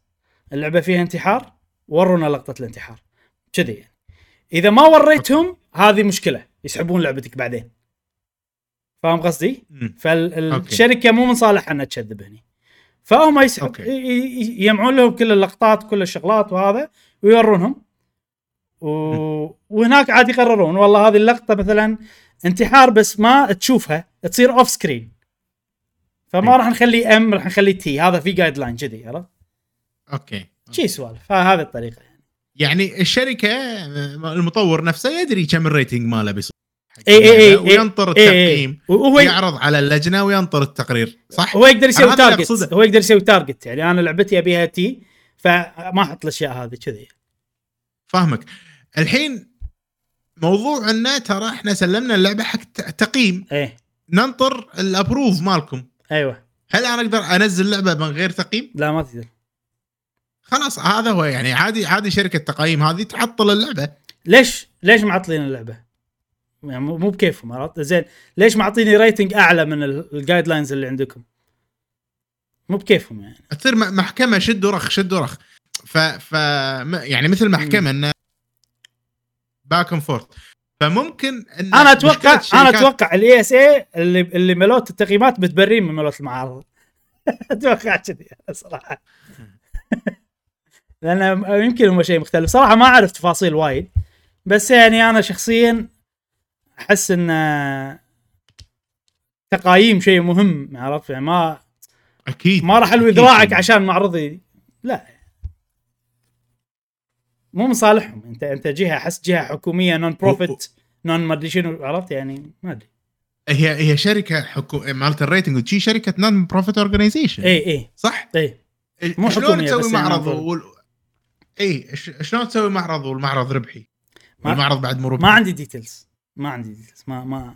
اللعبة فيها انتحار ورونا لقطة الانتحار. كذي يعني. إذا ما وريتهم هذه مشكلة. يسحبون لعبتك بعدين. فاهم قصدي؟ فالشركه مو من صالحها إنها تكذب هني فهم يسحب يجمعون لهم كل اللقطات كل الشغلات وهذا ويورونهم و... وهناك عاد يقررون. والله هذه اللقطة مثلا انتحار بس ما تشوفها تصير off screen فما راح نخلي M راح نخلي T هذا في guideline كذي عرفت؟ أوكي. شي سوالف. فهذه الطريقة. يعني يعني الشركة المطور نفسه يدري كم ال rating ماله بيصير. اي اي اي وينطر التقييم وهو يعرض على اللجنة وينطر التقرير. صح؟ هو يقدر يسوي target هو يقدر يسوي تارجت يعني أنا لعبتي أبيها T فما أحط الأشياء هذه كذي. فاهمك. الحين موضوع انه ترى إحنا سلمنا اللعبة حق تقييم. إيه. ننطر ال approve مالكم. أيوه. هل أنا أقدر أنزل لعبة من غير تقييم؟ لا ما تقدر. خلاص هذا هو يعني عادي عادي شركة تقييم هذه تعطل اللعبة. ليش ليش معطلين اللعبة؟ يعني مو بكيفهم عرفت؟ زين ليش معطيني rating أعلى من ال guidelines اللي عندكم؟ مو بكيفهم يعني. تصير محكمة شد ورخ شد ورخ. ف ف يعني مثل محكمة انه back and forth فممكن إن أنا أتوقع أنا أتوقع ال E إس اي اللي اللي ملوت التقييمات بتبرين من ملوت المعارض. أتوقع كذي صراحة. لأن يمكن هم شيء مختلف. صراحة ما أعرف تفاصيل وايد. بس يعني أنا شخصيا أحس إن تقايم شيء مهم عرفت؟ يعني ما أكيد. ما راح ألوي ذراعك عشان معرضي. لا. مو مصالحهم. انت انت جهة احس جهة حكومية نون بروفيت non ما ادري شنو عرفت؟ يعني ما ادري. هي هي شركة حكو مالت ال rating وتشي شركة non profit organization اي اي صح؟ اي مو شلون تسوي معرض وال... اي شلون تسوي معرض والمعرض ربحي؟ والمعرض بعد مو ربحي. ما عندي details ما عندي details ما ما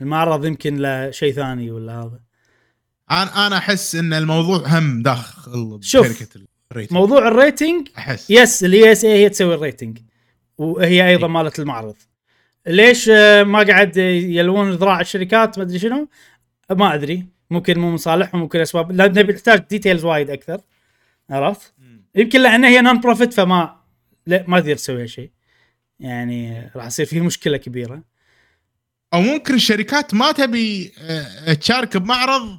المعرض يمكن له شيء ثاني ولا هذا. أنا أنا أحس إن الموضوع هم داخل شركه ال rating موضوع ال rating أحس. yes ال ESA هي تسوي ال rating. وهي أيضا مالت المعرض. ليش آه، ما قاعد يلوون ذراع الشركات ما أدري شنو؟ ما أدري. ممكن مو مصالحهم ممكن أسباب. لا نبي نحتاج details وايد أكثر. عرفت؟ يمكن لأن هي non-profit فما لا ما تقدر تسوي شيء يعني راح يصير في مشكلة كبيرة. أو ممكن الشركات ما تبي آه، تشارك بمعرض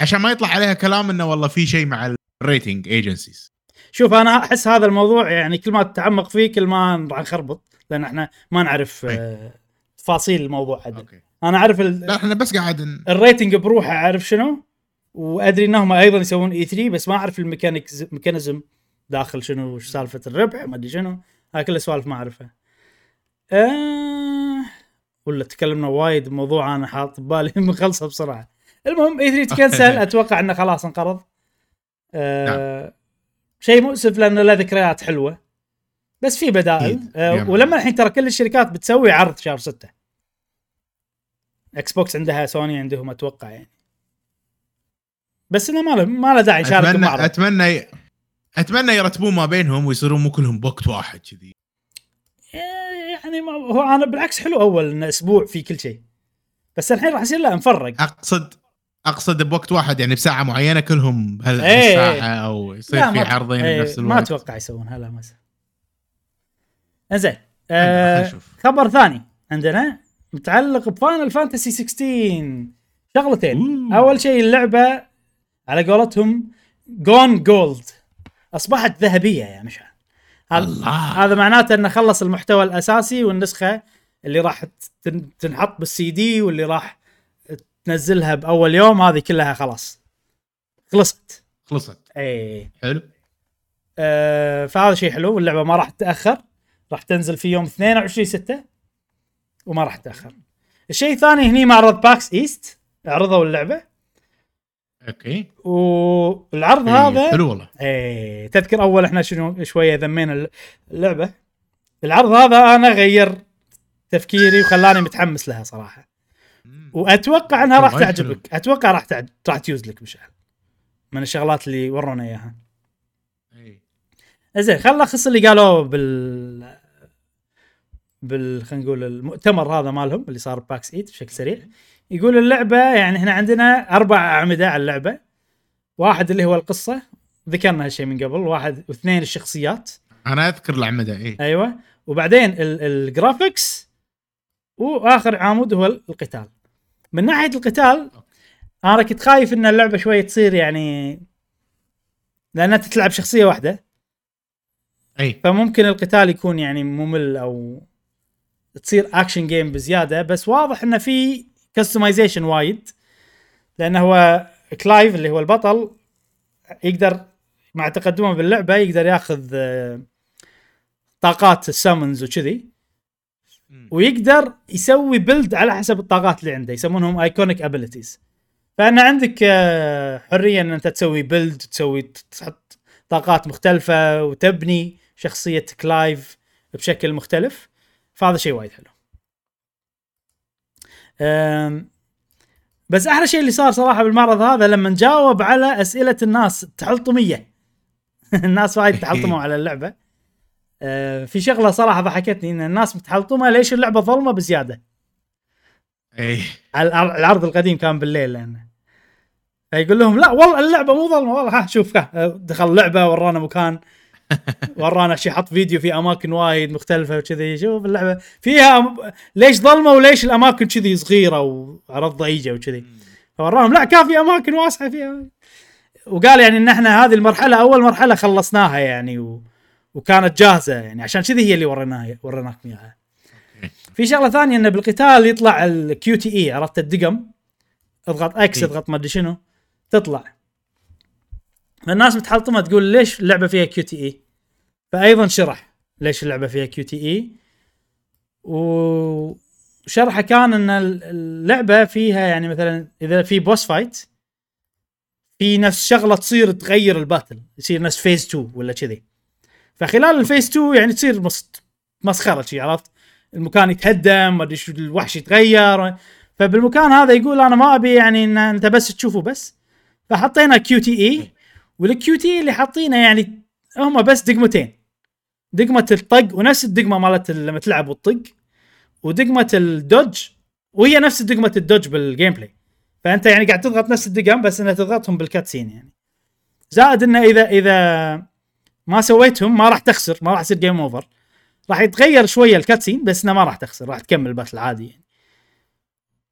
عشان ما يطلع عليها كلام إنه والله في شيء مع ال rating agencies شوف أنا أحس هذا الموضوع يعني كل ما تتعمق فيه كل ما راح نخربط لأن إحنا ما نعرف آه تفاصيل الموضوع عدل. أوكي. أنا أعرف ال... لا إحنا بس قاعد ال rating بروحه أعرف شنو وأدري انهم أيضا يسوون E3 بس ما أعرف ال mechanics mechanism داخل شنو وش سالفة الربح ما أدري شنو. هاي كل السوالف ما أعرفها. آه... ولا تكلمنا وايد بموضوع أنا حاط ببالي مخلصة بسرعة. المهم E3 ت cancel أتوقع إنه خلاص انقرض. آه... نعم. شيء مؤسف لأنه له ذكريات حلوة. بس في بدائل. آه ولما الحين ترى كل الشركات بتسوي عرض شهر 6 Xbox عندها سوني عندهم أتوقع يعني. بس إنه ما له ما له داعي يشارك اتمنى أتمنى أتمنى يرتبون ما بينهم ويصيرون مو كلهم بوقت واحد كذي. يعني ما هو أنا بالعكس حلو أول إنه أسبوع في كل شيء. بس الحين راح يصير لا مفرق. أقصد أقصد بوقت واحد يعني بساعة معينة كلهم هالساعه إيه. أو يصير في عرضين إيه بنفس الوقت. ما أتوقع يسوون هلا ما زين آه خبر ثاني عندنا متعلق ب Final Fantasy 16 شغلتين. أوه. أول شيء اللعبة على قولتهم gone gold أصبحت ذهبية يا مشعل. هذا هذا معناته إنه خلص المحتوى الأساسي والنسخة اللي راح تنحط بالسي دي واللي راح تنزلها بأول يوم هذه كلها خلاص. خلصت. خلصت. اي حلو. آه فهذا شيء حلو واللعبه ما راح تتأخر. راح تنزل في يوم 22 6 وما راح تتأخر. الشيء الثاني هني معرض PAX East عرضوا اللعبة. أوكي. والعرض إيه هذا حلو والله. إيه تذكر أول إحنا شنو شوية ذمينا اللعبة. العرض هذا أنا غير تفكيري وخلاني متحمس لها صراحة. وأتوقع أنها راح تعجبك. أتوقع راح تعج... راح تيوز لك مشعل من الشغلات اللي ورونا إياها. إي. زين خلينا نلخص اللي قالوه بال بال خلينا نقول المؤتمر هذا مالهم اللي صار PAX East بشكل سريع. يقول اللعبة يعني إحنا عندنا أربع أعمدة على اللعبة. واحد اللي هو القصة. ذكرنا هالشيء من قبل. واحد واثنين الشخصيات. أنا أذكر الأعمدة إي. أيوه. وبعدين ال graphics وآخر عمود هو القتال. من ناحية القتال أنا كنت خايف إن اللعبة شوي تصير يعني لأنها تلعب شخصية واحدة. أي. فممكن القتال يكون يعني ممل أو تصير action game بزيادة بس واضح انه في customization وايد. لأنه هو Clive اللي هو البطل يقدر مع تقدمه باللعبة يقدر ياخذ آه، طاقات ال summons وكذي. ويقدر يسوي build على حسب الطاقات اللي عنده يسمونهم Eikonic abilities فان عندك آه، حرية إن أنت تسوي build تسوي تحط طاقات مختلفة وتبني شخصية Clive بشكل مختلف. فهذا شيء وايد حلو. بس أحلى شيء اللي صار صراحة بالمعرض هذا لما جاوب على أسئلة الناس تحلطمية. الناس وايد تحلطموا على اللعبة. في شغلة صراحة ضحكتني إن الناس متحلطمه ليش اللعبة ظلمة بزيادة. اي العرض القديم كان بالليل لأنه فيقول لهم لا والله اللعبة مو ظلمة والله ها شوف دخل لعبه ورانا مكان ورانا شيء حط فيديو في أماكن وايد مختلفة وكذي شوف اللعبة فيها ليش ظلمة وليش الأماكن كذي صغيرة وعرض ضيجه وكذي. فوراهم لا كان في أماكن واسعة فيها. وقال يعني إن إحنا هذه المرحلة أول مرحلة خلصناها يعني و... وكانت جاهزة يعني. عشان كذي هي اللي وريناها وريناكم إياها. في شغلة ثانية انه بالقتال يطلع ال QTE عرفت الدقم؟ اضغط X اضغط ما أدري شنو. تطلع. فالناس متحلطمة تقول ليش اللعبة فيها QTE؟ فايضا شرح ليش اللعبة فيها QTE. وشرحه كان إن اللعبة فيها يعني مثلا إذا في boss fight في نفس شغلة تصير تغير ال battle يصير نفس phase 2 ولا كذي. فخلال ال phase 2 يعني تصير مسخرة شي عرفت؟ المكان يتهدم ما أدري شو الوحش يتغير. فبالمكان هذا يقول أنا ما أبي يعني إن أنت بس تشوفه بس. فحطينا QTE وال QT اللي حاطينه يعني هم بس دقمتين. دقمة الطق ونفس الدقمة مالت لما تلعب وتطق ودقمة ال dodge وهي نفس دقمة ال dodge بال gameplay فأنت يعني قاعد تضغط نفس الدقم بس إنها تضغطهم بال cutscene يعني. زائد إنه إذا إذا ما سويتهم ما راح تخسر ما راح يصير game over راح يتغير شوية ال cutscene بس إنه ما راح تخسر راح تكمل battle عادي يعني.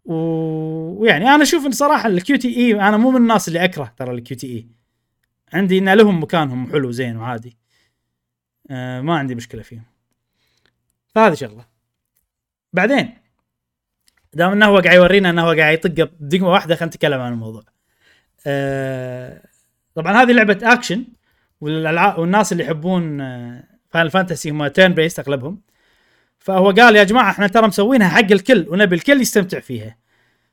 و... ويعني أنا أشوف إن صراحة ال QTE أنا مو من الناس اللي أكره ترى ال QTE عندي إن لهم مكانهم حلو زين وعادي. آه ما عندي مشكلة فيهم. فهذه شغلة. بعدين دام إنه هو قاعد يورينا إنه هو قاعد يطق دقمه واحدة خلينا نتكلم عن الموضوع. آه طبعا هذه لعبة اكشن والالعاب والناس اللي يحبون فاينل فانتسي هم turn-based أغلبهم. فهو قال يا جماعة إحنا ترى مسوينها حق الكل ونبي الكل يستمتع فيها.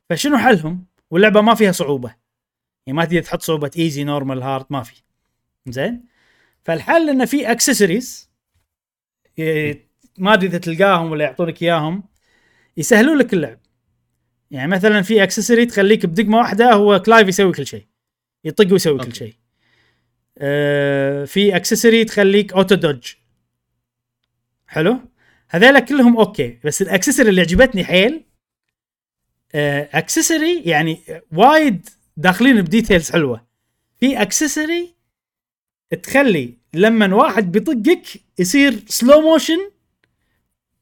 فشنو حلهم؟ واللعبة ما فيها صعوبة. يعني ما تقدر تحط صعوبة easy normal hard ما في. زين؟ فالحل انه في اكسسوارز ما ادري اذا تلقاهم ولا يعطونك إياهم يسهلون لك اللعب. يعني مثلا في accessory تخليك بدقمة واحدة هو كلايف يسوي كل شيء. يطق ويسوي كل شيء. آه في accessory تخليك auto dodge حلو؟ هذول كلهم okay بس ال accessory اللي عجبتني حيل آه accessory يعني وايد داخلين ب details حلوة. في accessory تخلي لما واحد بيطقك يصير slow motion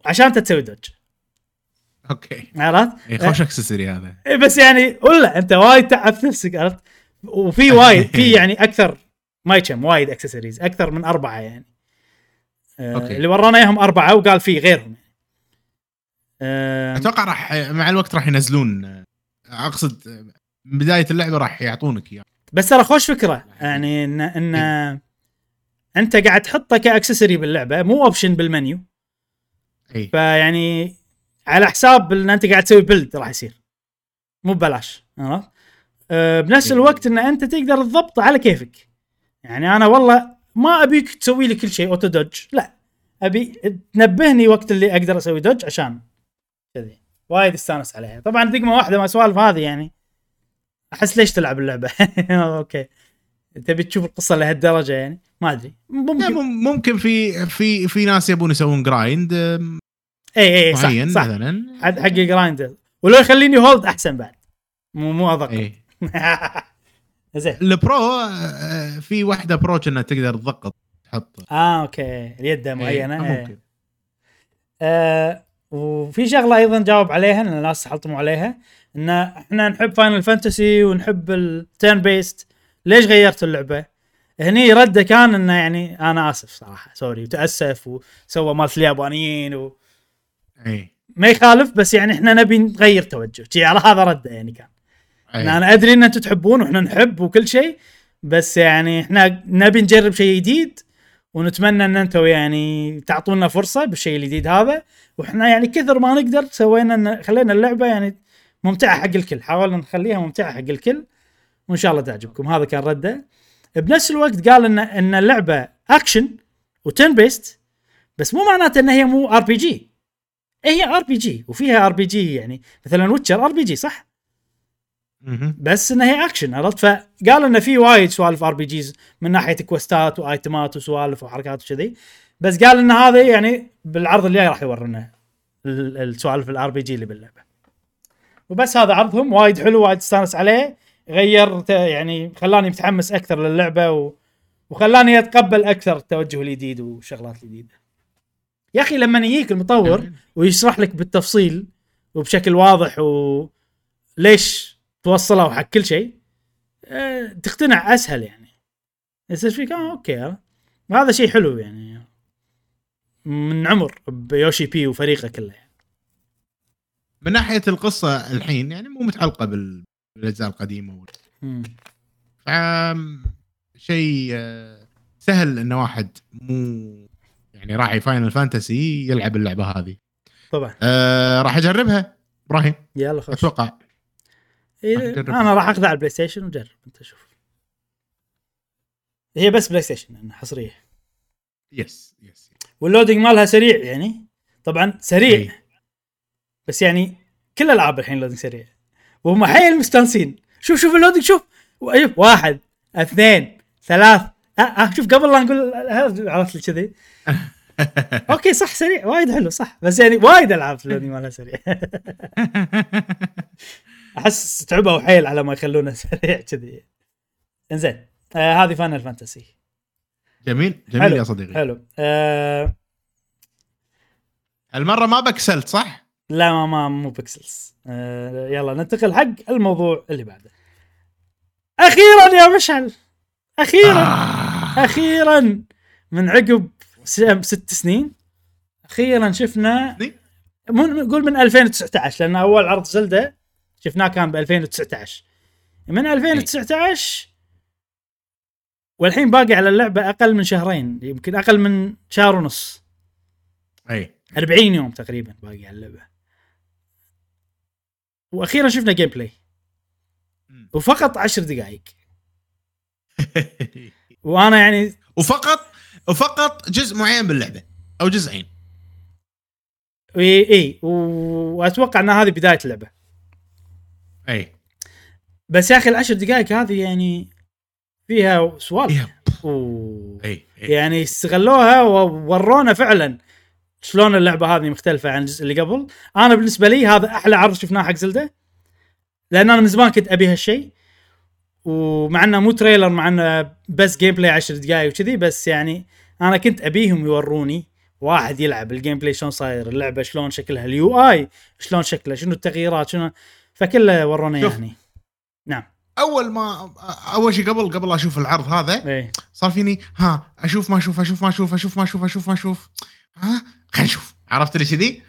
عشان انت تسوي dodge okay. عرفت؟ اي خوش accessory هذا. إيه، بس يعني ولا انت وايد تعب نفسك عرفت؟ وفي وايد في يعني أكثر ما يكم وايد اكسسوارز أكثر من أربعة يعني. آه okay. اللي ورانا إياهم أربعة وقال في غيرهم. آه أتوقع راح مع الوقت راح ينزلون أقصد من بداية اللعبة راح يعطونك إياه. بس ترى خوش فكرة. يعني ان إن أنت قاعد تحطه ك accessory باللعبة مو option بال menu. اي فيعني على حساب إن أنت قاعد تسوي build راح يصير. مو ببلاش عرفت؟ أه بنفس إيه. الوقت إن أنت تقدر تضبطه على كيفك. يعني أنا والله ما أبيك تسوي لي كل شيء auto dodge لا. أبي تنبهني وقت اللي أقدر أسوي dodge عشان كذي. وايد استانس عليها. طبعا دقمه واحدة ما سوالف هذه يعني. أحس ليش تلعب اللعبة؟ okay. تبي تشوف القصة لهالدرجة يعني؟ ما أدري. ممكن. مم- ممكن في في في ناس يبون يسوون grind اي اي صح صح. مثلا. حق حق grind ولو يخليني hold أحسن بعد. مو مو ادق اي زين. البرو آه، في واحدة برو كأنها تقدر تضغط تحط. آه okay. اليد إيه، معينة إيه. ممكن. آه وفي شغلة أيضا جاوب عليها إن الناس حلطموا عليها إن إحنا نحب فاينل فانتسي ونحب ال turn-based ليش غيرت اللعبة؟ هني ردة كان إنه يعني أنا آسف صراحة sorry وتأسف وسوى مالت اليابانيين و... اي ما يخالف بس يعني إحنا نبي نغير توجه. هذا رده يعني كان. أي. إن أنا أدري إن أنتم تحبون وإحنا نحب وكل شيء بس يعني إحنا نبي نجرب شيء جديد ونتمنى إن أنتم يعني تعطونا فرصة بالشيء الجديد هذا وإحنا يعني كثر ما نقدر سوينا خلينا اللعبة يعني ممتعة حق الكل حاولنا نخليها ممتعة حق الكل وإن شاء الله تعجبكم هذا كان رده بنفس الوقت قال ان إن اللعبة action و turn-based بس مو معناته إن هي مو ار بي جي هي ار بي جي وفيها ار بي جي يعني مثلا ويتشر RPG صح. بس انها هي اكشن عرفت؟ فقال انه في وايد سوالف RPGs من ناحية quest ات و item ات وسوالف وحركات وكذي. بس قال إن هذا يعني بالعرض الجاي راح يورنا ال- السوالف ال RPG اللي باللعبة. وبس هذا عرضهم. وايد حلو وايد استانس عليه. غير يعني خلاني متحمس أكثر للعبة و... وخلاني أتقبل أكثر التوجه الجديد والشغلات الجديدة. يا أخي لما يجيك المطور. ويشرح لك بالتفصيل وبشكل واضح وليش توصلوا حق كل شيء أه تقتنع أسهل يعني. يصير فيك آه أوكي هذا شيء حلو يعني. من عمر بيوشي بي وفريقه كله. يعني. من ناحية القصة الحين يعني مو متعلقة بال- بالأجزاء القديمة. ف- شيء آه، سهل إن واحد مو يعني راعي فاينل فانتسي يلعب اللعبة هذه. طبعا. آه راح أجربها إبراهيم. يلا خش أتوقع. أنا راح اخذها على البلاي ستيشن وجرب أنت شوف. هي بس بلاي ستيشن يعني حصرية. yes yes وال loading مالها سريع يعني. طبعا سريع. إيه. بس يعني كل الالعاب الحين loading سريع. وهم حيل مستانسين. شوف شوف ال loading شوف. شوف واحد اثنين ثلاث. آه آه شوف قبل لا نقول عرفت لي كذي. okay صح سريع. وايد حلو صح. بس يعني وايد ألعاب ال loading مالها سريع. أحس تعبوا حيل على ما يخلونه سريع كذي. إنزين آه هذه فاينل فانتسي جميل جميل حلو، يا صديقي. حلو. آه المرة ما pixelate ت صح؟ لا ما, ما مو pixels آه يلا ننتقل حق الموضوع اللي بعده. أخيرا يا مشعل. أخيرا آه. أخيرا. من عقب ست سنين. أخيرا شفنا؟ من نقول من 2019 لأن أول عرض زلدة شفناه كان ب 2019 من 2019 والحين باقي على اللعبة أقل من شهرين يمكن أقل من شهر ونص. إي. 40 يوم تقريبا باقي على اللعبة. وأخيرا شفنا gameplay. وفقط 10 دقائق. وأنا يعني وفقط وفقط جزء معين باللعبة أو جزئين. إي إي. وأتوقع إن هذه بداية اللعبة. أي. بس يا أخي العشر دقائق هذه يعني فيها سوالف. أي يعني استغلوها وورونا فعلا. شلون اللعبة هذه مختلفة عن الجزء اللي قبل؟ أنا بالنسبة لي هذا أحلى عرض شفناه حق زلدة. لأن أنا من زمان كنت أبي هالشيء. ومع إنه مو trailer مع إنه بس gameplay 10 دقائق وكذي بس يعني أنا كنت أبيهم يوروني واحد يلعب ال gameplay شلون صاير اللعبة شلون شكلها ال UI شلون شكله شنو التغييرات شنو فكله ورونا يعني. نعم. أول ما أول شيء قبل قبل أشوف العرض هذا إيه. صار فيني ها أشوف ما أشوف أشوف ما أشوف أشوف ما أشوف أشوف ما أشوف. ها خلينا نشوف. عرفت اللي كذي؟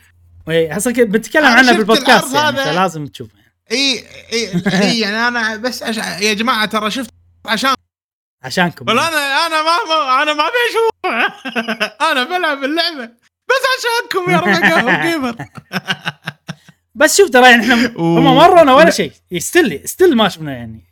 اي أصلا بنتكلم عنه بالبودكاست يعني فلازم تشوفه. إي إي إي يعني أنا بس أش... يا جماعة ترى شفت عشان عشانكم. ولا أنا أنا ما أنا ما أبي أشوف أنا بلعب اللعبة. بس عشانكم يا ربع gamer. بس شوف ترى يعني إحنا هم مرونا ولا شيء. still still ما شفنا يعني.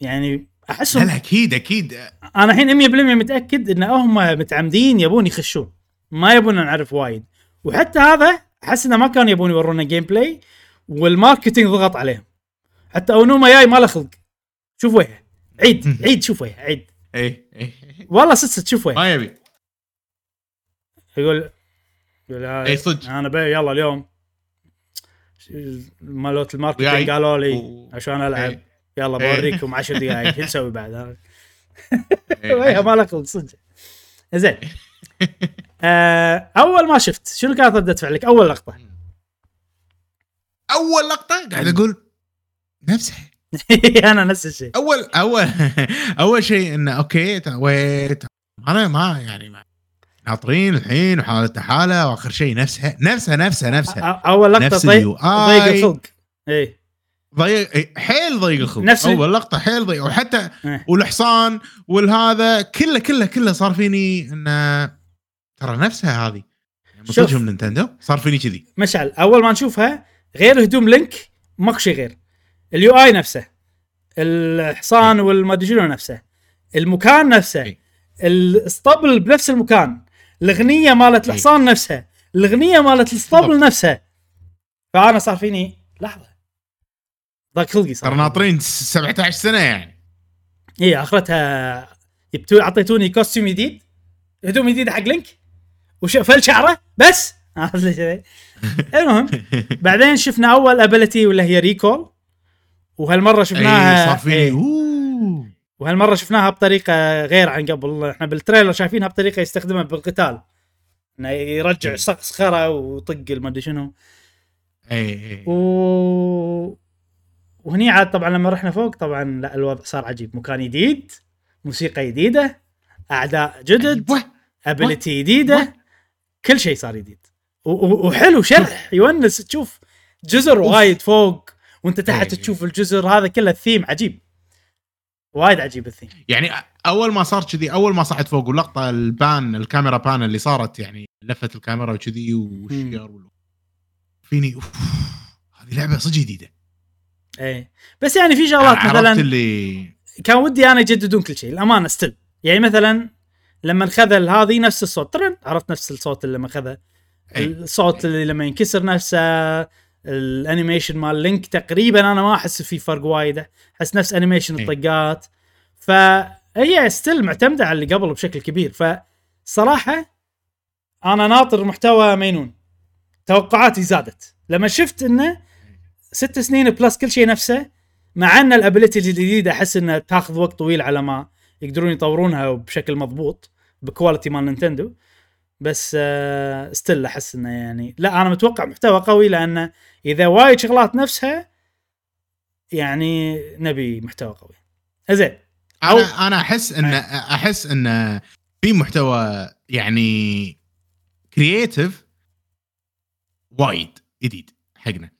يعني احسهم لا أكيد أكيد. أنا الحين 100% متأكد إن هم متعمدين يبون يخشون. ما يبون نعرف وايد. وحتى هذا أحس إنه ما كانوا يبون يورونا gameplay وال marketing ضغط عليهم. حتى أونوما جاي ما له خلق. شوف وجهه. عيد عيد شوف وجهه عيد. اي اي والله صدق تشوف وجهه. ما يبي. يقول يقول اي صدق. أنا بي يلا اليوم. مالوت ال marketing قالوا لي و... عشان ألعب. إيه. يلا بوريكم 10 دقائق شو نسوي بعد؟ ما له خلق صدق زين. آه، أول ما شفت شنو كانت ردة فعلك؟ أول لقطة. أول لقطة؟ قاعد أقول نفسها أنا نفس الشيء. أول أول أول شيء إنه okay wait. أنا ما يعني ما ناطرين الحين وحالتها حالة وآخر شيء نفسها نفسها نفسها نفسها. أول لقطة نفس ضيق ضيق الخلق. اي ضيق حيل ضيق الخلق. نفس أول لقطة حيل ضيق. وحتى إيه. والحصان والهذا كله كله كله صار فيني انه ترى نفسها هذه. يعني من نينتندو صار فيني كذي. مشعل. أول ما نشوفها غير هدوم لينك ماكو شيء غير. ال UI نفسه. الحصان والمادري شنو نفسه. المكان نفسه. الاسطبل بنفس المكان. الأغنية مالت الحصان نفسها الأغنية مالت الاسطبل نفسها. فأنا صار فيني لحظة. ضاق خلقي صار. ترى ناطرين 17 سنة يعني. اي أخرتها جبتوا أعطيتوني costume جديد. هدوم جديدة حق لينك. وفل شعره بس. المهم بعدين شفنا أول ability واللي هي recall وهالمرة شفناها أيه صار فيني. إيه. وهالمرة شفناها بطريقة غير عن قبل. إحنا بال trailer شايفينها بطريقة يستخدمها بالقتال. إنه يرجع صخره ويطق المدري شنو. اي اي و... وهني عاد طبعا لما رحنا فوق طبعا لا الوضع صار عجيب. مكان جديد موسيقى جديده أعداء جدد ability جديده كل شيء صار جديد وحلو شرح. يونس تشوف جزر وايد فوق وأنت تحت إيه. تشوف الجزر. هذا كله الثيم عجيب. وايد عجيب الثيم. يعني أول ما صار كذي أول ما صعد فوق ولقطة ال pan الكاميرا pan اللي صارت يعني لفت الكاميرا وكذي والشير فيني أوف هذه لعبة صدق جديدة. إيه. بس يعني في شغلات مثلا اللي كان ودي أنا يجددون كل شيء الأمانة still يعني مثلا لما خذ هذه نفس الصوت ترى عرفت نفس الصوت اللي لما خذه الصوت اللي لما ينكسر نفسه ال animation مال لينك تقريبا أنا ما أحس في فرق وايد أحس نفس animation الطقات. فهي still معتمدة على اللي قبل بشكل كبير. فصراحه أنا ناطر محتوى مجنون. توقعاتي زادت. لما شفت إنه ست سنين plus كل شيء نفسه مع إن ال ability الجديدة أحس إنها تاخذ وقت طويل على ما يقدرون يطورونها بشكل مضبوط ب quality مال نينتندو. بس آه still أحس إنه يعني لا أنا متوقع محتوى قوي لأنه إذا وايد شغلات نفسها يعني نبي محتوى قوي. زين. أنا أنا أحس إن أحس إن في محتوى يعني creative وايد جديد حقنا.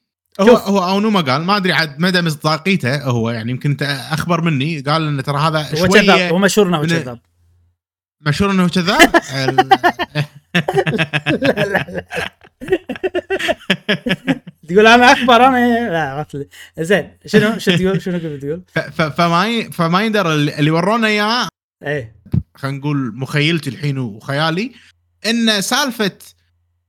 هو هو اونوما قال ما أدري عاد مدى مصداقيته هو يعني يمكن أخبر مني قال إن ترى هذا شوية هو مشهور إنه كذاب مشهور إنه كذاب؟ لا لا لا. تقول أنا أخبر أنا لا عرفت زين شنو شو تقول شنو كنت تقول؟ فما فما يندر اللي ورونا اياه إيه. خلينا نقول مخيلتي الحين وخيالي إن سالفة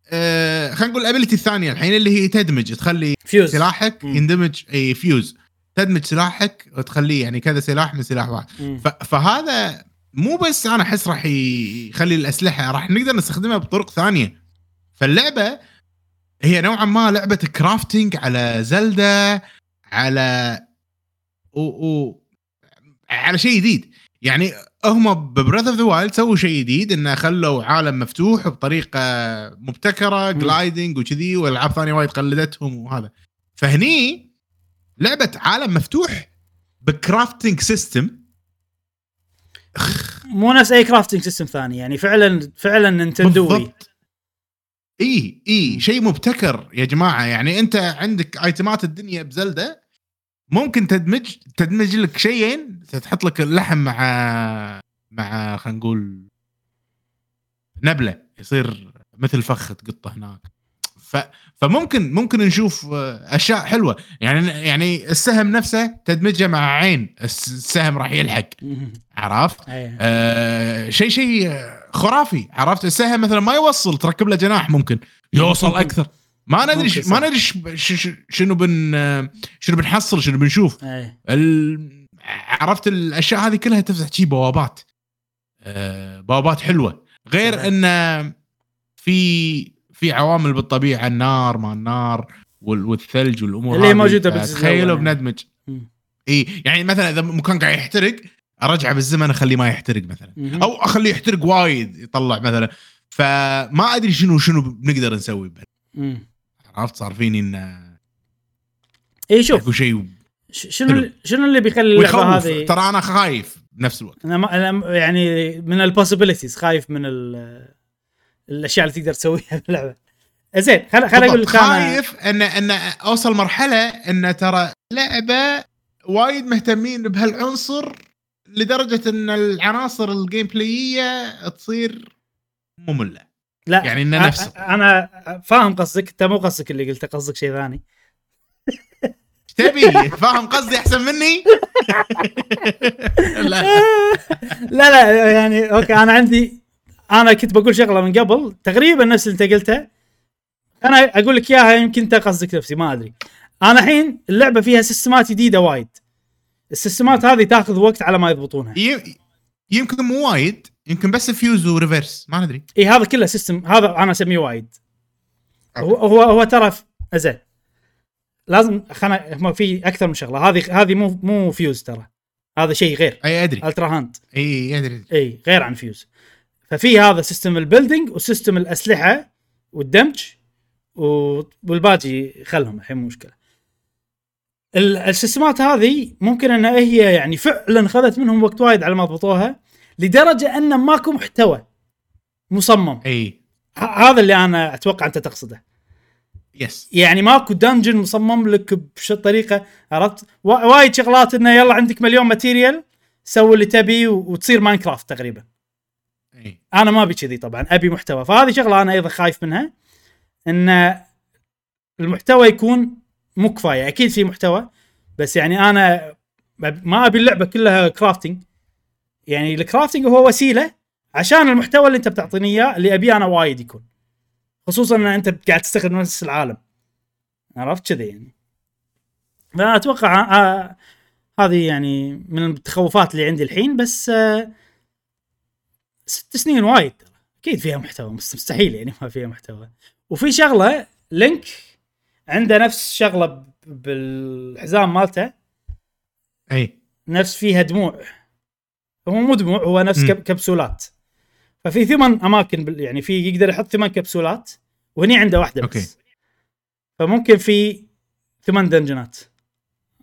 آه خلينا نقول ال ability الثانية الحين اللي هي تدمج تخلي فيوز سلاحك يندمج إي فيوز تدمج سلاحك وتخليه يعني كذا سلاح من سلاح واحد. فهذا مو بس أنا أحس راح يخلي الأسلحة راح نقدر نستخدمها بطرق ثانية. فاللعبة هي نوعا ما لعبة crafting على زلدا على و... و... على شيء جديد. يعني هم ب Breath of the Wild سووا شيء جديد إنه خلوا عالم مفتوح بطريقة مبتكرة gliding وكذي وألعاب ثانية وايد قلدتهم وهذا. فهني لعبة عالم مفتوح ب crafting system مو نفس أي crafting system ثاني يعني فعلا فعلا نينتندوي. إي إي شيء مبتكر يا جماعة. يعني أنت عندك ايتمات الدنيا بزلدة ممكن تدمج تدمج لك شيئين تحط لك اللحم مع مع خلينا نقول نبلة يصير مثل فخ تقطه هناك. ف فممكن ممكن نشوف أشياء حلوة. يعني يعني السهم نفسه تدمجه مع عين السهم راح يلحق. عرفت؟ آه شيء شيء خرافي. عرفت؟ السهم مثلا ما يوصل تركب له جناح ممكن. يوصل أكثر. ما ندري ما ندري شنو بن شنو بنحصل شنو بنشوف. ال... عرفت؟ الأشياء هذه كلها تفتح شي بوابات. آه بوابات حلوة. غير إن في في عوامل بالطبيعة النار ما النار والثلج والأمور اللي موجودة تخيلوا بندمج. إي يعني مثلا إذا مكان قاعد يحترق ارجعه بالزمن أخليه ما يحترق مثلا. أو أخليه يحترق وايد يطلع مثلا. فما أدري شنو شنو بنقدر نسوي عرفت؟ صار فيني إن إي شوف. شيء شنو شنو اللي بيخلي اللعبة هذه؟ ترى أنا خايف بنفس الوقت. أنا, ما أنا يعني من possibilities خايف من الأشياء اللي تقدر تسويها باللعبه زين خل خل أقول خايف ان إن أوصل مرحلة إن ترى لعبة وايد مهتمين بهالعنصر لدرجة إن العناصر ال gameplay تصير مملة. لا يعني انه نفسه. أنا فاهم قصدك أنت مو قصدك اللي قلته قصدك شيء ثاني. تبي؟ فاهم قصدي أحسن مني؟ لا. لا لا يعني okay أنا عندي أنا كنت بقول شغلة من قبل تقريبا نفس اللي أنت قلته. أنا أقول لك إياها يمكن أنت قصدك نفسي ما أدري. أنا الحين اللعبة فيها system ات جديدة وايد. ال system ات هذه تأخذ وقت على ما يضبطونها. يمكن مو وايد يمكن بس fuse و reverse ما ندري. إي هذا كله system هذا أنا أسميه وايد. هو هو هو ترى زين. لازم خلنا في أكثر من شغلة. هذه هذه مو مو فيوز ترى. هذا شيء غير. أي أدري. Ultrahand إي أدري إي غير عن فيوز ففي هذا system ال building و system الأسلحة والدمج والباقي خلهم الحين مو مشكلة. ال system ات هذه ممكن انها هي يعني فعلا خذت منهم وقت وايد على ما ضبطوها لدرجة أن ماكو محتوى مصمم. إي. هذا اللي أنا أتوقع أنت تقصده. yes يعني ماكو dungeon مصمم لك بش طريقة عرفت؟ وايد شغلات إنه يلا عندك مليون material سوي اللي تبي وتصير ماينكرافت تقريبا. أنا ما أبي كذي طبعا أبي محتوى. فهذه شغلة أنا أيضا خايف منها إن المحتوى يكون مو كفاية. أكيد في محتوى بس يعني أنا ما أبي اللعبة كلها كرافتنج يعني الكرافتنج هو وسيلة عشان المحتوى اللي أنت بتعطيني إياه اللي أبيه أنا وايد يكون. خصوصا إن أنت قاعد تستخدم نفس العالم. عرفت كذي يعني. فانا أتوقع آه, آه، هذه يعني من التخوفات اللي عندي الحين بس آه ست سنين وايد أكيد فيها محتوى مستحيل يعني ما فيها محتوى. وفي شغلة لينك عنده نفس شغلة بالحزام مالته. أي. نفس فيها دموع. هو مو دموع هو نفس م. كبسولات. ففي ثمان أماكن يعني في يقدر يحط ثمان كبسولات وهني عنده واحدة بس. Okay. فممكن في ثمان dungeon ات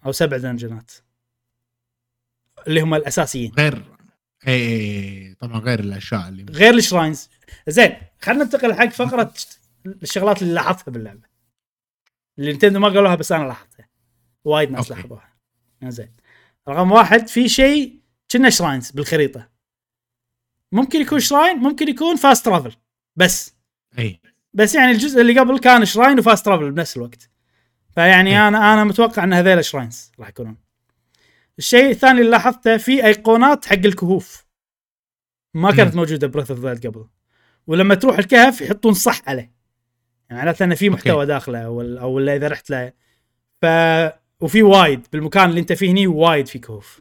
أو سبع dungeon ات اللي هم الأساسيين. غير اي طبعا غير الأشياء اللي غير ال shrines. زين خلينا ننتقل حق فقرة الشغلات اللي لاحظتها باللعبة. اللي نتندو ما قالوها بس أنا لاحظتها. وايد ناس لاحظوها. زين. رقم واحد في شيء كنا shrines بالخريطة. ممكن يكون shrine ممكن يكون fast travel بس. اي بس يعني الجزء اللي قبل كان shrine و fast travel بنفس الوقت. فيعني أي. أنا أنا متوقع إن هذيل shrines راح يكونون. الشيء الثاني اللي لاحظته في أيقونات حق الكهوف. ما كانت. موجودة Breath of قبل. ولما تروح الكهف يحطون صح عليه. يعني معناته إنه في محتوى okay. داخله أو أو إذا رحت له. ف وفي وايد. بالمكان اللي أنت فيه هني وايد في كهوف.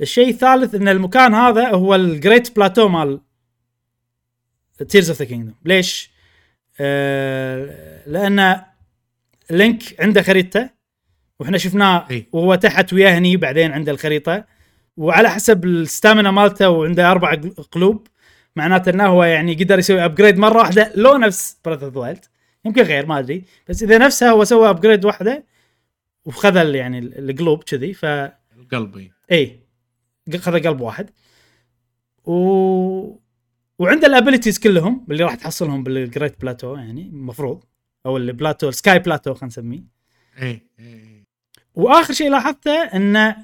الشيء الثالث إن المكان هذا هو ال Great Plateau مال Tears of the Kingdom ليش؟ آه لأن لينك عنده خريطته وإحنا شفناه وهو تحت وياه هني بعدين عنده الخريطة. وعلى حسب ال stamina مالته وعنده أربع قلوب معناته إنه هو يعني قدر يسوي upgrade مرة واحدة لو نفس Breath of يمكن غير ما أدري. بس إذا نفسها هو سوى upgrade واحدة وخذ يعني القلوب كذي ف قلبي إي. خذ قلب واحد. و وعنده ال abilities كلهم اللي راح تحصلهم بال Great Plateau يعني المفروض أو ال plateau ال sky plateau خلينا نسميه. إي إي. وآخر شيء لاحظته انه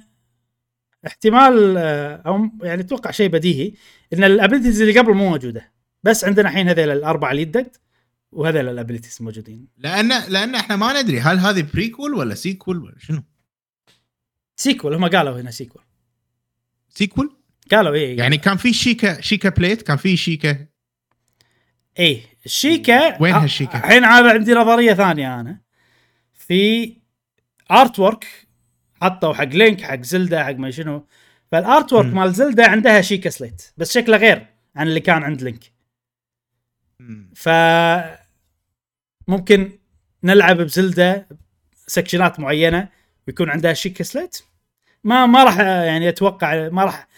احتمال آه، أو يعني أتوقع شيء بديهي إن ال abilities اللي قبل مو موجودة بس عندنا الحين هذول الاربعه اللي يدد وهذول ال abilities موجودين لأن لأن إحنا ما ندري هل هذه prequel ولا sequel ولا شنو؟ sequel هم قالوا هنا sequel sequel؟ قالوا إيه يعني كان في شيكا شيكا slate كان في شيكا إيه الشيكا وين هالشيكا؟ الحين هذا عندي نظرية ثانية أنا في artwork حطوا حق لينك حق زلدا حق ما شنو. فال artwork مال زلدا عندها شيكا slate بس شكله غير عن اللي كان عند لينك ف ممكن نلعب بزلدا section ات معينة ويكون عندها شيكا slate ما ما راح يعني أتوقع ما راح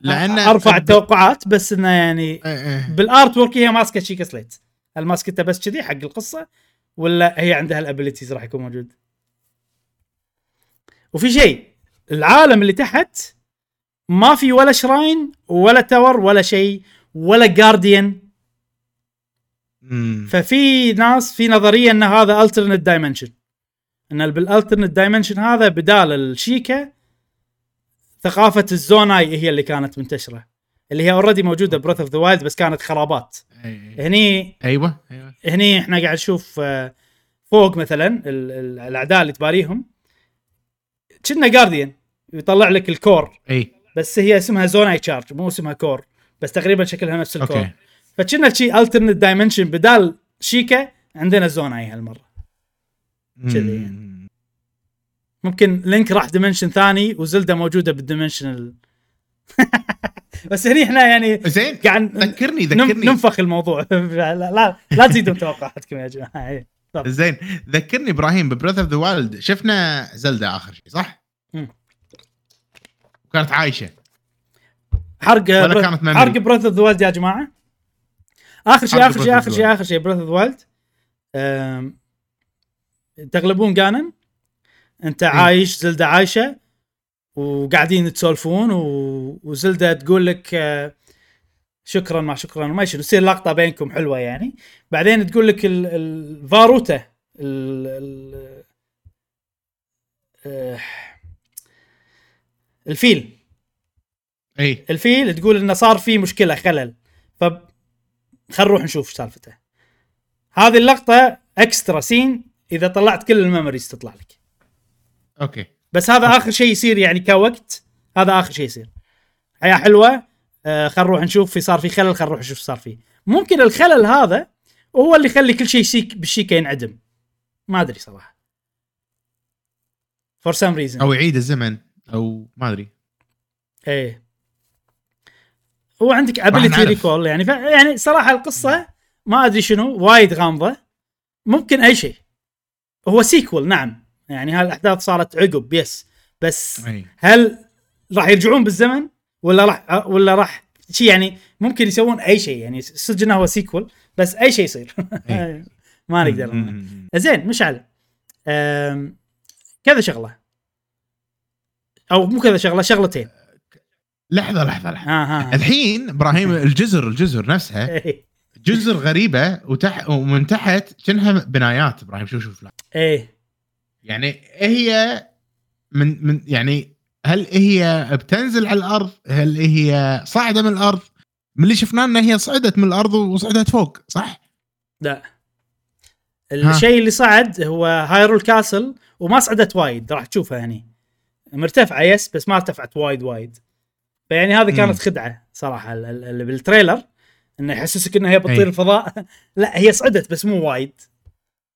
لأن أرفع التوقعات بس إنه يعني إيه، إيه. بال artwork هي ماسكة شيكا slate هل ماسكته بس كذي حق القصة ولا هي عندها ال abilities راح يكون موجود؟ وفي شيء العالم اللي تحت ما في ولا shrine ولا tower ولا شيء ولا guardian ففي ناس في نظرية إن هذا alternate dimension إن بال alternate dimension هذا بدال الشيكا ثقافة الزوناي هي اللي كانت منتشرة اللي هي already موجودة ب Breath of the Wild بس كانت خرابات. هني أيوه أيوه. هني إحنا قاعد نشوف آه، فوق مثلا الأعداء اللي تباريهم. كنا guardian يطلع لك ال core إي. بس هي اسمها زوناي charge مو اسمها core بس تقريبا شكلها نفس ال core okay. فكنا شيء alternate dimension بدال شيكا عندنا زوناي هالمرة. كذي يعني. ممكن لينك راح dimension ثاني وزلدا موجودة بال dimension ال... بس هني إحنا يعني زين قاعد ذكرني ذكرني. ننفخ الموضوع. لا لا, لا تزيدون توقعاتكم يا جماعة. إيه، زين ذكرني إبراهيم ب Breath of the Wild. شفنا زلدا آخر شيء صح؟ وكانت عايشة. حرق ولا كانت حرق Breath of the Wild يا جماعة؟ آخر شيء آخر شيء آخر شيء آخر شيء Breath of the Wild. تغلبون جانن أنت. عايش زلدة عايشة وقاعدين تسولفون و... وزلدة تقول لك آه، شكرا ما شكرا ما يصير تصير لقطة بينكم حلوة يعني. بعدين تقول لك ال Vah Ruta ال... ال... آه، الفيل. إي. الفيل تقول إنه صار في مشكلة خلل. ف خل نروح نشوف سالفته. هذه اللقطة extra scene إذا طلعت كل ال memories تطلع لك. okay. بس هذا آخر شيء يصير يعني كوقت هذا آخر شيء يصير. حياة حلوة. آه خل نروح نشوف في صار في خلل خل نروح نشوف صار فيه ممكن الخلل هذا هو اللي يخلي كل شيء شيك بالشيكة ينعدم. ما أدري صراحة. for some reason أو يعيد الزمن أو ما أدري. إيه. هو عندك ability recall يعني ف... يعني صراحة القصة ما أدري شنو وايد غامضة. ممكن أي شيء. هو sequel نعم. يعني هالاحداث صارت عقب yes بس هل راح يرجعون بالزمن؟ ولا راح ولا راح شيء يعني ممكن يسوون أي شيء يعني صدق انه هو سيكول بس أي شيء يصير. ما نقدر. زين مشعل كذا شغلة. أو مو كذا شغلة شغلتين. لحظة لحظة لحظة. آه الحين إبراهيم الجزر الجزر نفسها إيه. جزر غريبة وتح ومن تحت كأنها بنايات إبراهيم. شوف شوف إيه. يعني هي من من يعني هل هي بتنزل على الأرض؟ هل هي صاعدة من الأرض؟ من اللي شفناه انها هي صعدت من الأرض وصعدت فوق صح؟ لا. الشيء اللي صعد هو Hyrule Castle وما صعدت وايد راح تشوفها هني. مرتفعة yes بس ما ارتفعت وايد وايد. فيعني هذه كانت خدعة صراحة اللي بال trailer إنه يحسسك انها هي بتطير الفضاء. لا هي صعدت بس مو وايد.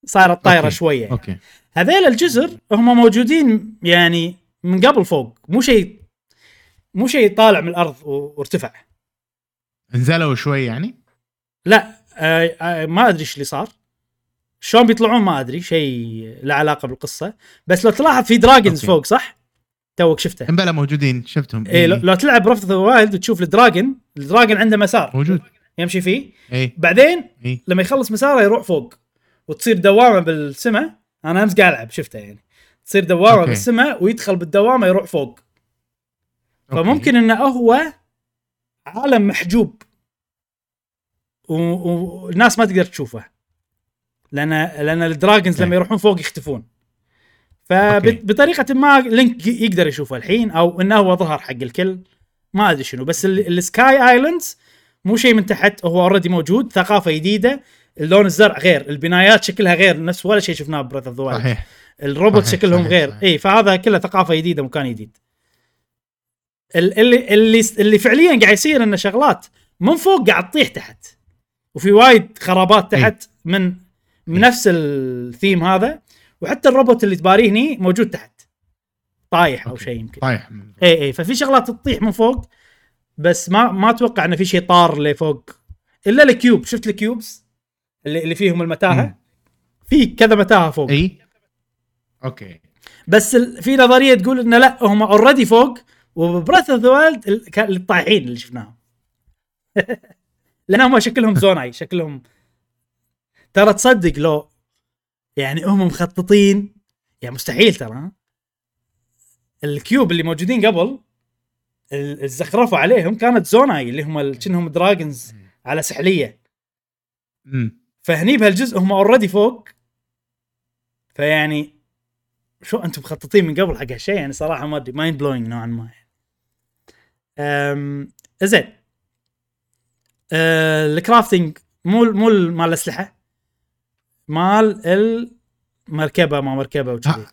صارت طايرة شوية. يعني. okay. هذيل الجزر هم موجودين يعني من قبل فوق مو شيء مو شيء طالع من الأرض وارتفع. نزلوا شوي يعني؟ لا آه آه ما أدري إيش اللي صار. شلون بيطلعون ما أدري شيء له علاقة بالقصة. بس لو تلاحظ في dragons فوق صح؟ توك شفته. امبلا موجودين شفتهم. اي لو, لو تلعب Breath of the Wild وتشوف ال dragon ال dragon عنده مسار. موجود. يمشي فيه. اي بعدين إيه؟ لما يخلص مساره يروح فوق وتصير دوامة بالسماء. أنا أمس قاعد ألعب شفته يعني. تصير دوامة okay. بالسماء ويدخل بالدوامة يروح فوق. فممكن إنه هو عالم محجوب. والناس ما تقدر تشوفه. لأن لأن ال dragons لما يروحون فوق يختفون. فبطريقه ما لينك يقدر يشوفه الحين أو إنه هو ظهر حق الكل. ما أدري شنو. بس ال sky islands مو شيء من تحت هو already موجود ثقافة جديدة. اللون الزرع غير البنايات شكلها غير نفس ولا شيء شفناه ب Breath of the صحيح. الروبوت صحيح شكلهم صحيح غير. اي فهذا كله ثقافة جديدة مكان جديد. اللي اللي اللي فعليا قاعد يصير إنه شغلات من فوق قاعد تطيح تحت. وفي وايد خرابات تحت من من نفس الثيم هذا. وحتى الروبوت اللي تحاربه هني موجود تحت. طايح أو شيء يمكن. طايح. اي اي ففي شغلات تطيح من فوق بس ما ما أتوقع إنه في شيء طار لفوق إلا ال cube. شفت ال cubes اللي اللي فيهم المتاهة؟ في كذا متاهة فوق. اي okay. بس في نظرية تقول إنه لا هم already فوق و Breath of the Wild الطايحين اللي شفناهم. لأن هم شكلهم زوناي شكلهم ترى تصدق لو يعني هم مخططين يعني مستحيل ترى ال cube اللي موجودين قبل الزخرفة عليهم كانت زوناي اللي هم كأنهم dragons على سحلية. فهني بهالجزء هم already فوق. فيعني شو أنتم مخططين من قبل حق هالشيء؟ يعني صراحة ما أدري mind blowing نوعا ما امم زين. أه ال crafting مو مو مال الأسلحة. مال المركبه ما مركبة وكذي.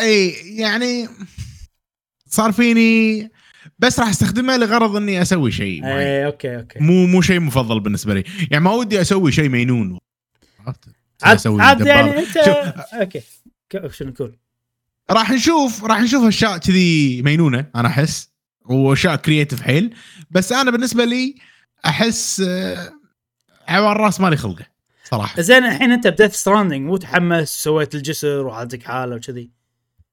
إي يعني صار فيني بس راح أستخدمها لغرض إني أسوي شيء إي okay okay. مو مو شيء مفضل بالنسبة لي. يعني ما ودي أسوي شيء مينون عرفت؟ عاد, عاد يعني انت okay. شنو نقول؟ راح نشوف راح نشوف اشياء كذي مينونة أنا أحس وأشياء creative حيل. بس أنا بالنسبة لي أحس آه، عوار الرأس مالي خلقة صراحة. زين الحين أنت ب Death Stranding مو تحمس سويت الجسر وعندك حالة وكذي.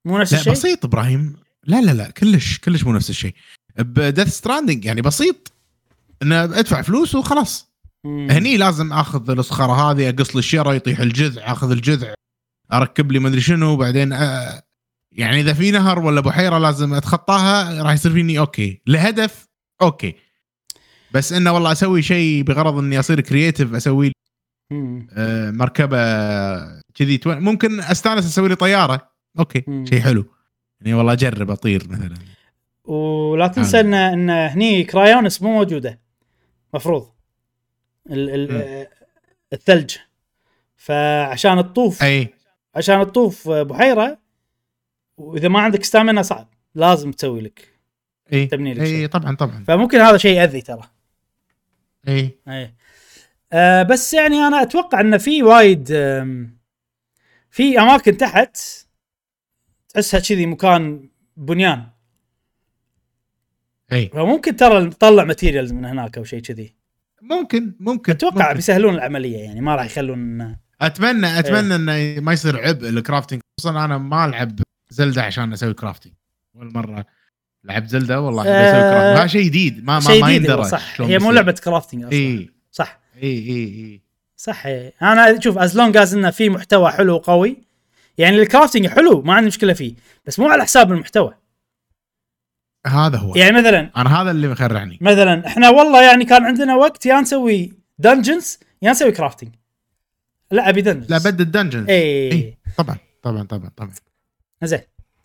مو نفس الشيء؟ بسيط إبراهيم. لا لا لا كلش كلش مو نفس الشيء. ب Death Stranding يعني بسيط إنه أدفع فلوس وخلاص. مم. هني لازم آخذ الصخره هذه أقص لي الشيرة يطيح الجذع آخذ الجذع أركب لي مدري شنو بعدين أ... يعني إذا في نهر ولا بحيرة لازم أتخطاها راح يصير فيني okay. لهدف okay. بس إنه والله أسوي شيء بغرض إني أصير creative أسوي آه مركبة كذي. ممكن أستانس أسوي لي طيارة. okay شيء حلو. يعني والله أجرب أطير مثلا. ولا تنسى إن إن هني Cryonis مو موجودة. مفروض. ال ال الثلج. فعشان تطوف أي. عشان تطوف بحيرة وإذا ما عندك stamina صعب لازم تسوي لك اي تبني لك اي طبعا طبعا. فممكن هذا شيء يأذي ترى. اي اي آه بس يعني أنا أتوقع انه في وايد في أماكن تحت تحسها كذي مكان بنيان. اي فممكن ترى نطلع materials من هناك أو شيء كذي. ممكن ممكن أتوقع ممكن. بيسهلون العملية يعني ما راح يخلون أتمنى أتمنى إيه. إنه ما يصير عبء ال crafting خصوصا أنا ما ألعب Zelda عشان أسوي crafting أول مرة لعبت Zelda والله آه أسوي crafting هذا شيء جديد. ما ما, ما يندرى صح. هي مو لعبة crafting أصلا. اي صح. اي اي اي صح. إيه. أنا شوف as long as إنه في محتوى حلو وقوي يعني ال crafting حلو ما عندي مشكلة فيه بس مو على حساب المحتوى. هذا هو. يعني مثلا أنا هذا اللي مخرعني. مثلا إحنا والله يعني كان عندنا وقت يا نسوي dungeons يا نسوي crafting لا أبي dungeons لا بد ال dungeons اي إيه. طبعا طبعا طبعا طبعا. زين.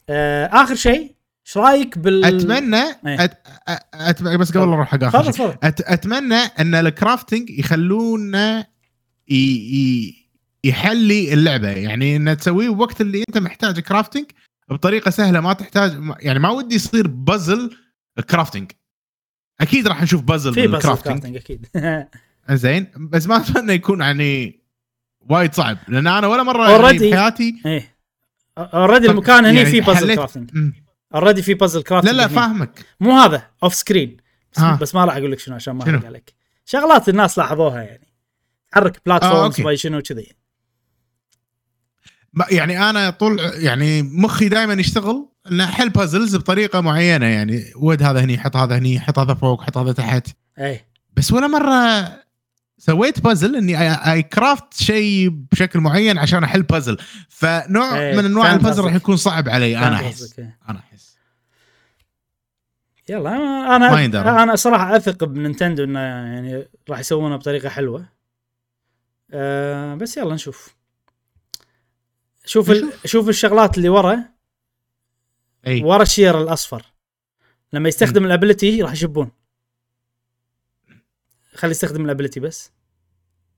آه آخر شيء إيش رأيك بال أتمنى إيه. أت... أت... بس قبل نروح حق آخر أت... أتمنى أن ال crafting يخلونا ي... ي... يحلي اللعبة. يعني إن تسويه وقت اللي أنت محتاج crafting بطريقة سهلة ما تحتاج يعني ما ودي يصير بازل crafting أكيد راح نشوف بازل في puzzle crafting أكيد. زين. بس ما أتمنى يكون يعني وايد صعب لأن أنا ولا مرة يعني في حياتي إيه. already المكان هني يعني في puzzle crafting already في puzzle crafting لا لا فاهمك. مو هذا off screen بس, آه. بس ما راح أقول لك شنو عشان ما أحرق عليك. شغلات الناس لاحظوها يعني. تحرك platforms آه شنو كذي يعني أنا طول يعني مخي دائما يشتغل ان احل puzzles بطريقة معينة يعني. ود هذا هني حط هذا هني حط هذا فوق حط هذا تحت. اي بس ولا مرة سويت بازل إني اي كرافت شيء بشكل معين عشان أحل بازل فنوع أي. من أنواع البازل راح يكون صعب علي أنا أحس. أنا أحس. يلا أنا أنا أنا صراحة أثق بنينتندو إنه يعني راح يسوونها بطريقة حلوة. أه بس يلا نشوف. شوف ال... شوف الشغلات اللي ورا. إي. ورا الشير الأصفر. لما يستخدم ال ability راح يشبون. خلي يستخدم ال ability بس.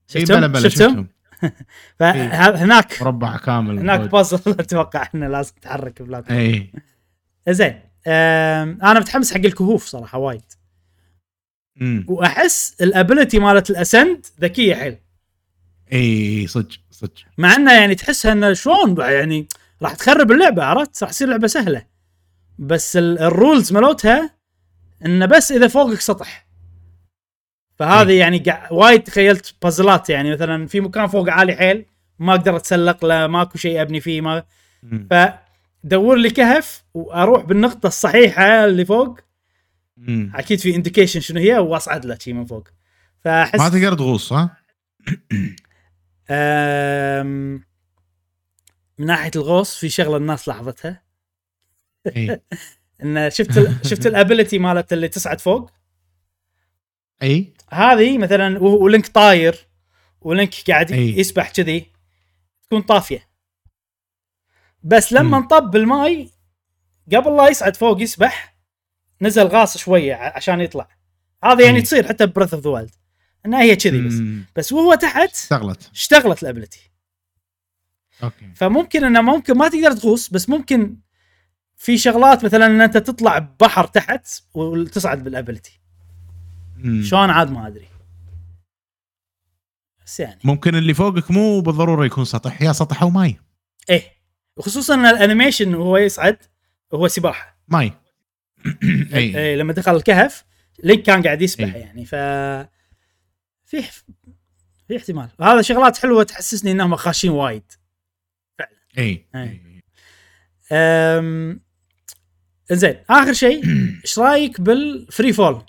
شفتهم؟ بلا بلا شفتهم؟ فهناك مربع كامل هناك بازل أتوقع إنه لازم تتحرك platform اي زين. أنا متحمس حق الكهوف صراحة وايد. وأحس ال ability مالت ال ascend ذكية حيل. اي صدق صدق. مع إنه يعني تحسها انه شلون يعني راح تخرب اللعبة عرفت؟ راح تصير لعبة سهلة. بس ال rules مالتها إنه بس إذا فوقك سطح. فهذه إيه. يعني وايد تخيلت بازلات يعني مثلا في مكان فوق عالي حيل ما أقدر أتسلق له ماكو شيء أبني فيه ما فدور لي كهف وأروح بالنقطة الصحيحة اللي فوق مم. أكيد في indication شنو هي وأصعد له شيء من فوق فاحس ما تقدر تغوص ها؟ من ناحية الغوص في شغلة الناس لاحظتها إيه. إن شفت ال شفت ال ability مالت اللي تصعد فوق اي هذه مثلا ولينك طاير ولينك قاعد أي. يسبح كذي تكون طافية. بس لما انطب بالماي قبل لا يصعد فوق يسبح نزل غاص شوية عشان يطلع. هذا يعني تصير حتى Breath of the Wild إنها هي كذي بس. بس وهو تحت اشتغلت. اشتغلت ال ability. Okay. فممكن إنه ممكن ما تقدر تغوص بس ممكن في شغلات مثلا إن أنت تطلع بحر تحت وتصعد بال ability. شلون عاد ما أدري. بس يعني. ممكن اللي فوقك مو بالضرورة يكون سطح يا سطح أو ماي. إيه. وخصوصا إن ال animation وهو يصعد هو سباحة. ماي. أي. إيه لما دخل الكهف لينك كان قاعد يسبح أي. يعني ف في في احتمال. هذا شغلات حلوة تحسسني إنهم خاشين وايد. فعلا. إي, أي. أم... زين آخر شيء إيش رأيك بال free fall؟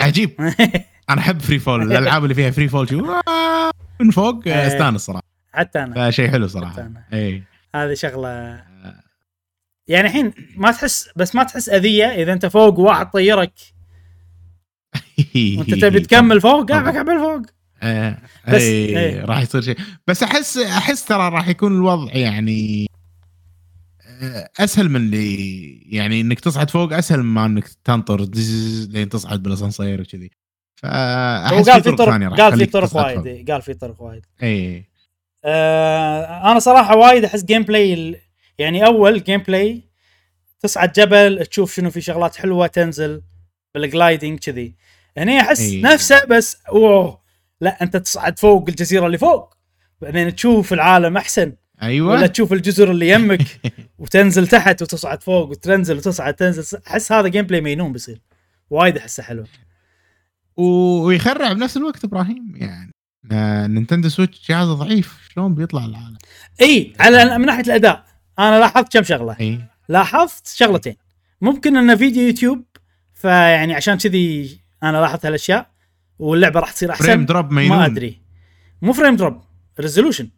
عجيب. أنا أحب free fall الألعاب اللي فيها free fall شو من فوق إيه. أستانس صراحة. حتى أنا. فشيء حلو صراحة. اي هذه شغلة. يعني الحين ما تحس بس ما تحس أذية إذا أنت فوق وواحد طيرك. وأنت تبي تكمل فوق؟ قاعد كمل فوق. إيه بس إيه, إيه. راح يصير شيء بس أحس أحس ترى راح يكون الوضع يعني أسهل من اللي يعني إنك تصعد فوق أسهل ما إنك تنطر لين تصعد بالأسانسير وكذي. فأحس قال في طرق قال في طرق وايد قال في طرق وايد. اي آه أنا صراحة وايد أحس gameplay يعني أول gameplay تصعد جبل تشوف شنو في شغلات حلوة تنزل بال gliding كذي. هني أحس أيه. نفسه بس اوه لا أنت تصعد فوق الجزيرة اللي فوق. بعدين تشوف العالم أحسن. أيوه. ولا تشوف الجزر اللي يمك وتنزل تحت وتصعد فوق وتنزل وتصعد تنزل أحس هذا gameplay مينون بيصير. وايد أحسه حلو. ويخرع بنفس الوقت إبراهيم يعني. Nintendo Switch جهاز ضعيف شلون بيطلع العالم؟ إي على من ناحية الأداء أنا لاحظت كم شغلة. أي. لاحظت شغلتين. ممكن إنه فيديو يوتيوب فيعني عشان كذي أنا لاحظت هالأشياء واللعبة راح تصير أحسن. frame drop مينون. ما أدري. مو frame drop resolution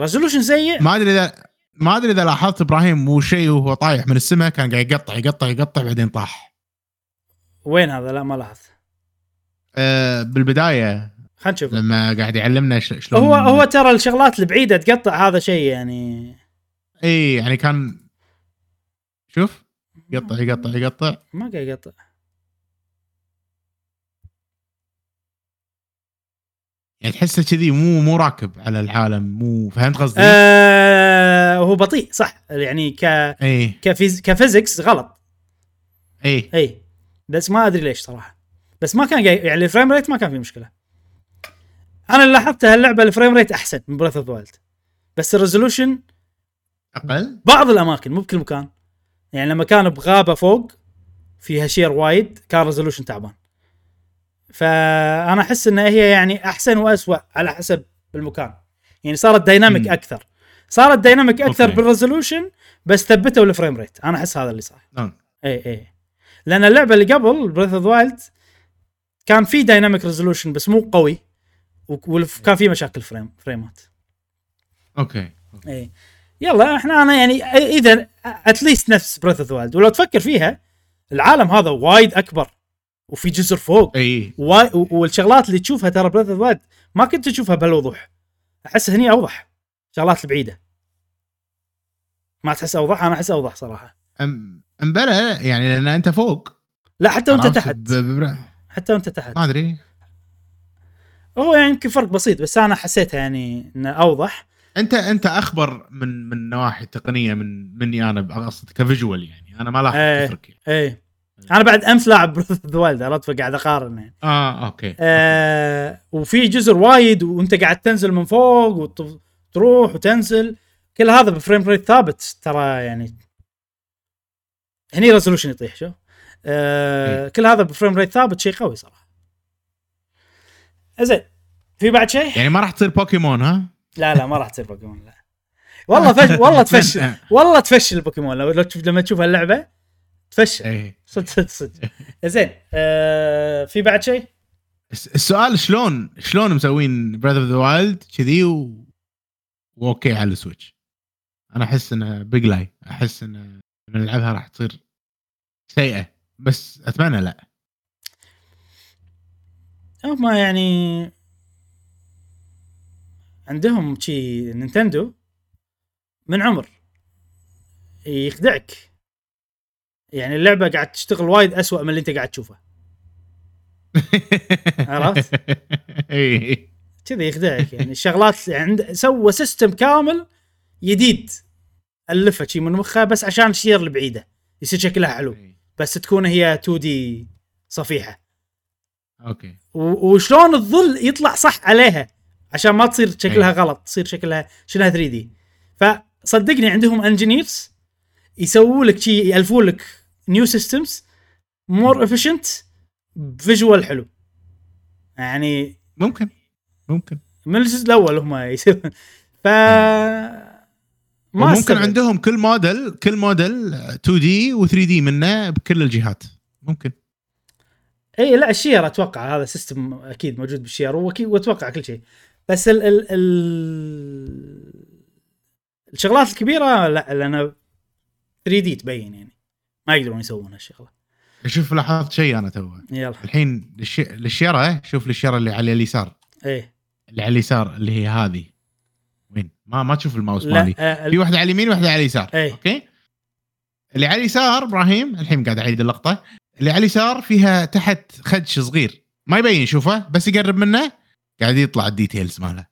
resolution سيء ما أدري اذا ما أدري إذا لاحظت إبراهيم مو شيء وهو طايح من السماء كان قاعد يقطع يقطع يقطع بعدين طاح. وين هذا؟ لا ما لاحظت. أه بالبداية خلينا نشوف. لما قاعد يعلمنا شلون هو هو ترى الشغلات البعيدة تقطع هذا شيء يعني. اي يعني كان شوف يقطع يقطع يقطع. ما قاعد يقطع. يعني تحسه كذي مو مو راكب على العالم مو فهمت قصدي؟ آه هو بطيء صح. يعني ك إيه. ك phys ك physics غلط. اي اي بس ما أدري ليش صراحة. بس ما كان جاي يعني ال frame rate ما كان في مشكلة. أنا اللي لاحظته هاللعبة ال frame rate أحسن من Breath of Wild بس ال resolution أقل؟ بعض الأماكن مو بكل مكان. يعني لما كان بغابة فوق فيها شير وايد كان resolution تعبان. فأنا أحس إن هي يعني أحسن واسوء على حسب المكان. يعني صارت dynamic. أكثر. صارت dynamic أكثر okay. بال resolution بس ثبتوا ال frame rate أنا أحس هذا اللي صار نعم. اي اي لأن اللعبة اللي قبل Breath of Wild كان في dynamic resolution بس مو قوي وكان في مشاكل frame فريمات okay. اي يلا إحنا أنا يعني إذا at least نفس Breath of Wild ولو تفكر فيها العالم هذا وايد أكبر. وفي جزر فوق. إي. و- والشغلات اللي تشوفها ترى Breath of ما كنت تشوفها بهالوضوح. أحس هني أوضح. شغلات البعيدة. ما تحس أوضح؟ أنا احس أوضح صراحة. أم أمبلا يعني لأن أنت فوق. لا حتى وأنت؟ تحت. ب- ب- حتى وأنت تحت. ما أدري. هو يعني يمكن فرق بسيط بس أنا حسيتها يعني إنه أوضح. انت أنت أخبر من من نواحي تقنية من مني أنا أقصد ك visual يعني. أنا ما لاحظت إيه. تفرق يعني. أنا بعد أمس لاعب Breath of Wild عرفت؟ فقاعد اقارن يعني آه okay. آه وفي جزر وايد وأنت قاعد تنزل من فوق وتروح وتنزل. كل هذا ب frame rate ثابت ترى يعني هني resolution يطيح شو؟ آه إيه. كل هذا ب frame rate ثابت شيء قوي صراحة. زين في بعد شيء؟ يعني ما راح تصير بوكيمون ها؟ لا لا ما راح تصير بوكيمون لا. والله فش والله تفشل والله تفشل البوكيمون. لو لما تشوف اللعبه تفشل. إيه. صدق صدق صدق. زين آه في بعد شيء؟ الس- السؤال شلون شلون مسوين Breath of the Wild كذي و... و okay على ال Switch. أنا أحس إنه big lie أحس ان لما نلعبها راح تصير سيئة. بس أتمنى لا. هم يعني عندهم شي نينتندو من عمر. يخدعك. يعني اللعبة قاعد تشتغل وايد أسوأ من اللي أنت قاعد تشوفه. عرفت؟ اي كذا يخدعك يعني. الشغلات عند سوى system كامل جديد الفه شي من مخه بس عشان الشير البعيده يصير شكلها حلو. بس تكون هي 2D صفيحة. okay. وشلون الظل يطلع صح عليها؟ عشان ما تصير شكلها أي. غلط. تصير شكلها شنها 3D فصدقني عندهم engineers يسووا لك شيء يالفوا لك new systems more efficient visual حلو. يعني ممكن ممكن. من الجزء الأول هم يسوون ف ما ممكن أستبعد. عندهم كل موديل كل موديل 2 دي و 3D منه بكل الجهات. ممكن. إي لا الشير أتوقع هذا system أكيد موجود بالشير وأتوقع كل شيء. بس ال ال ال الشغلات الكبيرة لا لأن 3D تبين يعني. ما يقدرون يسوون هالشغلة. شوف لاحظت شيء أنا تو يلا. الحين للش... للشيرة شوف للشيرة اللي على اليسار. إيه. اللي على اليسار اللي هي هذه. وين؟ ما ما تشوف الماوس لا مالي. آه في واحدة على اليمين واحدة على اليسار. إيه. okay؟ اللي على اليسار إبراهيم الحين قاعد أعيد اللقطة. اللي على اليسار فيها تحت خدش صغير. ما يبين شوفه بس يقرب منه. قاعد يطلع ال details ماله.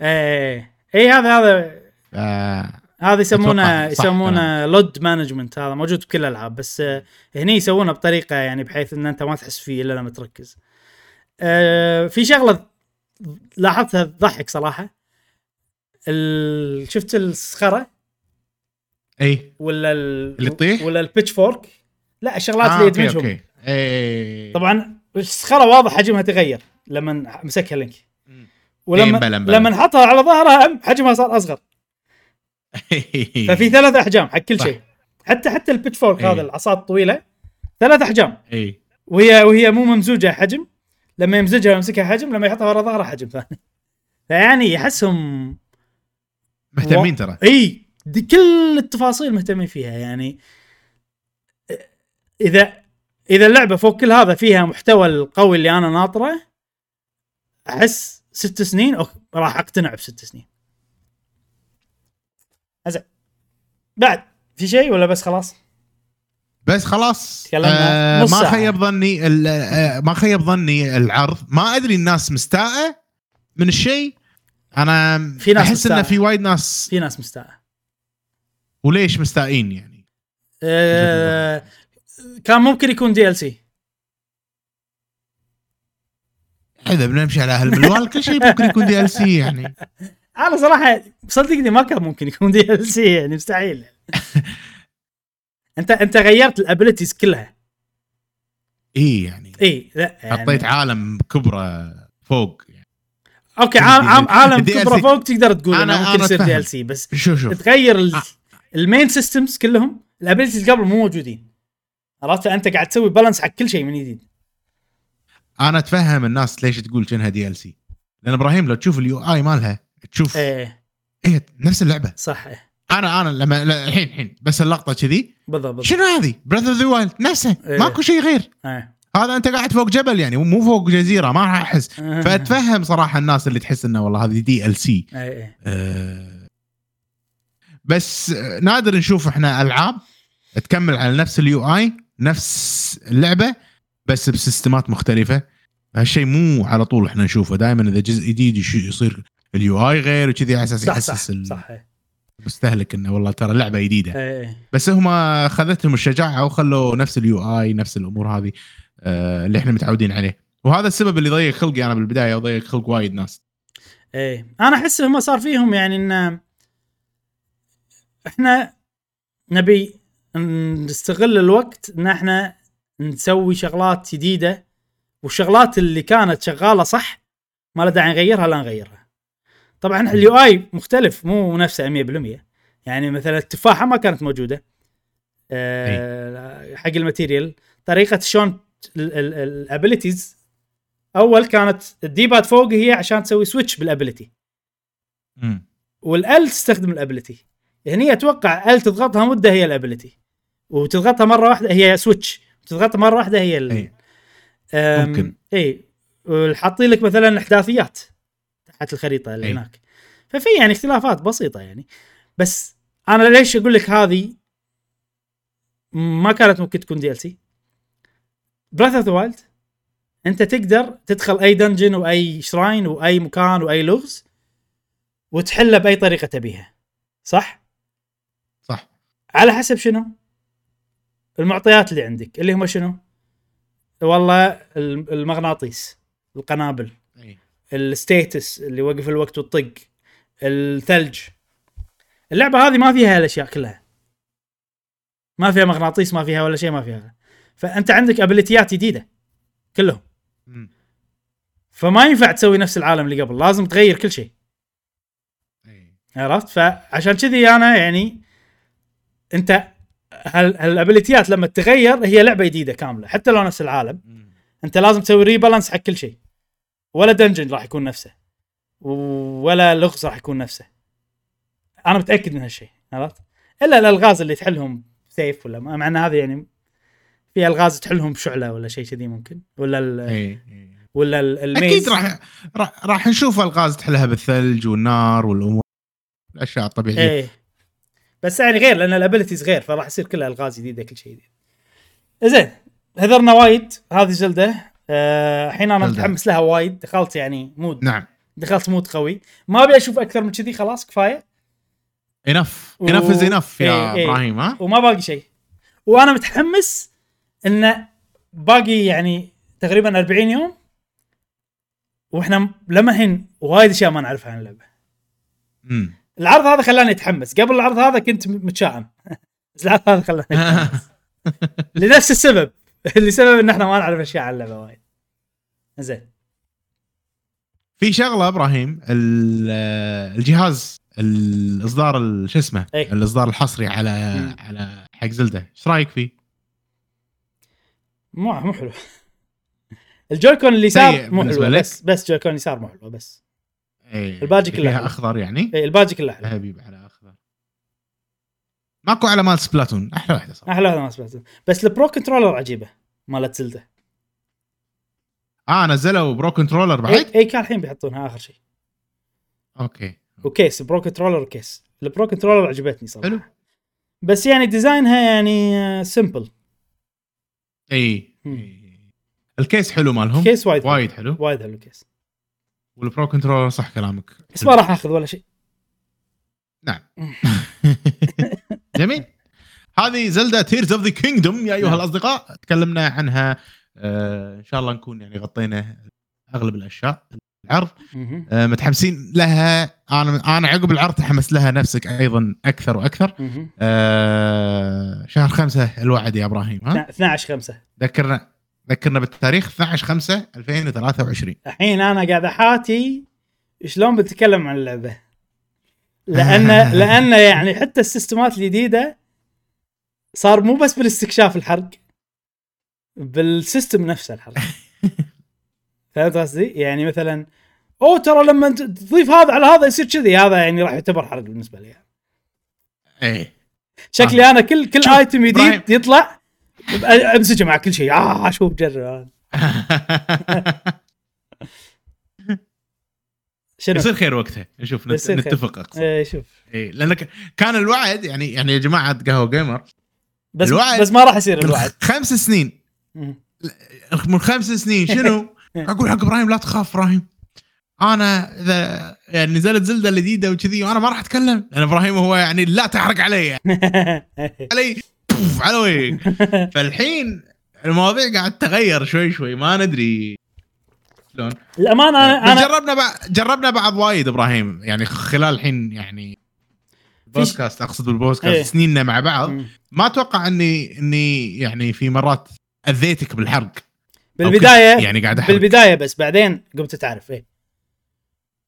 إيه. إيه هذا هذا. آه هذا يسمونه يسمونه LOD management هذا موجود بكل الألعاب بس آه، هني يسوونه بطريقة يعني بحيث إن أنت ما تحس فيه إلا لما تركز. آه، في شغلة لاحظتها تضحك صراحة. شفت الصخرة إي ولا ال... اللي تطيح؟ ولا ال pitchfork لا الشغلات آه اللي يدمجهم okay إي طبعا الصخرة واضح حجمها تغير لما مسكها Link. ولما. لما حطها على ظهرها حجمها صار أصغر ففي ثلاث أحجام حق كل. شيء. حتى حتى ال pitchfork إيه. هذا العصا الطويله ثلاث أحجام. اي وهي وهي مو ممزوجة حجم. لما يمزجها ويمسكها حجم لما يحطها ورا ظهره حجم ثاني. فيعني يحسهم مهتمين ترى. إي. دي كل التفاصيل مهتمين فيها. يعني اذا إذا اللعبة فوق كل هذا فيها محتوى القوي اللي أنا ناطره أحس ست سنين أوك راح أقتنع بست سنين زين بعد في شيء ولا بس خلاص؟ بس خلاص. آه ما. خيب ظني آه ما خيب ظني العرض. ما أدري الناس مستاءة من الشيء. أنا في ناس أحس انه. في وايد ناس في ناس مستاءة. وليش مستائين يعني؟ آه، كان ممكن يكون DLC إذا بنمشي على هالمنوال كل شيء ممكن يكون DLC يعني. أنا صراحة صدقني ما كان ممكن يكون DLC يعني مستحيل. انت أنت غيرت ال abilities كلها. إي يعني. إي لا يعني. حطيت عالم كبرى فوق. يعني. okay عالم عالم كبرى فوق تقدر تقول إنه ممكن يصير DLC بس شوف شوف تغير ال... ال main systems كلهم. ال abilities قبل مو موجودين. عرفت؟ انت قاعد تسوي balance حق كل شيء من جديد. أنا أتفهم الناس ليش تقول كأنها DLC لأن إبراهيم لو تشوف ال UI مالها تشوف إيه. إيه نفس اللعبة. صح إيه. أنا أنا لما الحين الحين بس اللقطة كذي. بالضبط شنو هذه؟ Breath of the Wild نفسه. إيه. ماكو شيء غير. إيه. هذا أنت قاعد فوق جبل يعني مو فوق جزيرة ما راح أحس. إيه. فأتفهم صراحة الناس اللي تحس إنه والله هذه DLC إيه إيه. آه، بس آه، نادر نشوف إحنا ألعاب تكمل على نفس ال UI نفس اللعبة بس بسيستمات مختلفة. هالشيء مو على طول إحنا نشوفه. دائما إذا جزء جديد يصير ال UI غير وكذي على أساس صح يحسس صح صح. إيه المستهلك إنه والله ترى لعبة جديدة. إيه بس هم اخذتهم الشجاعة وخلوا نفس ال UI نفس الأمور هذه آه، اللي إحنا متعودين عليه. وهذا السبب اللي ضيق خلقي أنا بالبداية وضيق خلق وايد ناس. إيه. أنا أحس هم صار فيهم يعني إن إحنا نبي نستغل الوقت إن إحنا نسوي شغلات جديدة والشغلات اللي كانت شغالة صح ما له داعي نغيرها لا نغيرها. طبعا ال UI مختلف مو نفسه 100% يعني مثلا التفاحة ما كانت موجودة. أه حق ال material. طريقة شلون ال abilities. أول كانت ال D-pad فوق هي عشان تسوي switch بال ability. وال L تستخدم ال ability. هني أتوقع L تضغطها مدة هي ال ability. وتضغطها مرة واحدة هي switch تضغطها مرة واحدة هي ال... أم، ممكن. اي حاطين لك مثلا احداثيات تحت الخريطة اللي أي. هناك. ففي يعني اختلافات بسيطة يعني. بس أنا ليش أقول لك هذه؟ ما كانت ممكن تكون DLC Breath of the Wild أنت تقدر تدخل أي dungeon وأي shrine وأي مكان وأي لغز وتحله بأي طريقة تبيها. صح؟ صح. على حسب شنو؟ المعطيات اللي عندك اللي هم شنو؟ والله الم- المغناطيس القنابل. ال stasis اللي وقف الوقت والطق الثلج. اللعبة هذه ما فيها هالاشياء كلها. ما فيها مغناطيس ما فيها ولا شيء ما فيها. فأنت عندك ability ات جديدة كلهم. فما ينفع تسوي نفس العالم اللي قبل لازم تغير كل شيء. اي عرفت؟ فعشان كذي أنا يعني أنت هال- هال ability ات لما تغير هي لعبة جديدة كاملة حتى لو نفس العالم. أنت لازم تسوي rebalance حق كل شيء. ولا dungeon راح يكون نفسه. ولا لغز راح يكون نفسه. أنا متأكد من هالشيء عرفت؟ إلا الألغاز اللي تحلهم سيف ولا مع إن هذه يعني في ألغاز تحلهم بشعلة ولا شيء كذي ممكن. ولا ال اي اي ولا ال- الميز أكيد راح راح, نشوف ألغاز تحلها بالثلج والنار والأمور الأشياء الطبيعية. إيه. بس يعني غير لأن ال abilities غير فراح يصير كلها ألغاز جديدة كل شيء جديد. زين هذرنا وايد هذه Zelda. آه، الحين أنا. متحمس لها وايد. دخلت يعني mood نعم. دخلت mood قوي. ما أبي أشوف أكثر من كذي خلاص كفاية. enough enough is enough يا إيه، إيه. إبراهيم ها؟ وما باقي شيء. وأنا متحمس انه باقي يعني تقريبا 40 يوم وإحنا لما الحين وايد أشياء ما نعرفها عن اللعبة. مم. العرض هذا خلاني أتحمس. قبل العرض هذا كنت متشائم. بس العرض هذا خلاني أتحمس. لنفس السبب. لسبب إن إحنا ما نعرف أشياء عن اللعبة وايد زين في شغلة إبراهيم ال- الجهاز الإصدار ال- شو اسمه. الإصدار الحصري على مم. على حق زلدة إيش رأيك فيه؟ مو مو حلو الجويكون اليسار مو حلو؟ بس بس جويكون اليسار مو حلو بس إيه الباجي كله. أخضر يعني إيه، الباجي كله حلو ذهبي على اخضر ماكو على مال سبلاتون أحلى واحدة صراحة. أحلى واحدة ما سمعت بس ال Pro Controller عجيبة مالت Zelda آه نزلوا Pro Controller بعد؟ إي, اي كان الحين بيحطونها آخر شيء. أوكي. و case Pro Controller و case ال Pro Controller عجبتني صراحة. حلو. بس يعني design ها يعني simple إي مم. إي. ال case حلو مالهم. case وايد. وايد حلو. وايد حلو case وال Pro Controller صح كلامك. بس ما راح اخذ ولا شيء. نعم. جميل. هذه Zelda Tears of the Kingdom يا أيها نعم. الأصدقاء تكلمنا عنها آه إن شاء الله نكون يعني غطينا أغلب الأشياء العرض. آه متحمسين لها. أنا أنا عقب العرض تحمس لها نفسك أيضا أكثر وأكثر. آه شهر خمسة الوعد يا إبراهيم ها؟ 12 5 ذكرنا ذكرنا بالتاريخ 12 5 2023 الحين أنا قاعد أحاتي شلون بتكلم عن اللعبة. لأن لأن يعني حتى ال system ات الجديدة صار مو بس بالاستكشاف الحرق بال system نفسه الحرق. فهمت قصدي؟ يعني مثلا أوه ترى لما تضيف هذا على هذا يصير كذي. هذا يعني راح يعتبر حرق بالنسبة لي. إيه. شكلي آه. أنا كل كل item جديد يطلع امسكه مع كل شيء. آه شوف جرب. شنو؟ يصير خير وقتها. شوف نتفق أقصد. إيه شوف. إيه لأنك كان الوعد يعني يعني يا جماعة قهوة جيمر بس الوعد بس ما راح يصير الوعد. خمس سنين. من خمس سنين شنو؟ أقول حق إبراهيم لا تخاف إبراهيم. أنا إذا يعني نزلت زلدة الجديده وكذي وأنا ما راح أتكلم. لأن إبراهيم هو يعني لا تحرق علي. يعني. علي على وين فالحين المواضيع قاعد تتغير شوي شوي ما ندري. شلون؟ الامانه أنا انا جربنا بعض جربنا بعض وايد إبراهيم. يعني خلال الحين يعني بودكاست أقصد بالبودكاست إيه. سنيننا مع بعض. ما أتوقع اني إني يعني في مرات أذيتك بالحرق. بالبدايه يعني قاعد أحرق. بالبداية بس بعدين قمت تعرف إيه.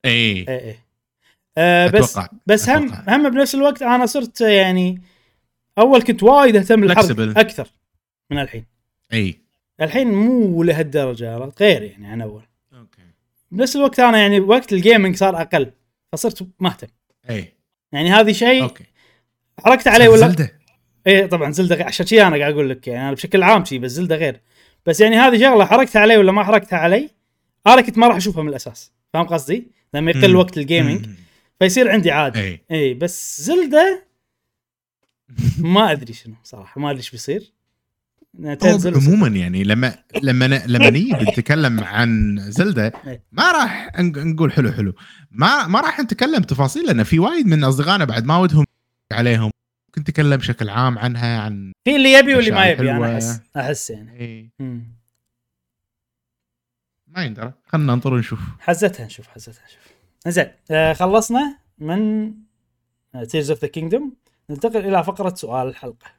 إيه. إيه, إيه. آه بس أتوقع. بس هم أتوقع. هم بنفس الوقت أنا صرت يعني أول كنت وايد أهتم بالحرق أكثر من الحين. اي الحين مو لهالدرجة غير يعني عن أول. بنفس الوقت أنا يعني وقت ال gaming صار أقل فصرت ما اهتم اي يعني هذه شيء أوكي. حركت عليه ولا Zelda. إيه طبعا Zelda عشان شي أنا قاعد أقول لك يعني أنا بشكل عام شي بس Zelda غير. بس يعني هذه شغلة حركتها علي ولا ما حركتها علي أنا كنت ما راح أشوفها من الأساس. فاهم قصدي؟ لما يقل وقت ال gaming فيصير عندي عادي اي اي بس زلدة ما أدري شنو صراحة ما أدري إيش بيصير. عموما يعني لما لما لما نيجي نتكلم عن زلدة ما راح نقول حلو حلو. ما ما راح نتكلم تفاصيل لأن في وايد من أصدقائنا بعد ما ودهم عليهم ممكن نتكلم بشكل عام عنها عن في اللي يبي واللي ما يبي أنا احس أحس يعني. إيه. ما يندرى. خلينا ننطر ونشوف. حزتها نشوف حزتها نشوف زين آه خلصنا من Tears of the Kingdom ننتقل إلى فقرة سؤال الحلقة.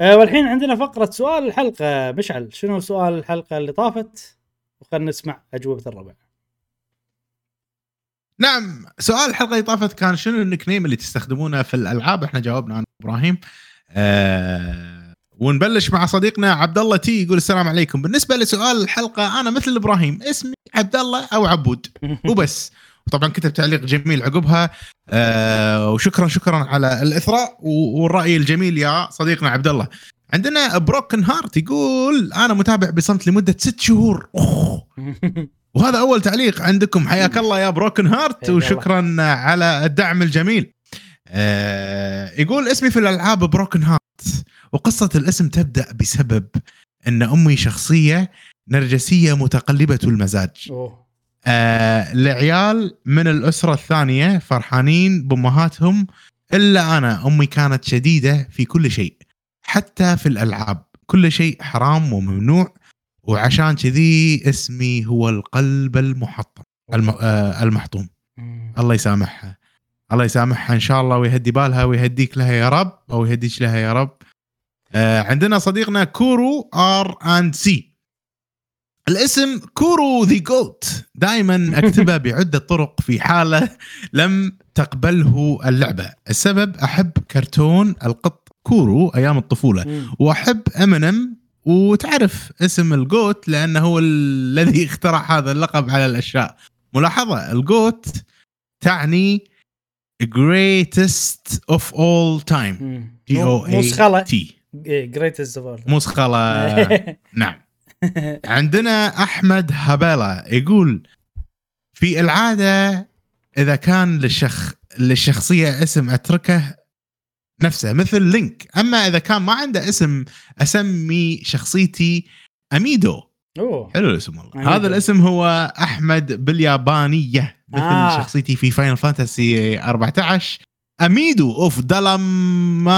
آه والحين عندنا فقرة سؤال الحلقة. مشعل شنو سؤال الحلقة اللي طافت؟ وخلنا نسمع أجوبة الربع. نعم سؤال الحلقة اللي طافت كان شنو ال nickname اللي تستخدمونه في الألعاب؟ إحنا جاوبنا عن إبراهيم. آه ونبلش مع صديقنا عبد الله T يقول السلام عليكم. بالنسبة لسؤال الحلقة أنا مثل إبراهيم اسمي عبد الله أو عبود. وبس. وطبعا كتب تعليق جميل عقبها. آه وشكرا شكرا على الإثراء. والرأي الجميل يا صديقنا عبد الله. عندنا Broken Heart يقول أنا متابع بصمت لمدة ست شهور. أوه. وهذا أول تعليق عندكم. حياك الله يا Broken Heart وشكرا على الدعم الجميل. آه يقول اسمي في الألعاب Broken Heart وقصة الاسم تبدأ بسبب إن أمي شخصية نرجسية متقلبة المزاج. أوه. آه العيال من الأسرة الثانية فرحانين بأمهاتهم إلا أنا أمي كانت شديدة في كل شيء حتى في الألعاب. كل شيء حرام وممنوع وعشان كذي اسمي هو القلب المحطم الم... آه المحطوم. الله يسامحها. الله يسامحها إن شاء الله ويهدي بالها ويهديك لها يا رب أو يهديك لها يا رب. آه عندنا صديقنا كورو R and C. الاسم كورو the GOAT دائما أكتبه بعدة طرق في حالة لم تقبله اللعبة. السبب أحب كرتون القط كورو أيام الطفولة. وأحب امينيم وتعرف اسم ال GOAT لأنه هو الذي اخترع هذا اللقب على الأشياء. ملاحظة ال GOAT تعني greatest of all time. G O A T greatest of all مسخلة. نعم. عندنا أحمد هباله يقول في العادة إذا كان للشخ للشخصيه اسم أتركه نفسه مثل لينك. أما إذا كان ما عنده اسم أسمي شخصيتي أميدو. أوه. حلو الاسم والله. هذا الاسم هو أحمد باليابانية مثل آه. شخصيتي في Final Fantasy 14 أميدو of Dalmasca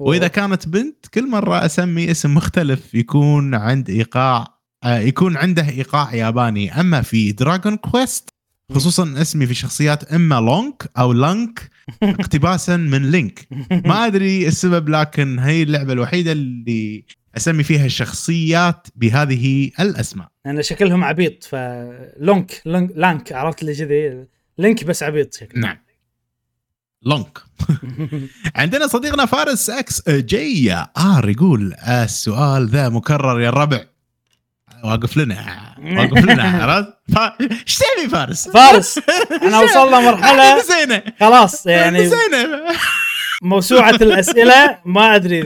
وإذا كانت بنت كل مرة أسمي اسم مختلف يكون عند إيقاع آه، يكون عنده إيقاع ياباني. أما في Dragon Quest خصوصا اسمي في شخصيات إما لونك أو لانك اقتباسا من لينك ما أدري السبب لكن هي اللعبة الوحيدة اللي أسمي فيها الشخصيات بهذه الأسماء. لأن شكلهم عبيط فلونك لانك عرفت اللي كذي؟ لينك بس عبيط شكله. نعم. لونك عندنا صديقنا فارس XGR يقول السؤال ذا مكرر يا الربع واقف لنا واقف لنا عرفت؟ إيش تبي فارس؟ فارس إحنا وصلنا مرحلة خلاص يعني موسوعة الأسئلة ما أدري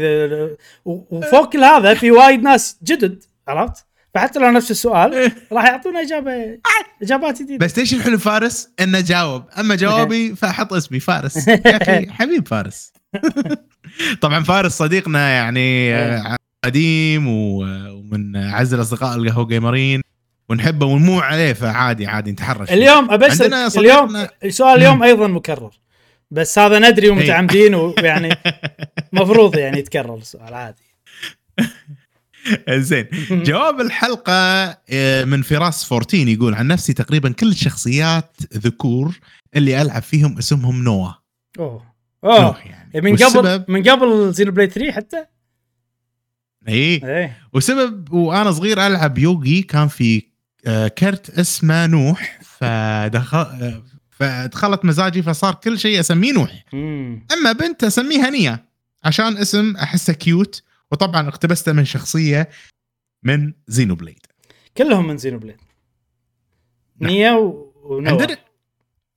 وفوق كل هذا في وايد ناس جدد عرفت؟ فحتى لو نفس السؤال. راح يعطونا اجابه إجابات جديدة. بس إيش الحلو فارس؟ إنه جاوب. أما جوابي فاحط اسمي فارس. يا أخي حبيب فارس. طبعا فارس صديقنا يعني قديم ومن أعز الأصدقاء القهوه جيمرين. ونحبه ونمو عليه فعادي عادي نتحرش اليوم ابشر اليوم السؤال اليوم أيضا مكرر. بس هذا ندري ومتعمدين ويعني مفروض يعني يتكرر السؤال عادي. زين. جواب الحلقة آه، من فراس 14 يقول عن نفسي تقريبا كل الشخصيات ذكور اللي ألعب فيهم اسمهم نوا أوه. أوه. يعني. من قبل من قبل Xenoblade 3 حتى؟ اي إيه. وسبب وأنا صغير ألعب يوغي كان في آه، كرت اسمه نوح فدخل آه، فدخلت مزاجي فصار كل شيء أسميه نوح. أما بنت أسميها نيا عشان اسم احسه cute وطبعا اقتبسته من شخصية من Xenoblade كلهم من Xenoblade نعم. نيا ونوا عندنا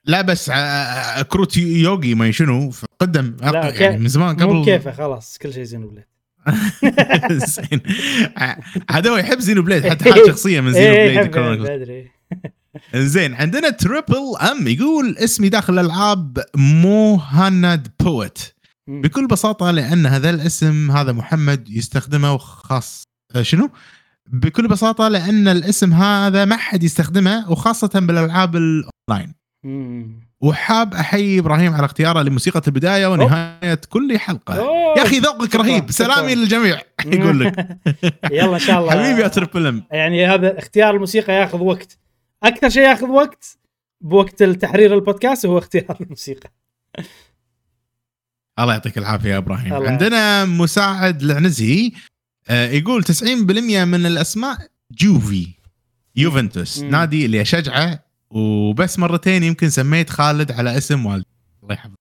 لا بس كروت يوغي ما شنو قدم يعني من زمان قبل. مو كيفه خلاص كل شيء Xenoblade زين هذا هو يحب Xenoblade حتى حاط شخصية من Xeno إيه، blade زين عندنا Triple M يقول اسمي داخل الألعاب موهند بويت. بكل بساطة لأن هذا الاسم هذا محمد يستخدمه وخاص آه، شنو؟ بكل بساطة لأن الاسم هذا ما حد يستخدمه وخاصة بالألعاب الأونلاين. وحاب أحيي إبراهيم على اختياره لموسيقى البداية ونهاية كل حلقة. أوه. يا أخي ذوقك رهيب. سلامي للجميع يقول لك. يلا إن شاء الله. حبيبي يا تربل إم. يعني هذا اختيار الموسيقى ياخذ وقت. أكثر شيء ياخذ وقت بوقت التحرير البودكاست هو اختيار الموسيقى. الله يعطيك العافية يا إبراهيم. الله. عندنا مساعد العنزي آه، يقول 90% من الأسماء جوفي يوفنتوس. نادي اللي أشجعه وبس مرتين يمكن سميت خالد على اسم والدي. الله يحفظه.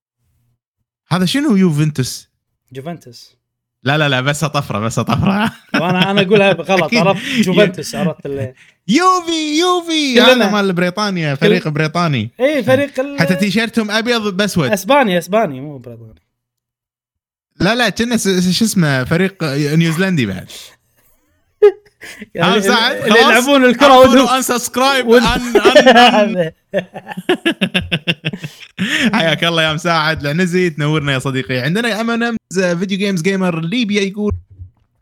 هذا شنو يوفنتوس؟ جوفنتوس. لا لا لا بس طفره بس طفره وأنا أنا أقولها غلط عرفت؟ جوفنتوس عرفت اللي يوفي يوفي! هذا مال بريطانيا فريق بريطاني. اي فريق حتى تيشيرتهم أبيض بأسود. أسباني أسباني مو بريطاني. لا لا كنا شو اسمه فريق نيوزيلندي بعد. يعني سعد اللي يلعبون الكرة ودهم أن سبسكرايب حياك الله يا مساعد العنزي تنورنا يا صديقي. عندنا امنمز فيديو جيمز جيمر ليبيا يقول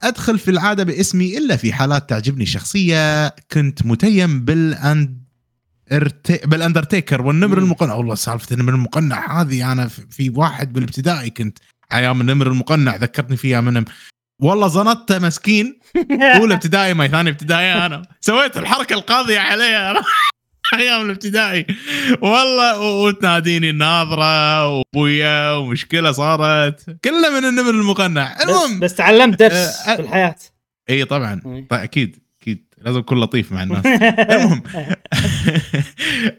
أدخل في العادة باسمي إلا في حالات تعجبني شخصية كنت متيم بالاند بالأندرتيكر والنمر المقنع. والله سالفة النمر المقنع هذه أنا في واحد بالابتدائي كنت أيام النمر المقنع ذكرتني فيها من والله زنطته مسكين. اولى ابتدائي ما ثاني ابتدائي أنا. سويت الحركة القاضية عليه أيام الابتدائي. والله وتناديني الناظرة وأبويا ومشكلة صارت. كلها من النمر المقنع. المهم بس, بس تعلمت درس أه في الحياة. إي طبعا. طيب أكيد أكيد. لازم أكون لطيف مع الناس. المهم.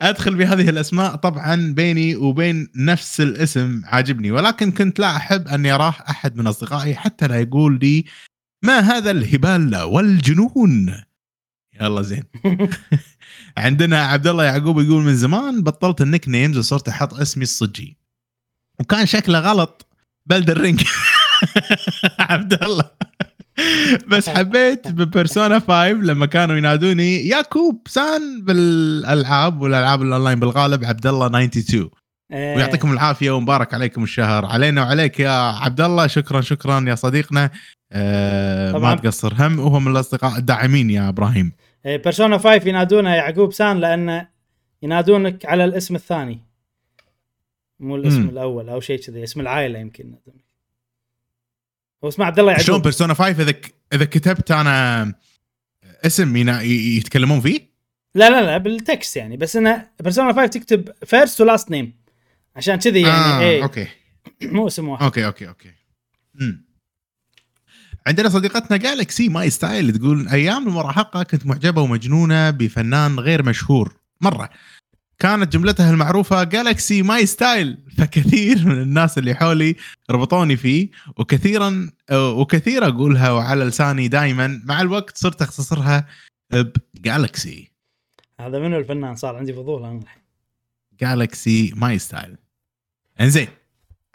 أدخل بهذه الأسماء طبعا بيني وبين نفس الاسم عاجبني. ولكن كنت لا أحب أن يراه أحد من أصدقائي حتى لا يقول لي ما هذا الهبال والجنون. يلا زين. عندنا عبد الله يعقوب يقول من زمان بطلت ال nicknames وصرت أحط اسمي الصجي. وكان شكله غلط. ب Elden Ring عبد الله. بس حبيت ب Persona 5 لما كانوا ينادوني ياكوب سان بالألعاب والألعاب الأونلاين بالغالب عبد الله 92 إيه. ويعطيكم العافية ومبارك عليكم الشهر. علينا وعليك يا عبد الله شكرا شكرا يا صديقنا. آه ما تقصر. هم وهو من الأصدقاء الداعمين يا إبراهيم. ب Persona 5 ينادونه يعقوب سان لأن ينادونك على الاسم الثاني. مو الاسم م. الأول أو شيء كذي اسم العائلة يمكن هو اسمه عبد الله يعقوب. شلون بيرسونا 5 اذا إذا كتبت أنا اسم يتكلمون فيه؟ لا لا لا بال text يعني بس إنه ب Persona 5 تكتب first و last name عشان كذي يعني آه إيه. okay. مو اسم واحد. okay okay okay. امم عندنا صديقتنا Galaxy My Style تقول أيام المراهقة كنت معجبة ومجنونة بفنان غير مشهور. مرة. كانت جملتها المعروفة Galaxy My Style فكثير من الناس اللي حولي ربطوني فيه وكثيرا وكثير أقولها وعلى لساني دائما مع الوقت صرت أختصرها ب Galaxy هذا منو الفنان؟ صار عندي فضول أنا. Galaxy My Style إنزين.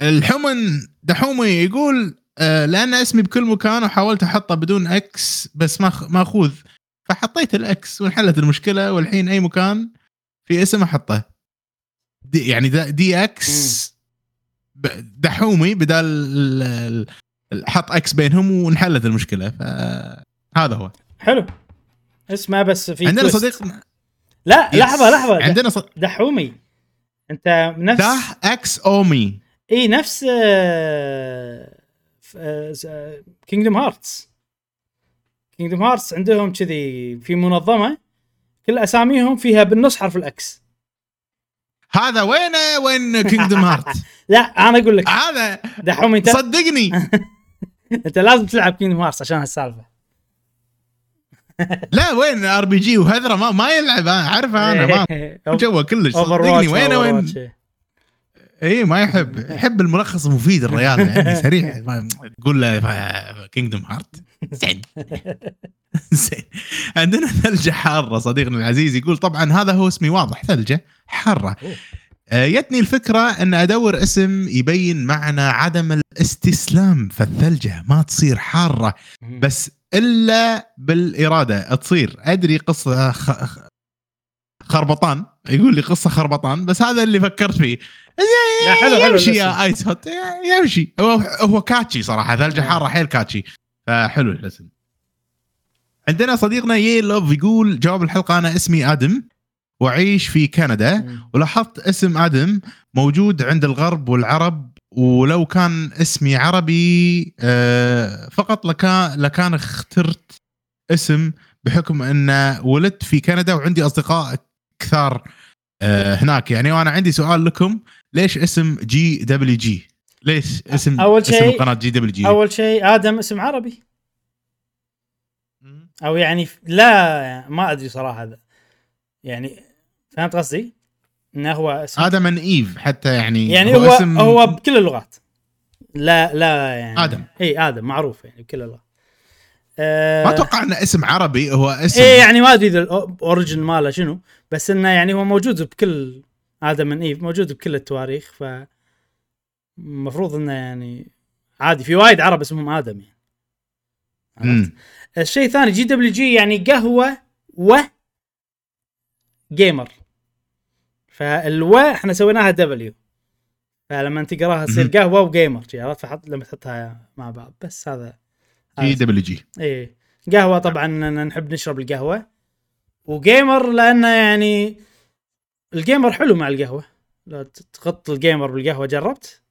الحمن دحومي يقول آه لأن اسمي بكل مكان وحاولت أحطه بدون X بس ما ماخوذ فحطيت ال X وانحلت المشكلة والحين أي مكان في اسم احطه. دي يعني دي X دحومي بدال حط X بينهم وانحلت المشكلة. فهذا هو. حلو. اسمه بس في عندنا صديق لا لحظة لحظة. عندنا صد... دحومي انت نفس دح X اومي إي نفس Kingdom Hearts Kingdom Hearts عندهم كذي في منظمة كل أساميهم فيها بالنص حرف ال X. هذا وينه وين Kingdom Hearts لا أنا أقول لك. هذا دحوم أنت؟ صدقني. أنت لازم تلعب Kingdom Hearts عشان هالسالفة. لا وين RPG وهذرة؟ ما ما يلعب. عارفه أنا مو جوه كلش. صدقني وين؟ وين اي ما يحب. يحب الملخص المفيد الرياضي يعني سريع. تقول له كينجدم هارت زين. زين. عندنا ثلجة حارة صديقنا العزيز يقول طبعا هذا هو اسمي واضح ثلجة حارة. يتني الفكرة إن أدور اسم يبين معنى عدم الاستسلام فالثلجة ما تصير حارة بس إلا بالإرادة. تصير. أدري قصة خربطان يقول لي قصة خربطان بس هذا اللي فكرت فيه. حلو حلو يمشي يا آيس هوت يمشي. هو هو كاتشي صراحة ثلجة حارة حيل كاتشي. فحلو الاسم. عندنا صديقنا يي لوف يقول جواب الحلقة أنا اسمي آدم وأعيش في كندا ولاحظت اسم آدم موجود عند الغرب والعرب ولو كان اسمي عربي آه، فقط لكان لكان اخترت اسم بحكم أن ولدت في كندا وعندي أصدقاء كثار آه، هناك يعني وأنا عندي سؤال لكم ليش اسم جي دبليو جي؟ ليش اسم أول شيء اسم قناه جي دبليو جي؟ أول شيء آدم اسم عربي أو يعني لا ما أدري صراحة هذا. يعني فهمت قصدي؟ إنه هو اسم آدم Adam and Eve حتى يعني يعني هو هو, اسم... هو بكل اللغات. لا لا يعني آدم. إي آدم معروف يعني بكل اللغات. أه ما أتوقع إنه اسم عربي هو اسم إيه يعني ما أدري إذا ال origin ماله شنو بس إنه يعني هو موجود بكل Adam and Eve موجود بكل التواريخ ف المفروض إنه يعني عادي في وايد عرب اسمهم آدم يعني. الشيء الثاني جي دبليو جي يعني قهوة و قيمر فالو إحنا سويناها W. فلما تقراها تصير قهوة وقيمر عرفت؟ فحط لما تحطها مع بعض. بس هذا جي دبليو جي. إيه. قهوة طبعا نحب نشرب القهوة. وقيمر لأنه يعني القيمر حلو مع القهوة. لو تغط القيمر بالقهوة جربت؟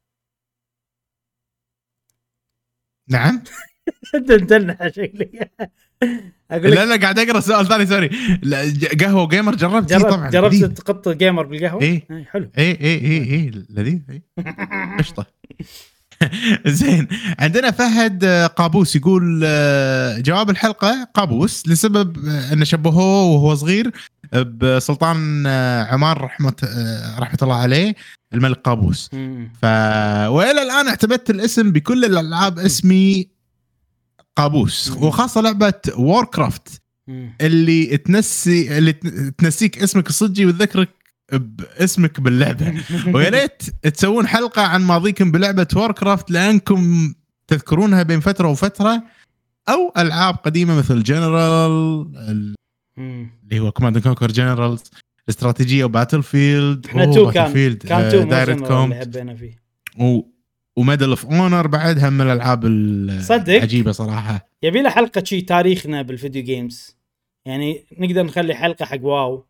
نعم. انت متنح شكلي أقول لا لا قاعد أقرأ سؤال ثاني sorry. قهوة قيمر جربت؟ جربت طبعا جربت تغط قيمر بالقهوة؟ إيه, إيه حلو. إيه إيه إيه إيه لذيذ. إيه. قشطة. زين. عندنا فهد قابوس يقول آه، جواب الحلقة قابوس لسبب ان شبهوه وهو صغير بسلطان آه، عمان رحمة آه، رحمة الله عليه الملك قابوس. ف وإلى الآن اعتمدت الاسم بكل الألعاب اسمي قابوس وخاصة لعبة Warcraft اللي تنسي اللي تنسيك اسمك الصجي وتذكرك باسمك باللعبة. ويا ريت تسوون حلقة عن ماضيكم بلعبة Warcraft لأنكم تذكرونها بين فترة وفترة أو ألعاب قديمة مثل جنرال اللي هو Command & Conquer Generals الاستراتيجية و Battlefield إحنا two كان field كان two direct com اللي حبينا فيه. و و Medal of Honor بعد هم الالعاب العجيبة صراحة. يبي له حلقة شي تاريخنا بال video games يعني نقدر نخلي حلقة حق WoW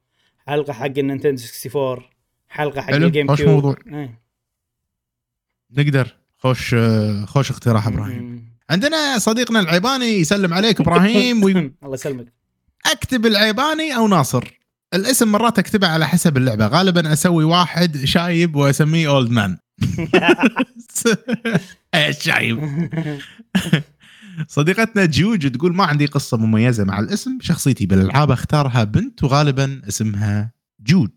حلقة حق ال Nintendo 64 حلقة حق ال GameCube موضوع. إيه. نقدر. خوش خوش اقتراح إبراهيم. عندنا صديقنا العيباني يسلم عليك إبراهيم وي... الله يسلمك. أكتب العيباني أو ناصر. الاسم مرات أكتبه على حسب اللعبة. غالبا أسوي واحد شايب وأسميه Old Man شايب صديقتنا جوج تقول ما عندي قصة مميزة مع الاسم شخصيتي بالألعاب أختارها بنت وغالبا اسمها جوج.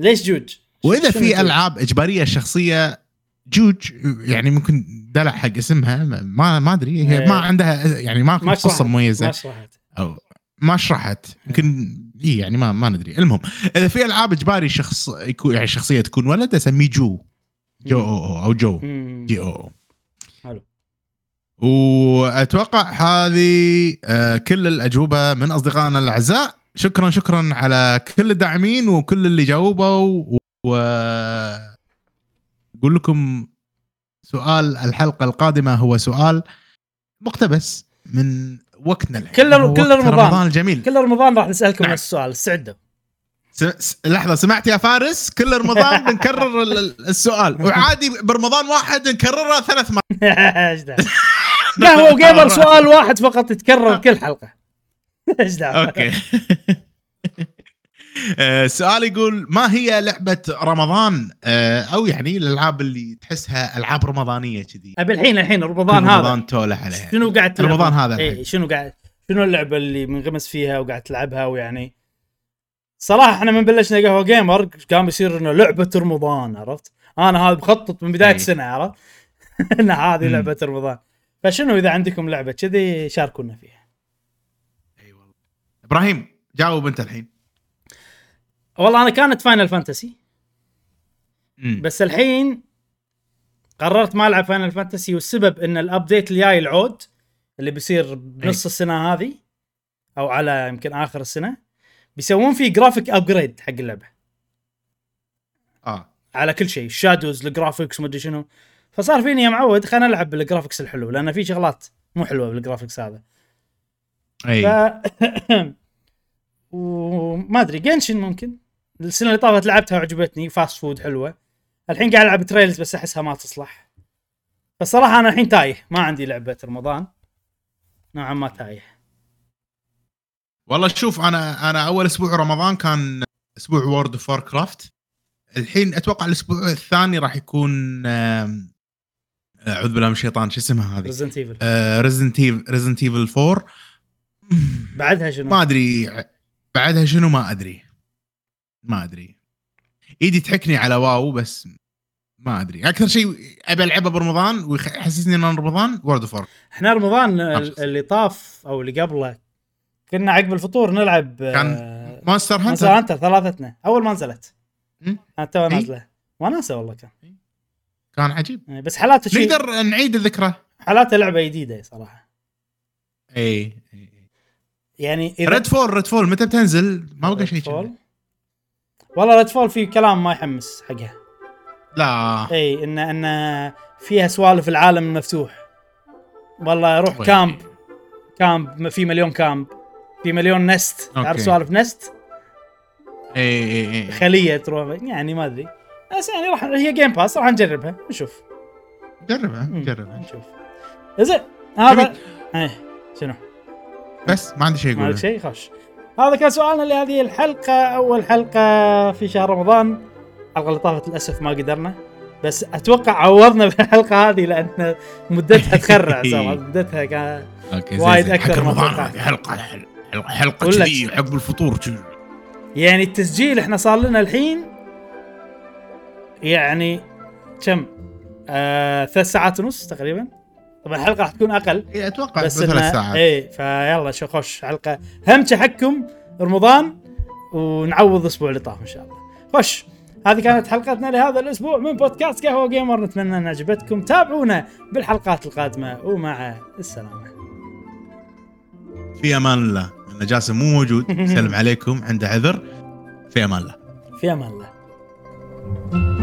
ليش جوج؟ وإذا في ألعاب إجبارية شخصية جوج يعني ممكن دلع حق اسمها ما ما أدري هي ما إيه. عندها يعني ما قصة مميزة. ما شرحت. أو ما شرحت يمكن اي يعني ما ما ندري. المهم إذا في ألعاب إجباري شخص يكون يعني شخصية تكون ولد أسميه جو. جو أو أو, أو Joe. G O حلو. وأتوقع هذه آه، كل الأجوبة من أصدقائنا الأعزاء. شكرا شكرا على كل الداعمين وكل اللي جاوبوا. و أقول لكم سؤال الحلقة القادمة هو سؤال مقتبس من وقتنا الحين كل كل رمضان. رمضان الجميل. كل رمضان راح نسألكم نعم. السؤال استعدوا س... لحظة سمعت يا فارس؟ كل رمضان بنكرر السؤال. وعادي برمضان واحد نكررها ثلاث مرات. قهوة وجيمر سؤال واحد فقط يتكرر كل حلقة. إيش أوكي. السؤال آه، يقول ما هي لعبة رمضان؟ آه، أو يعني الألعاب اللي تحسها ألعاب رمضانية كذي؟ أبي الحين الحين رمضان هذا رمضان تولح عليها. شنو قاعد تلعب؟ رمضان هذا اي شنو قاعد شنو اللعبة اللي منغمس فيها وقاعد تلعبها ويعني صراحة إحنا من بلشنا قهوة قيمر قام يصير انه لعبة رمضان عرفت؟ أنا هذا بخطط من بداية السنة عرفت؟ إن هذه لعبة رمضان فشنو إذا عندكم لعبة كذي شاركونا فيها. إي والله. إبراهيم جاوب أنت الحين. والله أنا كانت Final Fantasy بس الحين قررت ما ألعب Final Fantasy والسبب إن ال update الجاي العود اللي بيصير بنص السنة هذه أو على يمكن آخر السنة بيسوون فيه graphic upgrade حق اللعبة. آه. على كل شيء. ال shadows ال graphics مدري شنو. فصار فيني يا معود خلينا نلعب بال graphics الحلو لأن في شغلات مو حلوة بال graphics هذا. أي. ف... وما أدري Genshin ممكن. السنة اللي طافت لعبتها وعجبتني fast food حلوة. الحين قاعد ألعب Trails بس أحسها ما تصلح. فالصراحه أنا الحين تايه ما عندي لعبة رمضان. نوعا ما تايه. والله شوف أنا أنا أول أسبوع رمضان كان أسبوع World of Warcraft الحين أتوقع الأسبوع الثاني راح يكون أعوذ بالله من الشيطان شو اسمها هذه؟ Resident Evil Resident Evil Resident Evil 4 بعدها شنو؟ ما أدري بعدها شنو؟ ما أدري. ما أدري. إيدي تحكني على WoW بس ما أدري. أكثر شيء أبي ألعبه برمضان ويحسسني ان رمضان World of إحنا رمضان اللي طاف أو اللي قبله كنا عقب الفطور نلعب كان Monster Hunter. Monster Hunter ثلاثتنا أول ما نزلت. كانت تو نازله. وناسه والله كان. كان عجيب. إيه، بس حالاته شيء نقدر نعيد الذكرى. حالاته لعبه جديدة صراحة. إي يعني اذا ريد فول ريد فول متى بتنزل؟ ما بقى شيء والله ريد فول في كلام ما يحمس حقها. لا. إي ان إن فيها سوالف العالم المفتوح والله روح وي. كامب. كامب في مليون كامب. في مليون نست. تعرف سوالف نست؟ اي اي اي خلية تروح يعني ما أدري. بس يعني راح هي جيم باس راح نجربها نشوف. جربها جربها. نشوف. زين هذا إيه شنو؟ بس ما عندي شيء أقول ما عندي شيء؟ خش. هذا كان سؤالنا لهذه الحلقة أول حلقة في شهر رمضان. الحلقة اللي طافت للأسف ما قدرنا. بس أتوقع عوضنا بالحلقة هذه لأن مدتها تخرع مدتها كان وايد أكثر من حلقة. حلقة حلقة كذي عقب الفطور يعني التسجيل إحنا صار لنا الحين يعني كم؟ آه ثلاث ساعات ونص تقريبا. طبعا الحلقة راح تكون أقل. إي أتوقع بس ثلاث ساعات. إي فيلا شو خش حلقة. هم تحكم رمضان ونعوض الأسبوع اللي طاف إن شاء الله. خش هذه كانت حلقتنا لهذا الأسبوع من بودكاست قهوة جيمر. نتمنى أن عجبتكم تابعونا بالحلقات القادمة. ومع السلامة. في أمان الله. إن جاسم مو موجود. سلم عليكم. عنده عذر. في أمان الله. في أمان الله.